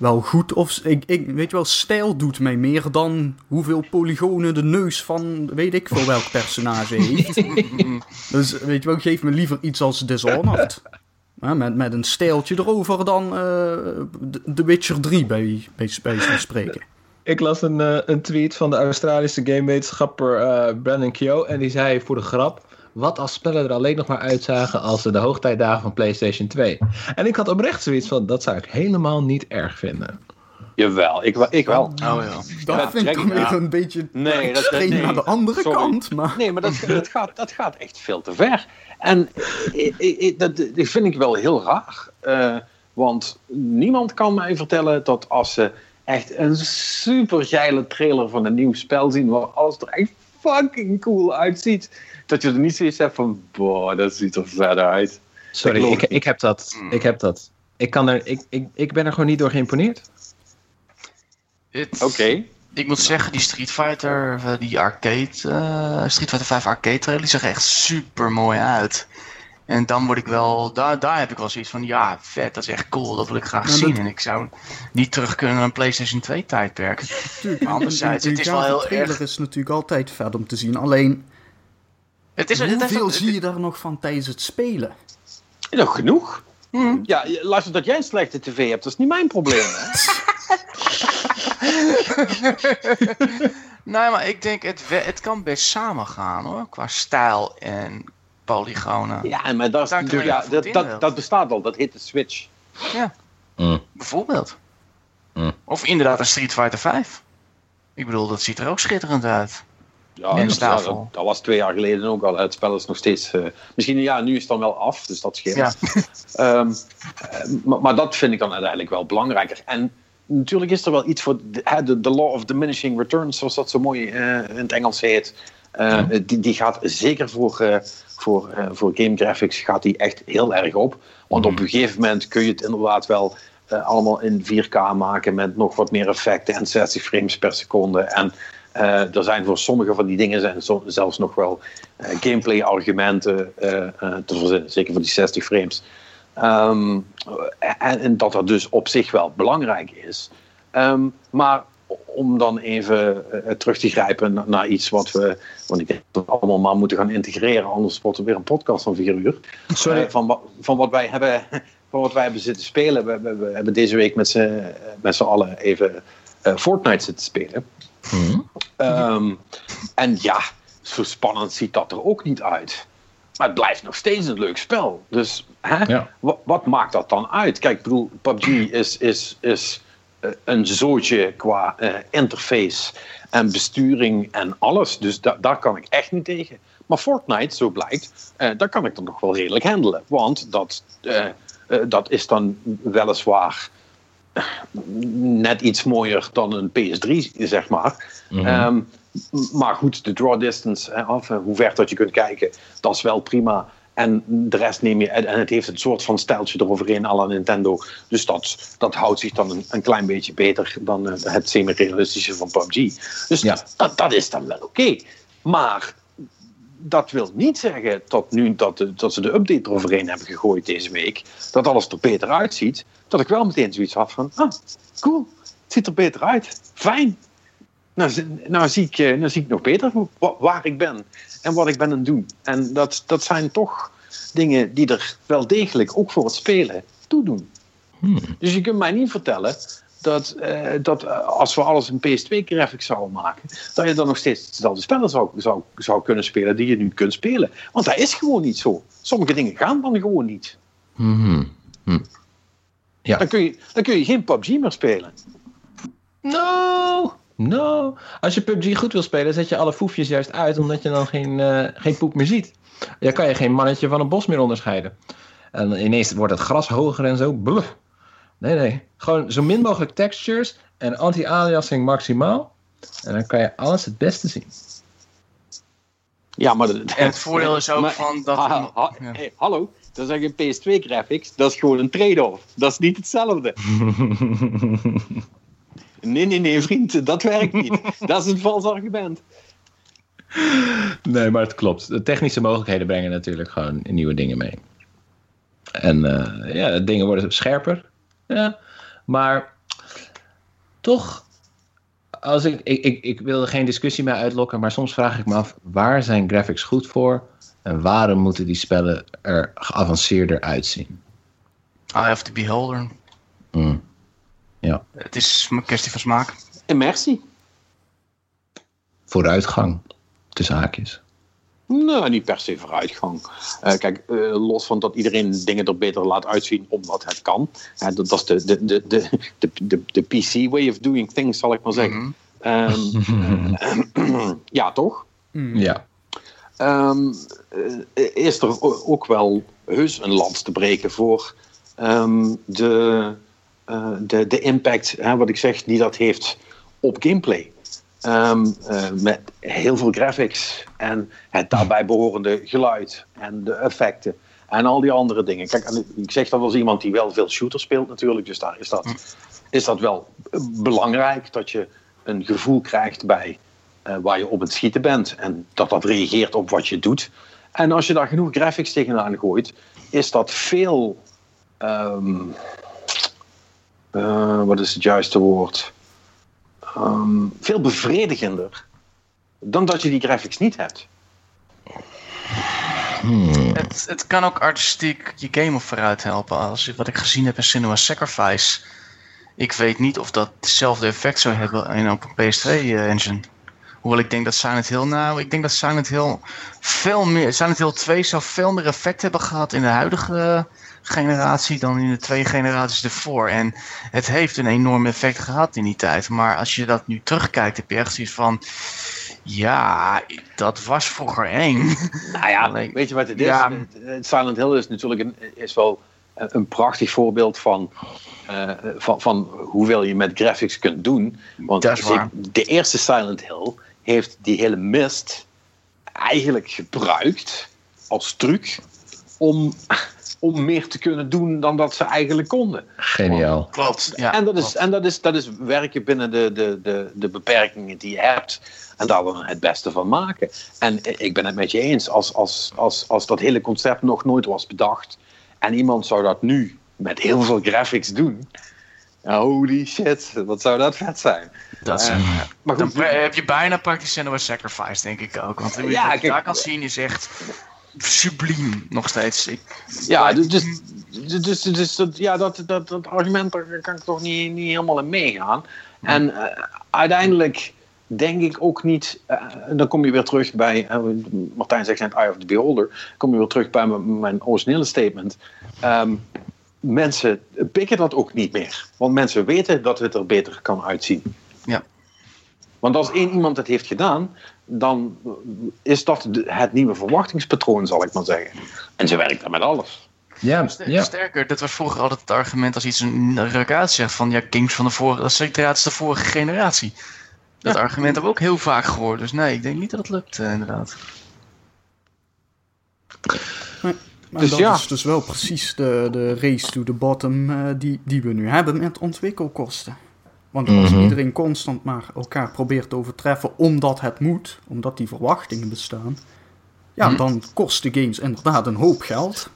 wel goed. Of ik, ik weet je wel, stijl doet mij meer dan hoeveel polygonen de neus van weet ik veel welk personage heeft. dus weet je wel, geef me liever iets als Dishonored. Met, met een stijltje erover dan eh, de- The Witcher 3 bij, bij, spreken. Ik las een, eh, een tweet van de Australische gamewetenschapper eh Brandon Keogh. En die zei voor de grap... Wat als spellen er alleen nog maar uitzagen als ze de hoogtijdagen van PlayStation 2? En ik had oprecht zoiets van... Dat zou ik helemaal niet erg vinden. Jawel, ik, wel- ik wel. Oh ja. Dat Ja, vind ik dan weer een beetje Nee, dat- extreem nee, naar de andere sorry. kant. Maar Nee, maar dat, dat, gaat, dat gaat echt veel te ver. En ik, ik, dat, dat vind ik wel heel raar. Eh, want niemand kan mij vertellen dat als ze echt een super geile trailer van een nieuw spel zien, waar alles er echt fucking cool uitziet, dat je er niet zoiets hebt van, boah, dat ziet er verder uit. Sorry, ik, ik ik heb dat. Ik heb dat. Ik, kan er, ik, ik, ik ben er gewoon niet door geïmponeerd. Het- Oké. Ik moet zeggen, die Street Fighter, eh, die arcade, eh, Street Fighter 5 arcade trailer, die zag echt super mooi uit. En dan word ik wel, daar, daar heb ik wel zoiets van, ja, vet, dat is echt cool, dat wil ik graag Nou, zien. dat- En ik zou niet terug kunnen naar een PlayStation 2 tijdperk. natuurlijk, Maar anderzijds, het is wel heel trailer erg- is natuurlijk altijd vet om te zien. Alleen, Het is, het heeft hoeveel ook- zie je daar nog van tijdens het spelen? Nog genoeg. Hm. Ja, luister, dat jij een slechte tv hebt, dat is niet mijn probleem. Hè? Nee, maar ik denk, het, het kan best samen gaan hoor, qua stijl en polygonen. Ja, maar dat, is natuurlijk, ja, dat, dat, bestaat al, dat heet de Switch. Mm. Bijvoorbeeld. Hm. Of inderdaad een Street Fighter 5. Ik bedoel, dat ziet er ook schitterend uit. Ja, En dat, ja, dat, dat was twee jaar geleden ook al. Het spel is nog steeds. eh, misschien ja, nu is het dan wel af, dus dat scheelt. Ja. Ehm, eh, maar, maar dat vind ik dan uiteindelijk wel belangrijker. En natuurlijk is er wel iets voor de, de, de law of diminishing returns, zoals dat zo mooi eh, in het Engels heet. Eh, die, die gaat zeker voor, eh, voor, voor game graphics gaat die echt heel erg op. Want op een gegeven moment kun je het inderdaad wel allemaal in 4K maken met nog wat meer effecten en 60 frames per seconde. En er zijn voor sommige van die dingen zijn zo- zelfs nog wel gameplay-argumenten eh, eh, te verzinnen, zeker voor die 60 frames. Ehm, en, en dat dat dus op zich wel belangrijk is. Ehm, maar om dan even eh, terug te grijpen na- naar iets wat we. Want ik denk dat we allemaal maar moeten gaan integreren, anders wordt er weer een podcast van vier uur. Sorry. Eh, van, van wat wij hebben. Van wat wij hebben zitten spelen. We, we, we hebben deze week met z'n met z'n allen even eh, Fortnite zitten spelen. Mhm. Ehm, en ja, zo spannend ziet dat er ook niet uit. Maar het blijft nog steeds een leuk spel. Dus hè? Ja. Wat, wat maakt dat dan uit? Kijk, bedoel, PUBG is, is, is eh, een zootje qua eh, interface en besturing en alles. Dus da- daar kan ik echt niet tegen. Maar Fortnite, zo blijkt, eh, daar kan ik dan nog wel redelijk handelen. Want dat, dat is dan weliswaar net iets mooier dan een PS3, zeg maar. Mhm. Ehm, maar goed, de draw distance, of hoe ver dat je kunt kijken, dat is wel prima. En de rest neem je, en het heeft een soort van stijltje eroverheen à la Nintendo. Dus dat, dat houdt zich dan een, een klein beetje beter dan eh, het semi-realistische van PUBG. Dus Ja. dat, dat is dan wel oké. Maar dat wil niet zeggen dat nu dat, de- dat ze de update eroverheen hebben gegooid deze week, dat alles er beter uitziet. Dat ik wel meteen zoiets had van, ah, cool, het ziet er beter uit. Fijn. Nou, nou, zie, ik, eh, nou zie ik nog beter wa- waar ik ben en wat ik ben aan het doen. En dat, dat zijn toch dingen die er wel degelijk ook voor het spelen toe doen. Dus je kunt mij niet vertellen dat, eh, dat eh, als we alles in PS2-graphics zouden maken, dat je dan nog steeds dezelfde spellen zou, zou, zou kunnen spelen die je nu kunt spelen. Want dat is gewoon niet zo. Sommige dingen gaan dan gewoon niet. Mhm. Hm. Ja. Dan kun je, dan kun je geen PUBG meer spelen. No, no. Als je PUBG goed wil spelen, zet je alle foefjes juist uit, omdat je dan geen, eh, geen poep meer ziet. Dan kan je geen mannetje van een bos meer onderscheiden. En ineens wordt het gras hoger en zo. Bluf. Nee, nee. Gewoon zo min mogelijk textures en anti-aliasing maximaal. En dan kan je alles het beste zien. Ja, maar de- En het voordeel is ook Maar- van dat... Ha- ha- Ja. hey, hallo, dat is eigenlijk een PS2-graphics. Dat is gewoon een trade-off. Dat is niet hetzelfde. Nee, nee, nee, vriend, dat werkt niet. dat is een vals argument. Nee, maar het klopt. De technische mogelijkheden brengen natuurlijk gewoon nieuwe dingen mee. En eh, ja, dingen worden scherper. Ja, maar toch, als ik, ik, ik, ik wil er geen discussie mee uitlokken, maar soms vraag ik me af, waar zijn graphics goed voor? En waarom moeten die spellen er geavanceerder uitzien? Eye of the Beholder. Hmm. Ja, Het is een kwestie van smaak. Immersie. vooruitgang, tussen haakjes. Nou, niet per se vooruitgang. Eh, kijk, eh, los van dat iedereen dingen er beter laat uitzien omdat het kan. Hè, dat, dat is de, de, de, de, de, de, de PC way of doing things, zal ik maar zeggen. Ehm, eh, ja, toch? Ja. Ehm, eh, is er ook wel heus een lans te breken voor ehm, de, de, de impact, hè, wat ik zeg, die dat heeft op gameplay. Ehm, eh, met heel veel graphics en het daarbij behorende geluid en de effecten en al die andere dingen. Kijk, ik zeg dat als iemand die wel veel shooter speelt natuurlijk, dus daar is dat, is dat wel belangrijk dat je een gevoel krijgt bij eh, waar je op het schieten bent en dat dat reageert op wat je doet. En als je daar genoeg graphics tegenaan gooit, is dat veel. ehm, eh, wat is het juiste woord? Ehm, veel bevredigender dan dat je die graphics niet hebt. Het, het kan ook artistiek je game op vooruit helpen. Als je, wat ik gezien heb in Cinema Sacrifice. Ik weet niet of dat hetzelfde effect zou hebben in op een PS2-engine. Hoewel ik denk dat Silent Hill, nou, ik denk dat Silent Hill veel meer, Silent Hill 2 zou veel meer effect hebben gehad in de huidige generatie dan in de twee generaties ervoor. En het heeft een enorm effect gehad in die tijd. Maar als je dat nu terugkijkt, heb je echt zoiets van, ja, dat was vroeger eng. Nou ja, Alleen- weet je wat het is? Ja. Het Silent Hill is natuurlijk een, is wel een prachtig voorbeeld van, eh, van, van hoeveel je met graphics kunt doen. Want Dat is waar. zeker de eerste Silent Hill heeft die hele mist eigenlijk gebruikt als truc om, om meer te kunnen doen dan dat ze eigenlijk konden. Geniaal. Klopt. Ja, en dat is, en dat is, dat is werken binnen de, de, de, de beperkingen die je hebt. En daar dan het beste van maken. En ik ben het met je eens. Als, als, als, als dat hele concept nog nooit was bedacht. En iemand zou dat nu met heel veel graphics doen. Holy shit, wat zou dat vet zijn. Dat is, Eh, maar dan goed, heb je bijna praktisch Senua Sacrifice, denk ik ook. Want je Ja, je kijk- daar kan zien is echt subliem nog steeds. Ik, Ja, dus, dus, dus, dus dat, ja, dat, dat, dat argument daar kan ik toch niet, niet helemaal in meegaan. En eh, uiteindelijk denk ik ook niet, en dan kom je weer terug bij, eh, Martijn zegt net Eye of the Beholder, kom je weer terug bij mijn, mijn originele statement. Ehm, mensen pikken dat ook niet meer, want mensen weten dat het er beter kan uitzien. Ja. Want als één iemand het heeft gedaan, dan is dat het nieuwe verwachtingspatroon, zal ik maar zeggen. En ze werkt daar met alles. Ja, ja. Sterker, dat was vroeger altijd het argument als iets een rekaat zegt van ja, games van de vorige, dat is de vorige generatie. Dat argument hebben we ook heel vaak gehoord. Dus nee, ik denk niet dat het lukt, eh, inderdaad. Maar Dus dat ja. is dus wel precies de, de race to the bottom eh, die, die we nu hebben met ontwikkelkosten. Want als Mhm. iedereen constant maar elkaar probeert te overtreffen omdat het moet, omdat die verwachtingen bestaan, ja, Mhm. dan kosten games inderdaad een hoop geld.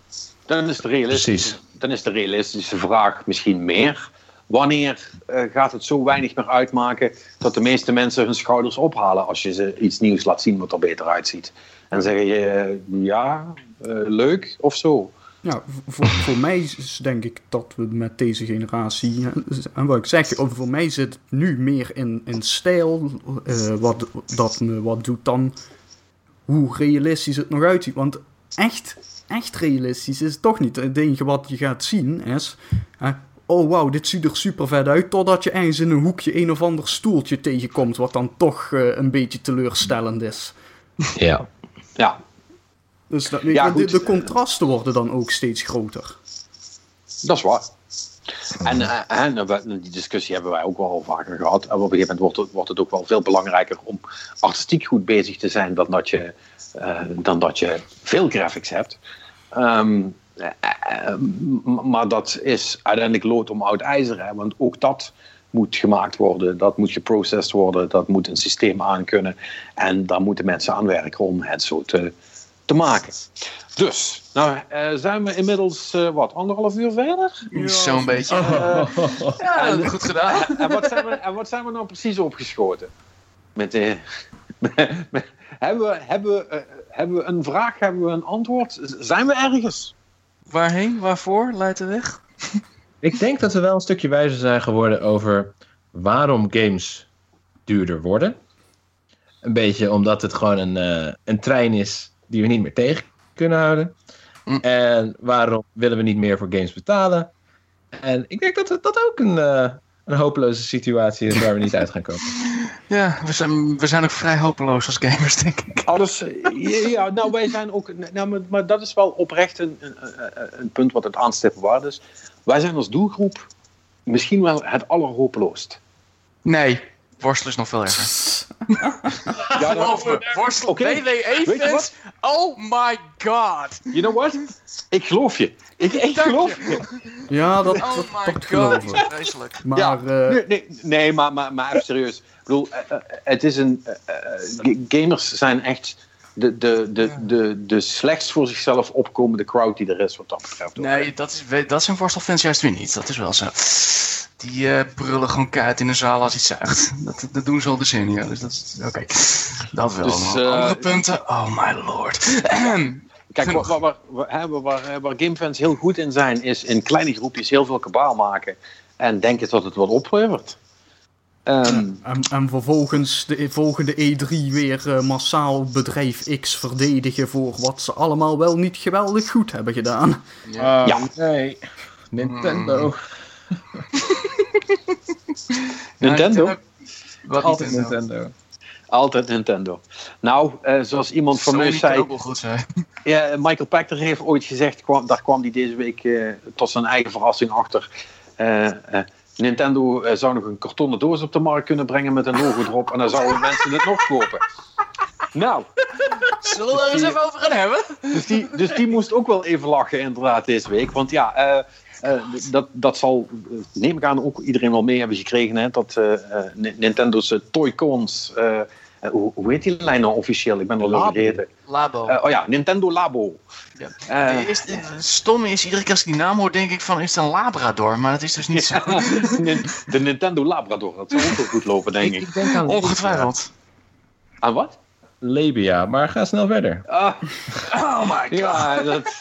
Dan is de realistische, Precies. dan is de realistische vraag misschien meer. Wanneer eh, gaat het zo weinig meer uitmaken dat de meeste mensen hun schouders ophalen als je ze iets nieuws laat zien wat er beter uitziet? En zeggen je, eh, ja, eh, leuk of zo. Ja, v- voor, voor mij is denk ik dat we met deze generatie, eh, en wat ik zeg, voor mij zit het nu meer in, in stijl, eh, wat, dat me wat doet dan hoe realistisch het nog uitziet. Want echt, echt realistisch is het toch niet. Het enige wat je gaat zien is, oh wauw, dit ziet er super vet uit, totdat je ergens in een hoekje een of ander stoeltje tegenkomt, wat dan toch eh, een beetje teleurstellend is. ja. Ja, Dus dat, Ja, de, de contrasten worden dan ook steeds groter. dat is waar. En, eh, en we- die discussie hebben wij ook wel vaker gehad. En op een gegeven moment wordt het, wordt het ook wel veel belangrijker om artistiek goed bezig te zijn dan dat je, eh, dan dat je veel graphics hebt. Ehm, eh, eh, maar dat is uiteindelijk lood om oud ijzer. Hè? Want ook dat moet gemaakt worden, dat moet geprocessed worden, dat moet een systeem aankunnen. En daar moeten mensen aan werken om het zo te, te maken. Dus, nou eh, zijn we inmiddels, eh, wat, anderhalf uur verder? Zo'n beetje. Eh, Ja, heb je goed gedaan. en, wat zijn we, en wat zijn we nou precies opgeschoten? Met, de hebben, we, hebben, we, eh, hebben we een vraag, hebben we een antwoord? Zijn we ergens? Waarheen? Waarvoor? Leidt de weg? Ik denk dat we wel een stukje wijzer zijn geworden over waarom games duurder worden. Een beetje omdat het gewoon een, eh, een trein is die we niet meer tegen kunnen houden. Mm. En waarom willen we niet meer voor games betalen? En ik denk dat het- dat ook een, eh, een hopeloze situatie is waar we niet uit gaan komen. Ja, we zijn, we zijn ook vrij hopeloos als gamers, denk ik. Alles, ja, nou wij zijn ook, nou, maar, maar dat is wel oprecht een, een, een- een punt wat het aanstippen waard is. Wij zijn als doelgroep misschien wel het allerhopeloost. Nee, worstelen is nog veel erger. Ja, Geloof me, worstelen, Oké. WWE Weet je fans, wat? oh my god. You know what? Ik geloof je. Ik, ik geloof je. je. Ja, dat, Oh dat, my dat god, vreselijk. Maar ja, eh, nee, nee, nee maar, maar, maar even serieus. Ik bedoel, eh, eh, het is een. gamers zijn echt de, de, de, de, de slechtst voor zichzelf opkomende crowd die er is, wat dat betreft. Nee, dat, is, dat zijn worstelfans juist weer niet. Dat is wel zo. Die eh, brullen gewoon keihard in de zaal als iets zuigt. Dat, dat doen ze al decennia. Dus dat is oké. Dat wel. Dus, eh, Andere punten? Oh my lord. Kijk, waar, waar, waar, waar, gamefans heel goed in zijn, is in kleine groepjes heel veel kabaal maken en denken dat het wat oplevert. Ehm, En, en vervolgens de volgende E3 weer eh, massaal bedrijf X verdedigen voor wat ze allemaal wel niet geweldig goed hebben gedaan. Ja. nee. Nintendo. Nintendo? Wat Altijd Nintendo? Nintendo. Altijd Nintendo. Nou, eh, zoals iemand van mij zei, ook wel goed zijn. Ja, Michael Pachter heeft ooit gezegd, kwam, daar kwam hij deze week eh, tot zijn eigen verrassing achter. Eh, eh, Nintendo zou nog een kartonnen doos op de markt kunnen brengen met een logo erop en dan zouden mensen het nog kopen. Nou, Zullen we er eens even over gaan hebben? Dus die, dus die moest ook wel even lachen inderdaad deze week. Want ja, eh, dat, dat zal, eh, neem ik aan, ook iedereen wel mee hebben gekregen. Hè, dat eh, eh, Ni- Nintendo's uh, Toy-Cons, hoe, hoe heet die lijn nou officieel? Ik ben al Labo. vergeten. Labo. Eh, oh ja, Nintendo Labo. Ja. Het is- het stomme is, iedere keer als ik die naam hoor, denk ik van, is het een Labrador? Maar dat is dus niet zo. De Nintendo Labrador, dat zou ook wel goed lopen, denk Ik, ik. ik denk aan Ongetwijfeld. Aan wat? Labia, maar ga snel verder. Ah, oh my god. Ja, dat,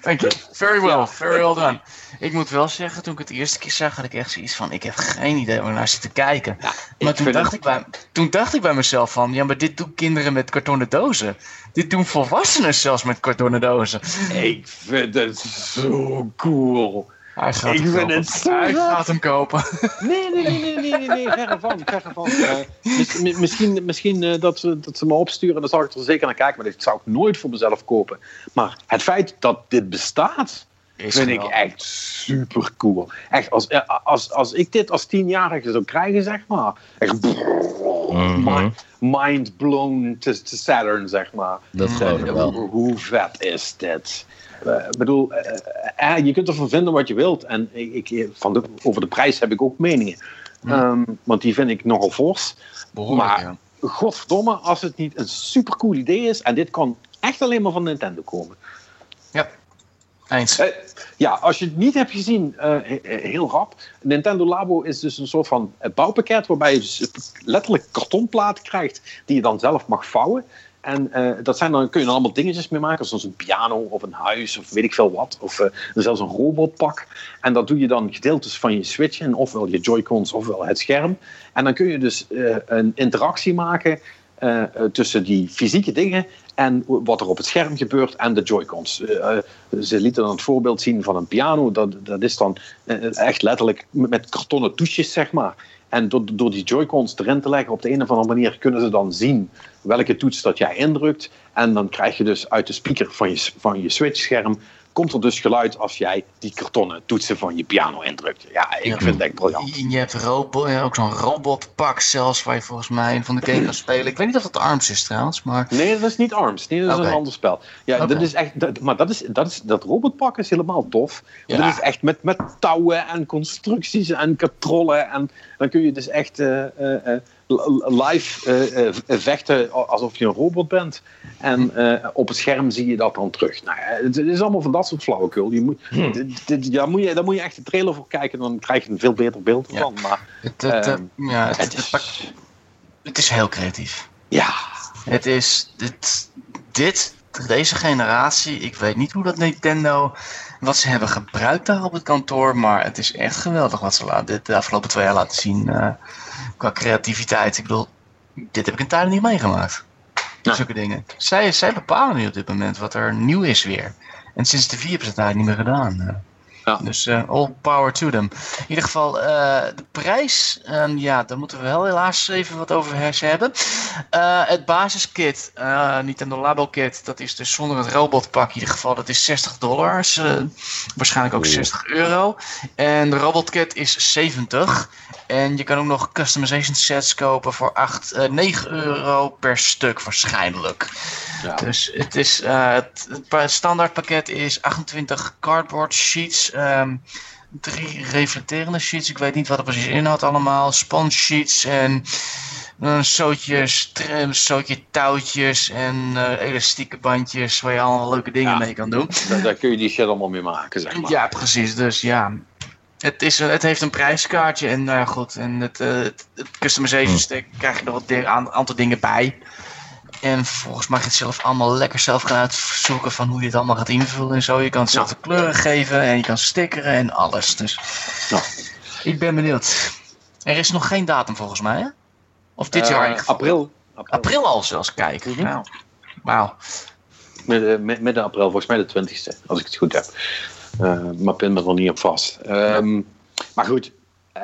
Thank you. Very well. Very well done. Ik moet wel zeggen, toen ik het de eerste keer zag, had ik echt zoiets van, ik heb geen idee waar naar zit te kijken. maar ik toen dacht, ik bij, toen dacht ik bij mezelf van, ja, maar dit doen kinderen met kartonnen dozen. Dit doen volwassenen zelfs met kartonnen dozen. ik vind het zo cool. Hij gaat Ik hem vind kopen. het zo Hij gaat hem kopen. Nee, nee, nee, nee, nee, nee, nee verre van, verre van. Eh, mis- mi- misschien misschien eh, dat, ze, dat ze me opsturen, dan zal ik er zeker naar kijken, maar dit zou ik nooit voor mezelf kopen. Maar het feit dat dit bestaat, Is vind ik echt super cool. Echt, als, eh, als, als ik dit als tienjarige zou krijgen, zeg maar. Echt Mhm. mi- mind blown to, to Saturn, zeg maar. Dat geloof ik wel. Hoe, hoe vet is dit? Eh, Ik bedoel, eh, eh, je kunt ervan vinden wat je wilt. En ik, ik, van de, over de prijs heb ik ook meningen. Ehm, want die vind ik nogal fors. Behoorlijk, maar ja. godverdomme, als het niet een super cool idee is. En dit kan echt alleen maar van Nintendo komen. Ja. Eens. Ja, als je het niet hebt gezien, he- he- heel rap. Nintendo Labo is dus een soort van bouwpakket waarbij je dus letterlijk kartonplaten krijgt die je dan zelf mag vouwen. En eh, dat zijn dan, kun je dan allemaal dingetjes mee maken, zoals een piano of een huis of weet ik veel wat. Of eh, zelfs een robotpak. En dat doe je dan gedeeltes van je Switch in, ofwel je Joy-Cons ofwel het scherm. En dan kun je dus eh, een interactie maken tussen die fysieke dingen en wat er op het scherm gebeurt en de Joy-Cons. Ze lieten dan het voorbeeld zien van een piano. Dat, dat is dan echt letterlijk met met kartonnen toesjes, zeg maar. En door, door die Joy-Cons erin te leggen op de een of andere manier kunnen ze dan zien welke toets dat jij indrukt. En dan krijg je dus uit de speaker van je, van je Switch-scherm komt er dus geluid als jij die kartonnen toetsen van je piano indrukt. Ja, ik Ja. vind het echt briljant. Je hebt ook zo'n robotpak zelfs, waar je volgens mij van de game kan spelen. Ik weet niet of dat ARMS is trouwens, maar... Nee, dat is niet ARMS. Nee, dat is een ander spel. Ja, dat is echt, dat, maar dat, is, dat, is, dat robotpak is helemaal tof. Ja. Dat is echt met, met touwen en constructies en katrollen. En dan kun je dus echt eh, eh, eh, live eh, eh, vechten alsof je een robot bent. En eh, op het scherm zie je dat dan terug. Nou, het, is allemaal van dat soort flauwekul. Je moet, dit- dit- ja, moet je, daar moet je echt de trailer voor kijken. Dan krijg je een veel beter beeld Ja. van. Maar Het, het, Ehm, eh, ja, het, is... het is heel creatief. Ja, Het is dit, dit, deze generatie, ik weet niet hoe dat Nintendo, wat ze hebben gebruikt daar op het kantoor, maar het is echt geweldig wat ze laten, dit de afgelopen twee jaar laten zien qua creativiteit. Ik bedoel, dit heb ik in tijden niet meegemaakt. Ja. Zulke dingen. Zij, zij bepalen nu op dit moment wat er nieuw is weer. En sinds de vier hebben ze het eigenlijk niet meer gedaan. Ja. Dus eh, all power to them. In ieder geval, eh, de prijs, ehm, ja, daar moeten we wel helaas even wat over hebben. Eh, het basiskit, Nintendo Labo kit, dat is dus zonder het robotpak in ieder geval, dat is 60 dollars. waarschijnlijk ook Oeh. 60 euro. En de robotkit is 70. En je kan ook nog customization sets kopen voor 8, eh, 9 euro per stuk waarschijnlijk. ja. Dus het is het, het pa- standaard pakket is 28 cardboard sheets. Ehm, drie reflecterende sheets. Ik weet niet wat er precies inhoudt allemaal. Sponge sheets en een zootje, stre- een zootje touwtjes en eh, elastieke bandjes waar je allemaal leuke dingen Ja. mee kan doen. daar, daar kun je die shit allemaal mee maken, zeg maar. Ja, precies. Dus ja, het, is, een- het heeft een prijskaartje en nou ja, goed. En het, eh, het, het customization stick krijg je wat di- aan- aantal dingen bij. En volgens mij ga je het zelf allemaal lekker zelf gaan uitzoeken van hoe je het allemaal gaat invullen en zo. Je kan het zelf de kleuren geven en je kan stickeren en alles. Dus Ja. ik ben benieuwd. Er is nog geen datum volgens mij, hè? Of dit Eh, jaar geval. April. april. April al zelfs, kijk. Mhm. Nou, wauw. Midden, mid- midden april, volgens mij de 20ste, als ik het goed heb. Eh, maar pin me er nog niet op vast. Ehm, Maar goed. eh,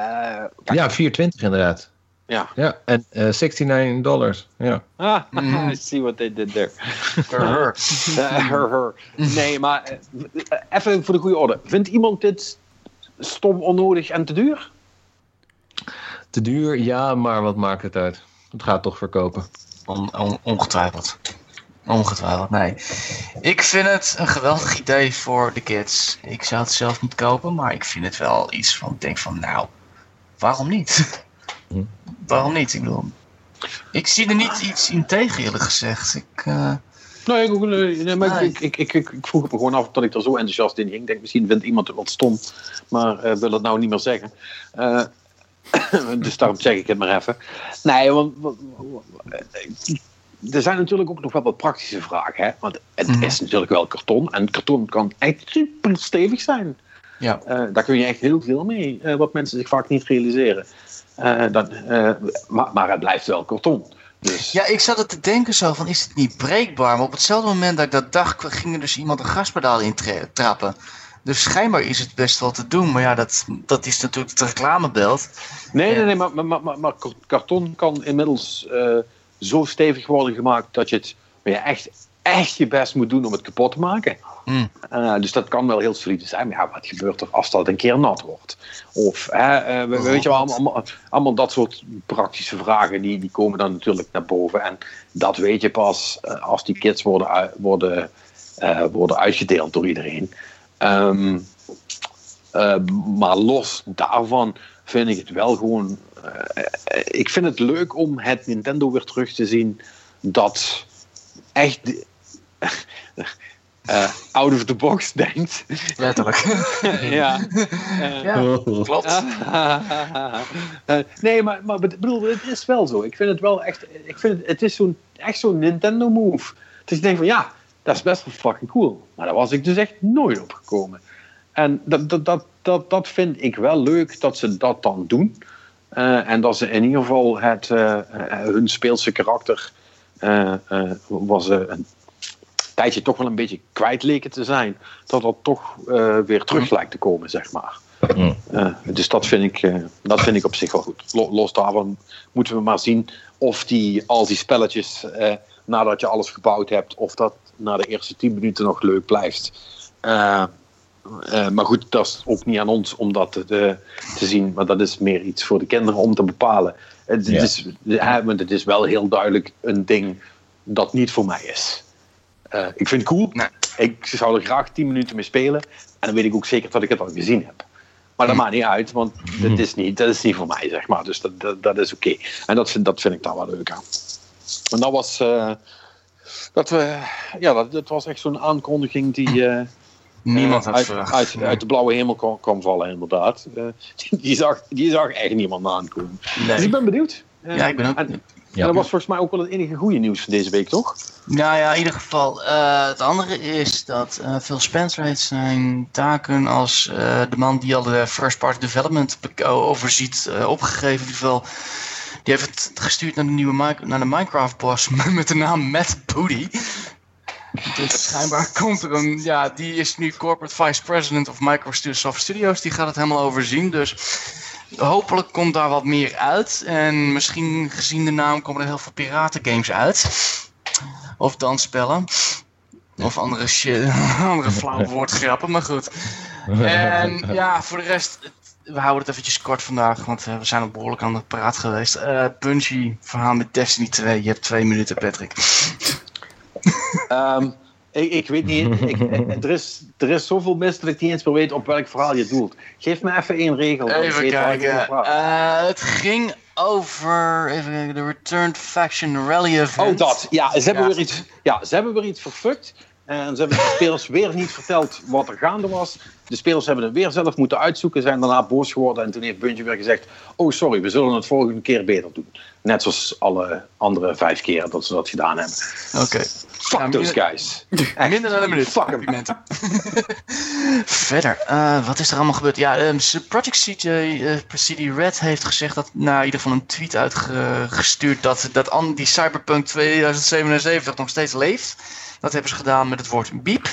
kijk, Ja, 420 inderdaad. Ja. Ja, en eh 69 dollars. Ja. Ah. I see what they did there. Her. Eh, her, her. Nee, maar eh, even voor de goede orde. Vindt iemand dit stom, onnodig en te duur? Te duur, ja, maar wat maakt het uit? Het gaat toch verkopen. On- on- ongetwijfeld. Ongetwijfeld, nee. Ik vind het een geweldig idee voor de kids. Ik zou het zelf niet kopen, maar ik vind het wel iets van, ik denk van, nou, waarom niet? Hm. Waarom niet? Ik bedoel, ik zie er niet iets in tegen, eerlijk gezegd. Ik, eh, Nou, ik, nee, maar Nee. ik, ik, ik, vroeg me gewoon af dat ik er zo enthousiast in ging. Ik denk, misschien vindt iemand het wat stom, maar eh, wil het nou niet meer zeggen. Eh, dus daarom zeg ik het maar even. Nee, want er zijn natuurlijk ook nog wel wat praktische vragen. Hè? Want het Mhm. is natuurlijk wel karton. En karton kan echt super stevig zijn. ja. Daar kun je echt heel veel mee, wat mensen zich vaak niet realiseren. Eh, dan, eh, maar, maar het blijft wel karton. Dus, ja, ik zat het te denken zo van, is het niet breekbaar? Maar op hetzelfde moment dat ik dat dacht, ging er dus iemand een gaspedaal in tra- trappen. Dus schijnbaar is het best wel te doen. Maar ja, dat, dat is natuurlijk het reclamebeeld. Nee, Ja. nee, nee, maar, maar, maar, maar karton kan inmiddels eh, zo stevig worden gemaakt dat je het maar je echt, echt je best moet doen om het kapot te maken. Hmm. Eh, dus dat kan wel heel solide zijn. Maar ja, wat gebeurt er als dat een keer nat wordt? Of, hè, eh, we- weet je wel, allemaal, allemaal, allemaal dat soort praktische vragen, die, die komen dan natuurlijk naar boven. En dat weet je pas eh, als die kits worden, worden, worden uitgedeeld door iedereen. Ehm, eh, maar los daarvan vind ik het wel gewoon. ik vind het leuk om het Nintendo weer terug te zien dat echt eh, out of the box denkt. Letterlijk. ja. Eh, ja, klopt. Eh, nee, maar, maar ik bedoel, het is wel zo. Ik vind het wel echt. Ik vind het, het is zo'n echt zo'n Nintendo move. Dus ik denk van ja, dat is best wel fucking cool. Maar daar was ik dus echt nooit op gekomen. En dat, dat, dat, dat, dat vind ik wel leuk dat ze dat dan doen. Eh, en dat ze in ieder geval het, hun speelse karakter eh, eh, was eh, een tijdje toch wel een beetje kwijt leken te zijn. Dat dat toch eh, weer terug lijkt te komen, zeg maar. Hm. Eh, dus dat vind, ik, eh, dat vind ik op zich wel goed. Lo- los daarvan moeten we maar zien of die, al die spelletjes, nadat je alles gebouwd hebt, of dat na de eerste 10 minuten nog leuk blijft. Maar goed, dat is ook niet aan ons om dat te, zien. Maar dat is meer iets voor de kinderen om te bepalen. Het, Ja. het is, het is wel heel duidelijk een ding dat niet voor mij is. Eh, ik vind het cool. Nee. Ik zou er graag 10 minuten mee spelen. En dan weet ik ook zeker dat ik het al gezien heb. Maar dat maakt niet uit, want dat is niet, dat is niet voor mij, zeg maar. Dus dat, dat, dat is oké. En dat vind, dat vind ik daar wel leuk aan. En dat was... eh, dat we, ja, dat, dat was echt zo'n aankondiging die eh, Niemand had uit, verwacht. uit, uit de blauwe hemel kwam, kwam vallen, inderdaad. Die, die, zag, die zag echt niemand aankomen. Dus ik Nee. ben benieuwd. Ja, ik ben ook en, benieuwd. en dat was volgens mij ook wel het enige goede nieuws van deze week, toch? Nou ja, in ieder geval. eh, het andere is dat eh, Phil Spencer heeft zijn taken als eh, de man die al de first party development overziet eh, opgegeven. In ieder geval, die heeft het gestuurd naar de nieuwe naar de Minecraft boss met de naam Matt Booty. Dus schijnbaar komt er een, ja, die is nu corporate vice president of Microsoft Studios. Die gaat het helemaal overzien. Dus hopelijk komt daar wat meer uit. En misschien gezien de naam komen er heel veel piratengames uit. Of dansspellen. Of andere shit, andere flauwe woordgrappen, maar goed. En ja, voor de rest, we houden het eventjes kort vandaag, want eh, we zijn al behoorlijk aan het praat geweest. Eh Bungie, verhaal met Destiny 2, je hebt twee minuten, Patrick. Ehm, ik, ik weet niet, ik, er, is, er is zoveel mis dat ik niet eens meer weet op welk verhaal je doelt. Geef me even één regel. Even kijken. Eh, het ging over even kijken, de Returned Faction Rally Event. Oh, dat. Ja, ze hebben, Ja. Weer, iets, ja, ze hebben weer iets verfukt. En ze hebben de spelers weer niet verteld wat er gaande was. De spelers hebben het weer zelf moeten uitzoeken, zijn daarna boos geworden. En toen heeft Bungie weer gezegd: Oh, sorry, we zullen het volgende keer beter doen. Net zoals alle andere vijf keer dat ze dat gedaan hebben. Oké. Fuck Ja, those guys. Echt. Minder dan een minuut. Fuck 'em. Complimenten. Verder, eh, wat is er allemaal gebeurd? Ja, ehm, Project CJ, eh, CD Red heeft gezegd dat, nou, in ieder geval een tweet uitgestuurd dat, dat an- die Cyberpunk 2077 nog steeds leeft. Dat hebben ze gedaan met het woord beep.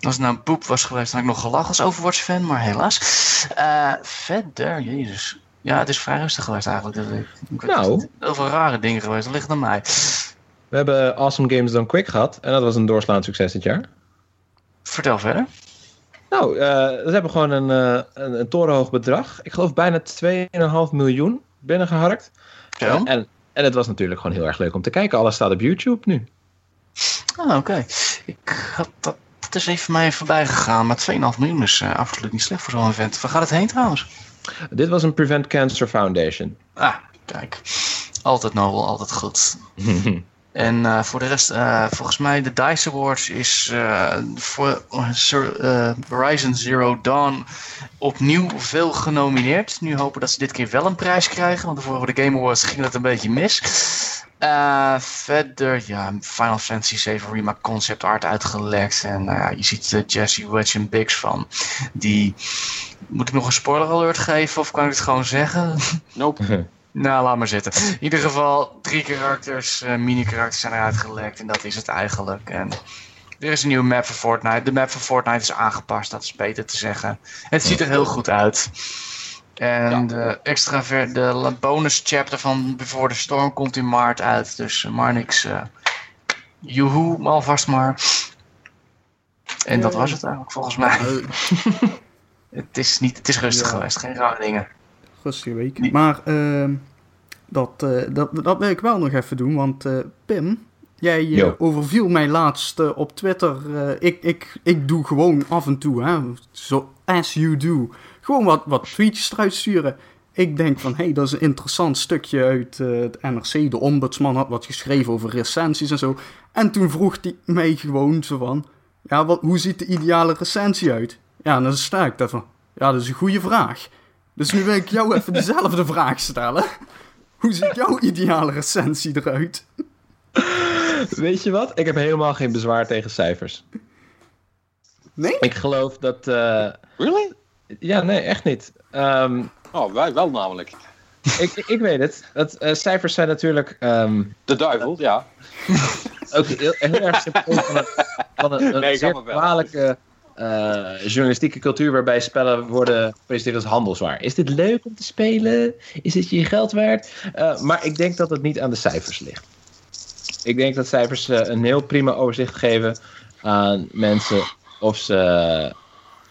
Als het nou poep was geweest, dan had ik nog gelachen als Overwatch-fan, maar helaas. Eh, verder, jezus. Ja, het is vrij rustig geweest eigenlijk. Ik Nou. Heel veel rare dingen geweest, dat ligt aan mij. We hebben Awesome Games Done Quick gehad. En dat was een doorslaand succes dit jaar. Vertel verder. Nou, eh, ze hebben gewoon een, eh, een, een torenhoog bedrag. Ik geloof bijna 2,5 miljoen binnengeharkt. Zo. En, en het was natuurlijk gewoon heel erg leuk om te kijken. Alles staat op YouTube nu. Ah, oké. Ik had dat, dat is even mij voorbij gegaan. Maar 2,5 miljoen is eh, absoluut niet slecht voor zo'n event. Waar gaat het heen trouwens? Dit was een Prevent Cancer Foundation. Ah, kijk. Altijd nobel, altijd goed. En eh, voor de rest, eh, volgens mij de DICE Awards is eh, voor uh, Horizon Zero Dawn opnieuw veel genomineerd. Nu hopen dat ze dit keer wel een prijs krijgen, want voor de Game Awards ging dat een beetje mis. verder, ja, Final Fantasy 7 Remake concept art uitgelekt. En je ziet Jesse Wedge en Biggs van. Die, moet ik nog een spoiler alert geven of kan ik het gewoon zeggen? Nope. Nou, laat maar zitten. In ieder geval, drie karakters, uh, mini-karakters zijn eruit gelekt. En dat is het eigenlijk. En er is een nieuwe map voor Fortnite. De map voor Fortnite is aangepast, dat is beter te zeggen. Het ziet er heel goed uit. En ja. de extra ver, de bonus chapter van Before the Storm komt in maart uit. Dus uh, maar niks. Uh, joehoe, alvast maar. En dat was het eigenlijk volgens mij. het, is niet, het is rustig ja. geweest, geen rare dingen rustige week. Maar uh, dat, uh, dat, dat wil ik wel nog even doen, want uh, Pim, jij overviel mij laatst op Twitter. ik, ik, ik doe gewoon af en toe, hè, zo as you do, gewoon wat, wat tweetjes eruit sturen. Ik denk van, hé, hey, dat is een interessant stukje uit het NRC. De ombudsman had wat geschreven over recensies en zo. En toen vroeg hij mij gewoon zo van, ja, wat, hoe ziet de ideale recensie uit? Ja, en dan sta ik daar van, ja, dat is een goede vraag. Dus nu wil ik jou even dezelfde vraag stellen. Hoe ziet jouw ideale recensie eruit? Weet je wat? Ik heb helemaal geen bezwaar tegen cijfers. Nee? Ik geloof dat... Uh... Really? Ja, nee, echt niet. Um... Oh, wij wel namelijk. ik, ik weet het. Dat, uh, cijfers zijn natuurlijk... Um... De duivel, ja. Ook heel, heel erg simpel van een, van een, een nee, zeer kwalijke uh, journalistieke cultuur waarbij spellen worden gepresenteerd als handelswaar. Is dit leuk om te spelen? Is dit je geld waard? Uh, maar ik denk dat het niet aan de cijfers ligt. Ik denk dat cijfers uh, een heel prima overzicht geven aan mensen of, ze,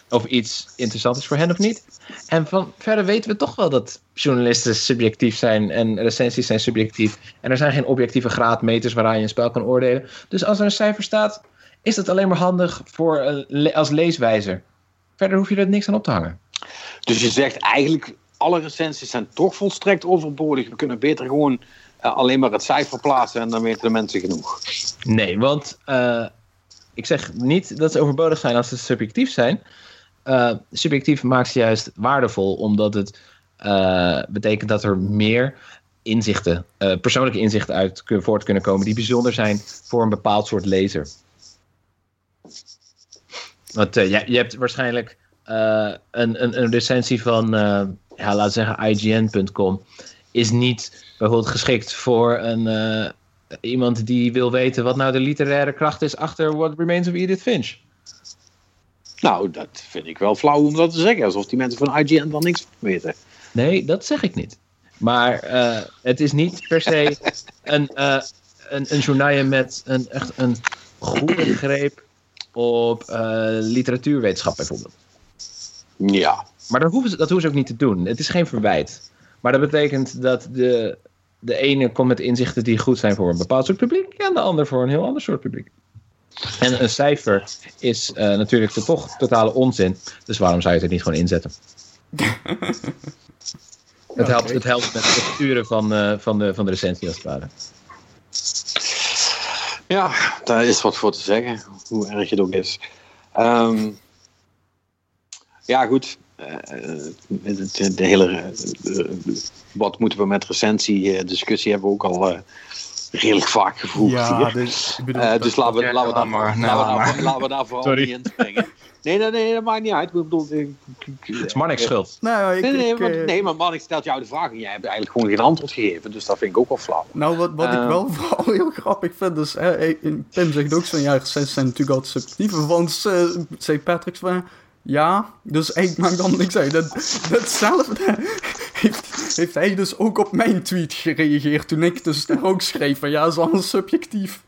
of iets interessant is voor hen of niet. En van verder weten we toch wel dat journalisten subjectief zijn en recensies zijn subjectief. En er zijn geen objectieve graadmeters waaraan je een spel kan oordelen. Dus als er een cijfer staat, is dat alleen maar handig voor, uh, als leeswijzer. Verder hoef je er niks aan op te hangen. Dus je zegt eigenlijk, alle recensies zijn toch volstrekt overbodig. We kunnen beter gewoon uh, alleen maar het cijfer plaatsen en dan weten de mensen genoeg. Nee, want uh, ik zeg niet dat ze overbodig zijn als ze subjectief zijn. subjectief maakt ze juist waardevol, omdat het betekent dat er meer inzichten, persoonlijke inzichten uit voort kunnen komen die bijzonder zijn voor een bepaald soort lezer. Want uh, je, je, hebt waarschijnlijk uh, een, een, een, recensie van, uh, ja, laten we zeggen, IGN.com. Is niet bijvoorbeeld geschikt voor een, iemand die wil weten wat nou de literaire kracht is achter What Remains of Edith Finch. Nou, dat vind ik wel flauw om dat te zeggen. Alsof die mensen van IGN dan niks weten. Nee, dat zeg ik niet. Maar het is niet per se een, een, een journaal met een, echt een goede greep op uh, literatuurwetenschap bijvoorbeeld. Ja. Maar dat hoeven, ze, dat hoeven ze ook niet te doen. Het is geen verwijt. Maar dat betekent dat de, de ene komt met inzichten die goed zijn voor een bepaald soort publiek... en de ander voor een heel ander soort publiek. En een cijfer is uh, natuurlijk toch totale onzin. Dus waarom zou je het er niet gewoon inzetten? het, helpt, het helpt met het sturen van, uh, van, de, van de recensie als het ware. Ja, daar is wat voor te zeggen, hoe erg het ook is. Um, ja, goed. Uh, de, de, hele. Uh, wat moeten we met recensie discussie hebben we ook al redelijk vaak gevoerd. Ja, dus, bedoel, dus laten we, laten we, daar, maar, laten, we, laten we daar vooral Sorry. niet inspringen. Nee, nee, nee, dat maakt niet uit. Ik bedoel, ik, het is Marnik's schuld. Nou, ik, nee, nee, ik, maar, nee, maar Marnik stelt jou de vraag en jij hebt eigenlijk gewoon geen antwoord gegeven. Dus dat vind ik ook wel flauw. Nou, wat, wat uh, ik wel vooral heel grappig vind, is... Hè, Pim zegt ook zo, ja, recensies zijn natuurlijk altijd subjectief. Want uh, zei Patrick van... Ja, dus ik maak dan niks uit. Dat, datzelfde heeft, heeft hij dus ook op mijn tweet gereageerd toen ik dus daar ook schreef van ja, is allemaal subjectief.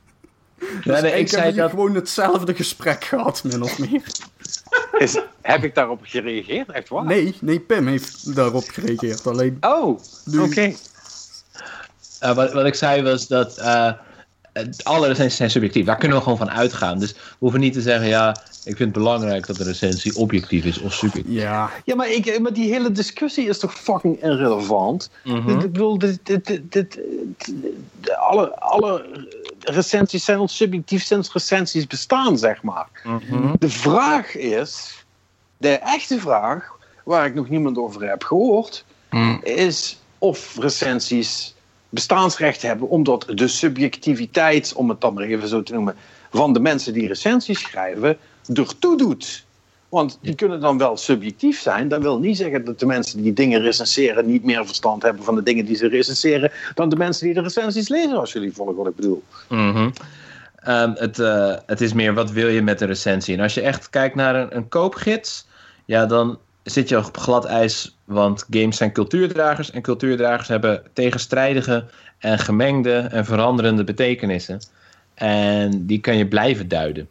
Dus nee, ik, ik heb dat... gewoon hetzelfde gesprek gehad, min of meer. Is, heb ik daarop gereageerd? Echt waar? Nee, nee, Pim heeft daarop gereageerd. Alleen oh, oké. Okay. Uh, wat, wat ik zei was dat uh, het- alle recensies zijn subjectief. Daar kunnen we gewoon van uitgaan. Dus we hoeven niet te zeggen, ja, ik vind het belangrijk dat de recensie objectief is of subjectief. Ja, Ja, maar, ik, maar die hele discussie is toch fucking irrelevant? Mhm. Ik bedoel, dit, dit, dit, dit- dit- alle, alle recensies zijn al subjectief sinds recensies bestaan, zeg maar. Mhm. De vraag is, de echte vraag, waar ik nog niemand over heb gehoord, Hm. is of recensies bestaansrecht hebben, omdat de subjectiviteit, om het dan maar even zo te noemen, van de mensen die recensies schrijven, ertoe doet. Want die kunnen dan wel subjectief zijn. Dat wil niet zeggen dat de mensen die dingen recenseren niet meer verstand hebben van de dingen die ze recenseren dan de mensen die de recensies lezen, als jullie volgen wat ik bedoel. Mhm. Ehm, het, eh, het is meer wat wil je met een recensie. En als je echt kijkt naar een, een koopgids, ja, dan zit je op glad ijs. Want games zijn cultuurdragers. En cultuurdragers hebben tegenstrijdige en gemengde en veranderende betekenissen. En die kan je blijven duiden.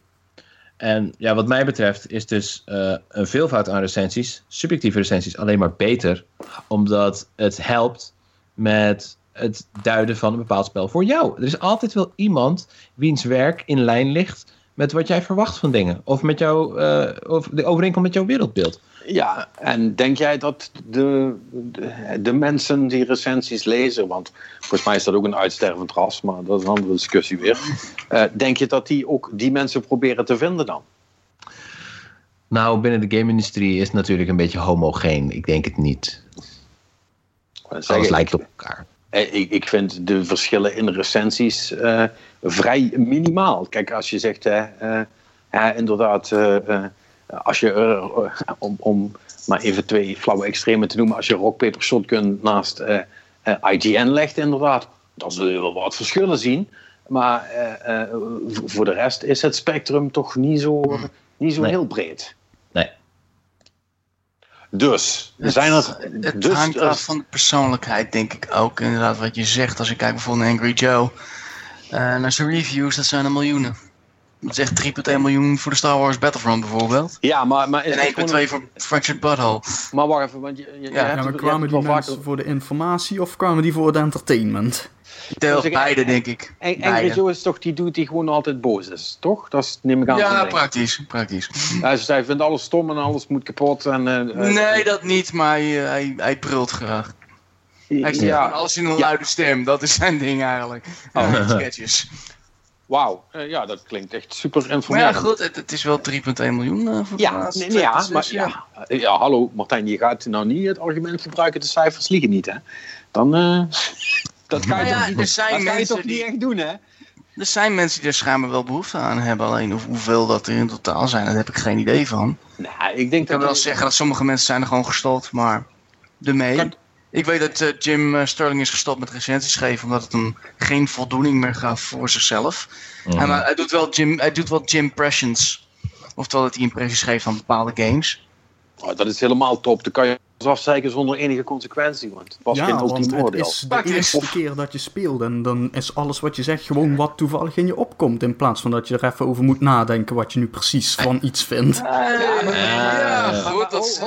En ja, wat mij betreft is dus eh, een veelvoud aan recensies, subjectieve recensies, alleen maar beter. Omdat het helpt met het duiden van een bepaald spel voor jou. Er is altijd wel iemand wiens werk in lijn ligt met wat jij verwacht van dingen. Of met jou, eh, of de overeenkomt met jouw wereldbeeld. Ja, en denk jij dat de, de, de mensen die recensies lezen, want volgens mij is dat ook een uitstervend ras, maar dat is een andere discussie weer. Eh, denk je dat die ook die mensen proberen te vinden dan? Nou, binnen de game-industrie is het natuurlijk een beetje homogeen. Ik denk het niet. Alles lijkt op elkaar. Eh, Ik, ik vind de verschillen in recensies eh, vrij minimaal. Kijk, als je zegt, hè, eh, inderdaad, als je, om, om maar even twee flauwe extremen te noemen, als je Rock Paper Shotgun naast IGN legt, inderdaad, dan zul je wel wat verschillen zien. Maar voor de rest is het spectrum toch niet zo, niet zo Nee. heel breed. Dus, zijn er... Het dus, hangt af van de persoonlijkheid, denk ik ook. Inderdaad, wat je zegt. Als ik kijk bijvoorbeeld naar Angry Joe. eh, naar zijn reviews, dat zijn er miljoenen. Dat is echt 3,1 miljoen voor de Star Wars Battlefront bijvoorbeeld. Ja, maar, maar, En het 1,2 gewoon- voor Fractured Butthole. maar wacht even, want je, je, je Ja, hebt ja maar je kwamen die mensen vaker- voor de informatie of kwamen die voor het entertainment? Dus ik- beide, denk ik. En. Joe is toch die dude die gewoon altijd boos is, toch? Dat is, neem ik aan. Ja, praktisch. praktisch. Hij zegt, hij vindt alles stom en alles moet kapot. En, eh, eh, Nee, dat niet, maar hij, eh, hij, hij brult graag. Hij zegt ja, alles in een Ja. luide stem. Dat is zijn ding eigenlijk. Oh. Ja, sketches. wauw. Ja, dat klinkt echt super Maar ja, goed, het, het is wel 3,1 miljoen voor Ja, nee, ja, maar ja. ja, hallo Martijn, je gaat nou niet het argument gebruiken, de cijfers liegen niet, hè? Dan, dat ga je, ja, toch, niet, er zijn dat je toch die- niet echt doen, hè? Er zijn mensen die er schijnbaar wel behoefte aan hebben. Alleen hoe- hoeveel dat er in totaal zijn, daar heb ik geen idee van. Nou, ik denk Ik kan wel zeggen dat sommige mensen zijn er gewoon gestopt, maar ermee. Kijk. Ik weet dat eh, Jim eh, Sterling is gestopt met recensies geven, omdat het hem geen voldoening meer gaf voor zichzelf. Mhm. En, maar hij doet wel Jim, hij doet wel Jim impressions. Oftewel dat hij impressies geeft van bepaalde games. Oh, dat is helemaal top. Dan kan je afzeiken zonder enige consequentie, want het was geen ja, want ultiem het is de eerste keer dat je speelt en dan is alles wat je zegt gewoon wat toevallig in je opkomt. In plaats van dat je er even over moet nadenken wat je nu precies van iets vindt. ja, goed. Dat is,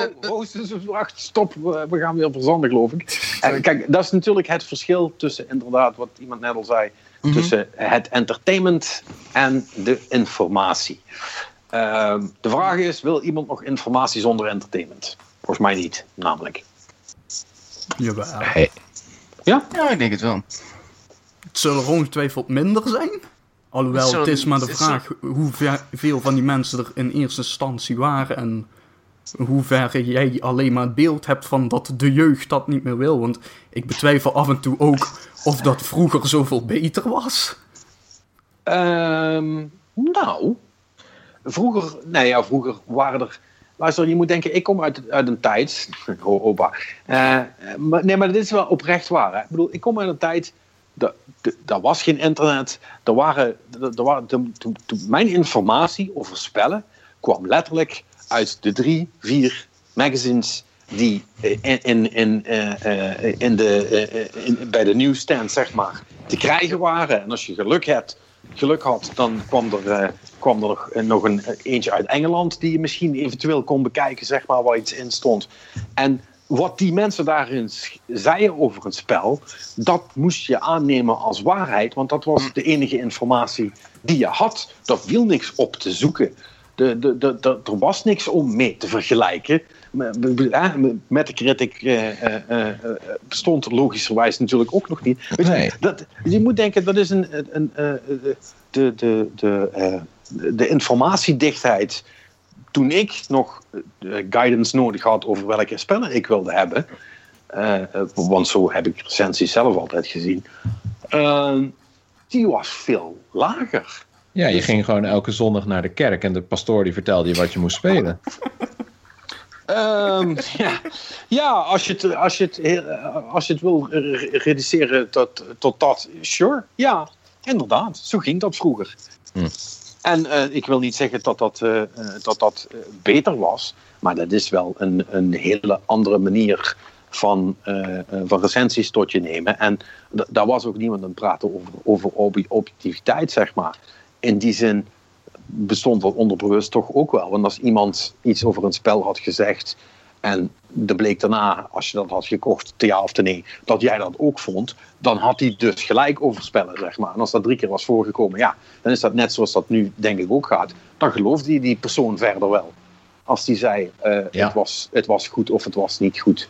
stop. We we gaan weer verzanden, geloof ik. Eh, kijk, dat is natuurlijk het verschil tussen, inderdaad, wat iemand net al zei, Mhm. tussen het entertainment en de informatie. Ehm, de vraag is, wil iemand nog informatie zonder entertainment? Volgens mij niet, namelijk. Jawel. Hey, ja, ik denk het wel. Het zullen er ongetwijfeld minder zijn. Alhoewel, Het zullen- het is maar de vraag hoeveel van die mensen er in eerste instantie waren en hoe ver jij alleen maar het beeld hebt van dat de jeugd dat niet meer wil. Want ik betwijfel af en toe ook of dat vroeger zoveel beter was. Ehm, nou, vroeger, nee ja, vroeger waren er. Luister, je moet denken, ik kom uit, uit een tijd. Oh, opa. Eh, maar, nee, maar dit is wel oprecht waar. Hè? Ik bedoel, ik kom uit een tijd. Daar was geen internet. Er waren, er waren, mijn informatie over spellen kwam letterlijk uit de drie, vier magazines die eh, in, in, in, eh, eh, in de, eh, eh, bij de newsstand zeg maar, te krijgen waren. En als je geluk hebt, geluk had, dan kwam er, eh, kwam er nog, nog een, eentje uit Engeland die je misschien eventueel kon bekijken, zeg maar, waar iets in stond. En wat die mensen daarin zeiden over een spel, dat moest je aannemen als waarheid, want dat was de enige informatie die je had. Er viel niks op te zoeken. De, de, de, de- er was niks om mee te vergelijken. Met de critic eh, bestond logischerwijs natuurlijk ook nog niet. Weet je, dat, je moet denken, dat is een, een, een, eh, de, de, de, eh, de informatiedichtheid. Toen ik nog eh, guidance nodig had over welke spellen ik wilde hebben, want zo heb ik recensies zelf altijd gezien, die was veel lager. Ja, je ging gewoon elke zondag naar de kerk en de pastoor die vertelde je wat je moest spelen. Ehm, ja, ja als, je het, als, je het, als je het wil re- reduceren tot, tot dat, sure. Ja, inderdaad. Zo ging dat vroeger. Hm. En eh, ik wil niet zeggen dat dat, eh, eh, dat, dat beter was, maar dat is wel een, een hele andere manier van, van recensies tot je nemen. En daar was ook niemand aan het praten over, over ob- objectiviteit, zeg maar. In die zin bestond dat onderbewust toch ook wel. Want als iemand iets over een spel had gezegd en er bleek daarna, als je dat had gekocht, te ja of te nee, dat jij dat ook vond, dan had hij dus gelijk over spellen, zeg maar. En als dat drie keer was voorgekomen, ja, dan is dat net zoals dat nu denk ik ook gaat. Dan geloofde die, die persoon verder wel. Als die zei, eh, Ja. het, was, het was goed of het was niet goed.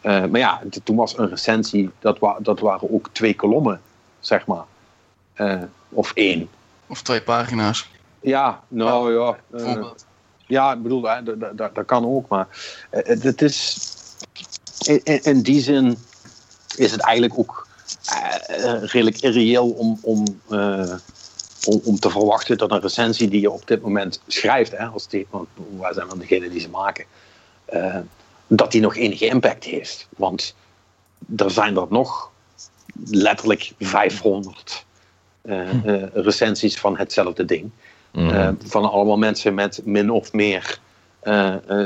Eh, maar ja, toen was een recensie, dat, wa dat waren ook twee kolommen, zeg maar. Eh, of één. Of twee pagina's. Ja, nou ja. eh, ja, ik bedoel, dat, kan ook, maar eh, het, is. In, die zin is het eigenlijk ook eh, eh, redelijk irreëel om, om, eh, om, om te verwachten dat een recensie die je op dit moment schrijft, hè, als die, want wij zijn dan degene die ze maken, eh, dat die nog enige impact heeft. Want er zijn er nog letterlijk 500 eh, eh, recensies van hetzelfde ding. Mhm. Eh, van allemaal mensen met min of meer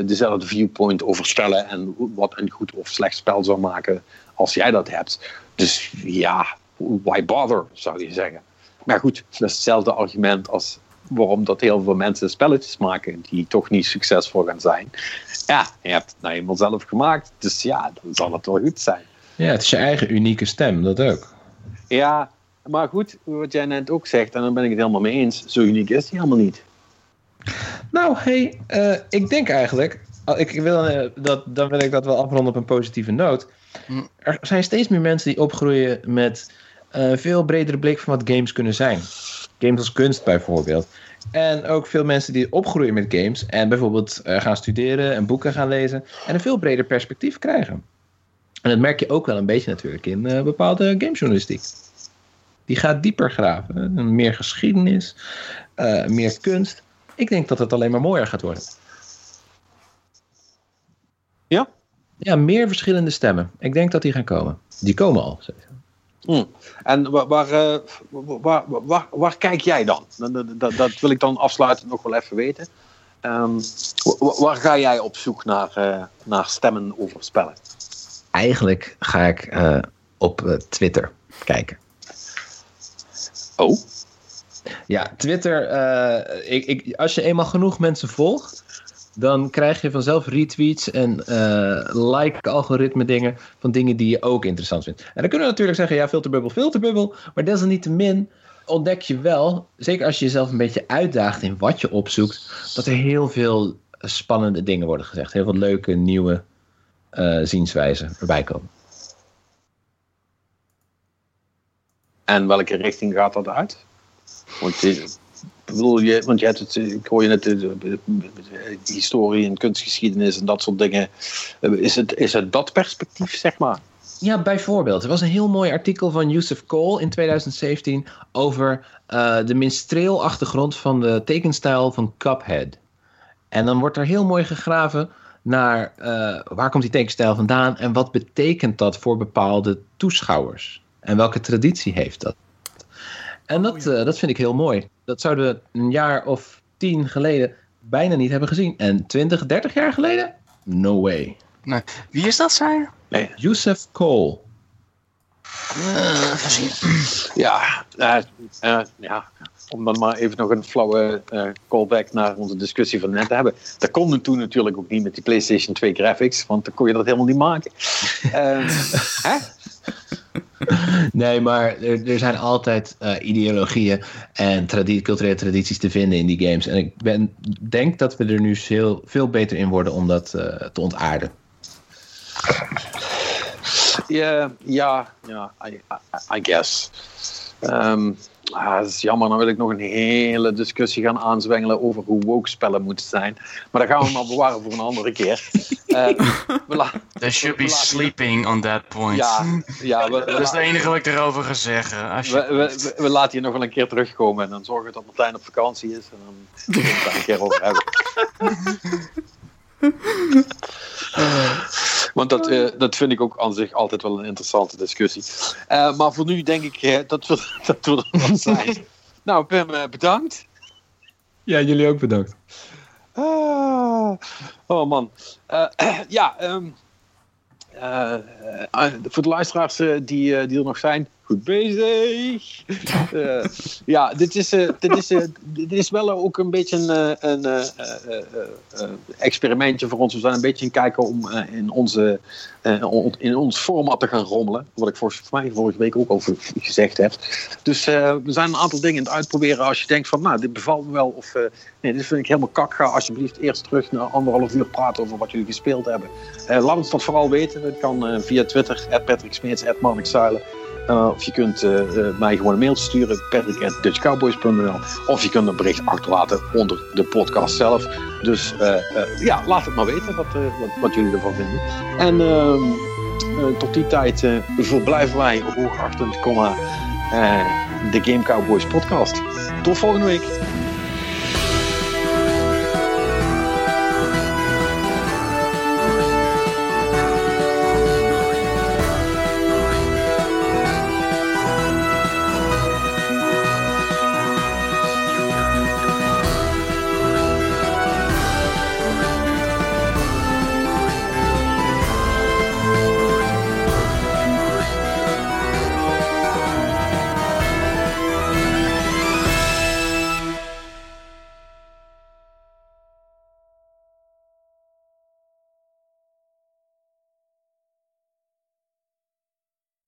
dezelfde viewpoint over spellen en wat een goed of slecht spel zou maken als jij dat hebt. Dus ja, why bother, zou je zeggen. Maar goed, dat is hetzelfde argument als waarom dat heel veel mensen spelletjes maken die toch niet succesvol gaan zijn. Ja, je hebt het nou eenmaal zelf gemaakt, dus ja, dan zal het wel goed zijn. Ja, het is je eigen unieke stem, dat ook. Ja, maar goed, wat jij net ook zegt, en daar ben ik het helemaal mee eens, zo uniek is die helemaal niet. Nou, hey, eh, ik denk eigenlijk, oh, ik wil, eh, dat, dan wil ik dat wel afronden op een positieve noot. Hm. Er zijn steeds meer mensen die opgroeien met een veel bredere blik van wat games kunnen zijn. Games als kunst bijvoorbeeld. En ook veel mensen die opgroeien met games en bijvoorbeeld eh, gaan studeren en boeken gaan lezen en een veel breder perspectief krijgen. En dat merk je ook wel een beetje natuurlijk in eh, bepaalde gamejournalistiek. Die gaat dieper graven. Meer geschiedenis, eh, meer kunst. Ik denk dat het alleen maar mooier gaat worden. Ja? Ja, meer verschillende stemmen. Ik denk dat die gaan komen. Die komen al. Hm. En waar, waar, eh, waar, waar, waar kijk jij dan? Dat, dat- dat, wil ik dan afsluitend nog wel even weten. Ehm, wa- waar ga jij op zoek naar, eh, naar stemmen over spellen? Eigenlijk ga ik eh, op Twitter kijken. Oh? Ja, Twitter. eh, ik, ik, als je eenmaal genoeg mensen volgt, dan krijg je vanzelf retweets en eh, like-algoritme dingen van dingen die je ook interessant vindt. En dan kunnen we natuurlijk zeggen, ja, filterbubbel, filterbubbel. Maar desalniettemin ontdek je wel, zeker als je jezelf een beetje uitdaagt in wat je opzoekt, dat er heel veel spannende dingen worden gezegd. Heel veel leuke, nieuwe eh, zienswijzen erbij komen. En welke richting gaat dat uit? Want, je, ik bedoel, je, want je hebt het, ik hoor je net de, de- de- de historie en kunstgeschiedenis en dat soort dingen. Is het, is het dat perspectief, zeg maar? Ja, bijvoorbeeld. Er was een heel mooi artikel van Yusuf Cole in 2017 over eh, de minstreel-achtergrond van de tekenstijl van Cuphead. En dan wordt er heel mooi gegraven naar eh, waar komt die tekenstijl vandaan en wat betekent dat voor bepaalde toeschouwers. En welke traditie heeft dat? En dat, eh, dat vind ik heel mooi. Dat zouden we een jaar of tien geleden bijna niet hebben gezien. En 20, 30 jaar geleden? No way. Nee. Wie is dat, zei je? Nee. Cole. Eh. Ja, eh, ja. om dan maar even nog een flauwe uh, callback naar onze discussie van net te hebben. Dat kon toen natuurlijk ook niet met die PlayStation 2 graphics, want dan kon je dat helemaal niet maken. Uh, hè? Nee, maar er, er zijn altijd uh, ideologieën en culturele tradities te vinden in die games. En ik ben, denk dat we er nu veel, beter in worden om dat uh, te ontaarden. Ja, ja, ja, I, I, I guess. Um, Ah, dat is jammer, dan wil ik nog een hele discussie gaan aanzwengelen over hoe woke spellen moeten zijn. Maar dat gaan we maar bewaren voor een andere keer. Uh, They should be sleeping on that point. Ja, ja we, dat is het enige wat ik erover ga zeggen. We, we, we, laten je nog wel een keer terugkomen en dan zorgen we dat Martijn op vakantie is. En dan kunnen we het daar een keer over hebben. Want dat, uh, dat vind ik ook aan zich altijd wel een interessante discussie. Uh, maar voor nu denk ik uh, dat, we, dat we er wat zijn. nou, Pim, bedankt. Ja, jullie ook bedankt. Ah, oh man. ja, um, voor de luisteraars die, die er nog zijn, goed bezig. uh, ja, dit is, uh, dit, is, uh, dit is wel ook een beetje een, een experimentje voor ons. We zijn een beetje aan kijken om in, onze, in ons format te gaan rommelen. Wat ik volgens mij vorige week ook al gezegd heb. Dus we zijn een aantal dingen aan het uitproberen. Als je denkt van, nou, dit bevalt me wel. Of nee, dit vind ik helemaal kak. Ga alsjeblieft eerst terug naar anderhalf uur praten over wat jullie gespeeld hebben. laat ons dat vooral weten. Dat kan via Twitter, Patrick Smeets, Zuilen. Uh, of je kunt uh, uh, mij gewoon een mailtje sturen, patrick.dutchcowboys.nl Of je kunt een bericht achterlaten onder de podcast zelf. Dus ja, laat het maar weten wat, wat, wat, jullie ervan vinden. En ehm, tot die tijd verblijven wij hoogachtend, de Game Cowboys podcast. Tot volgende week.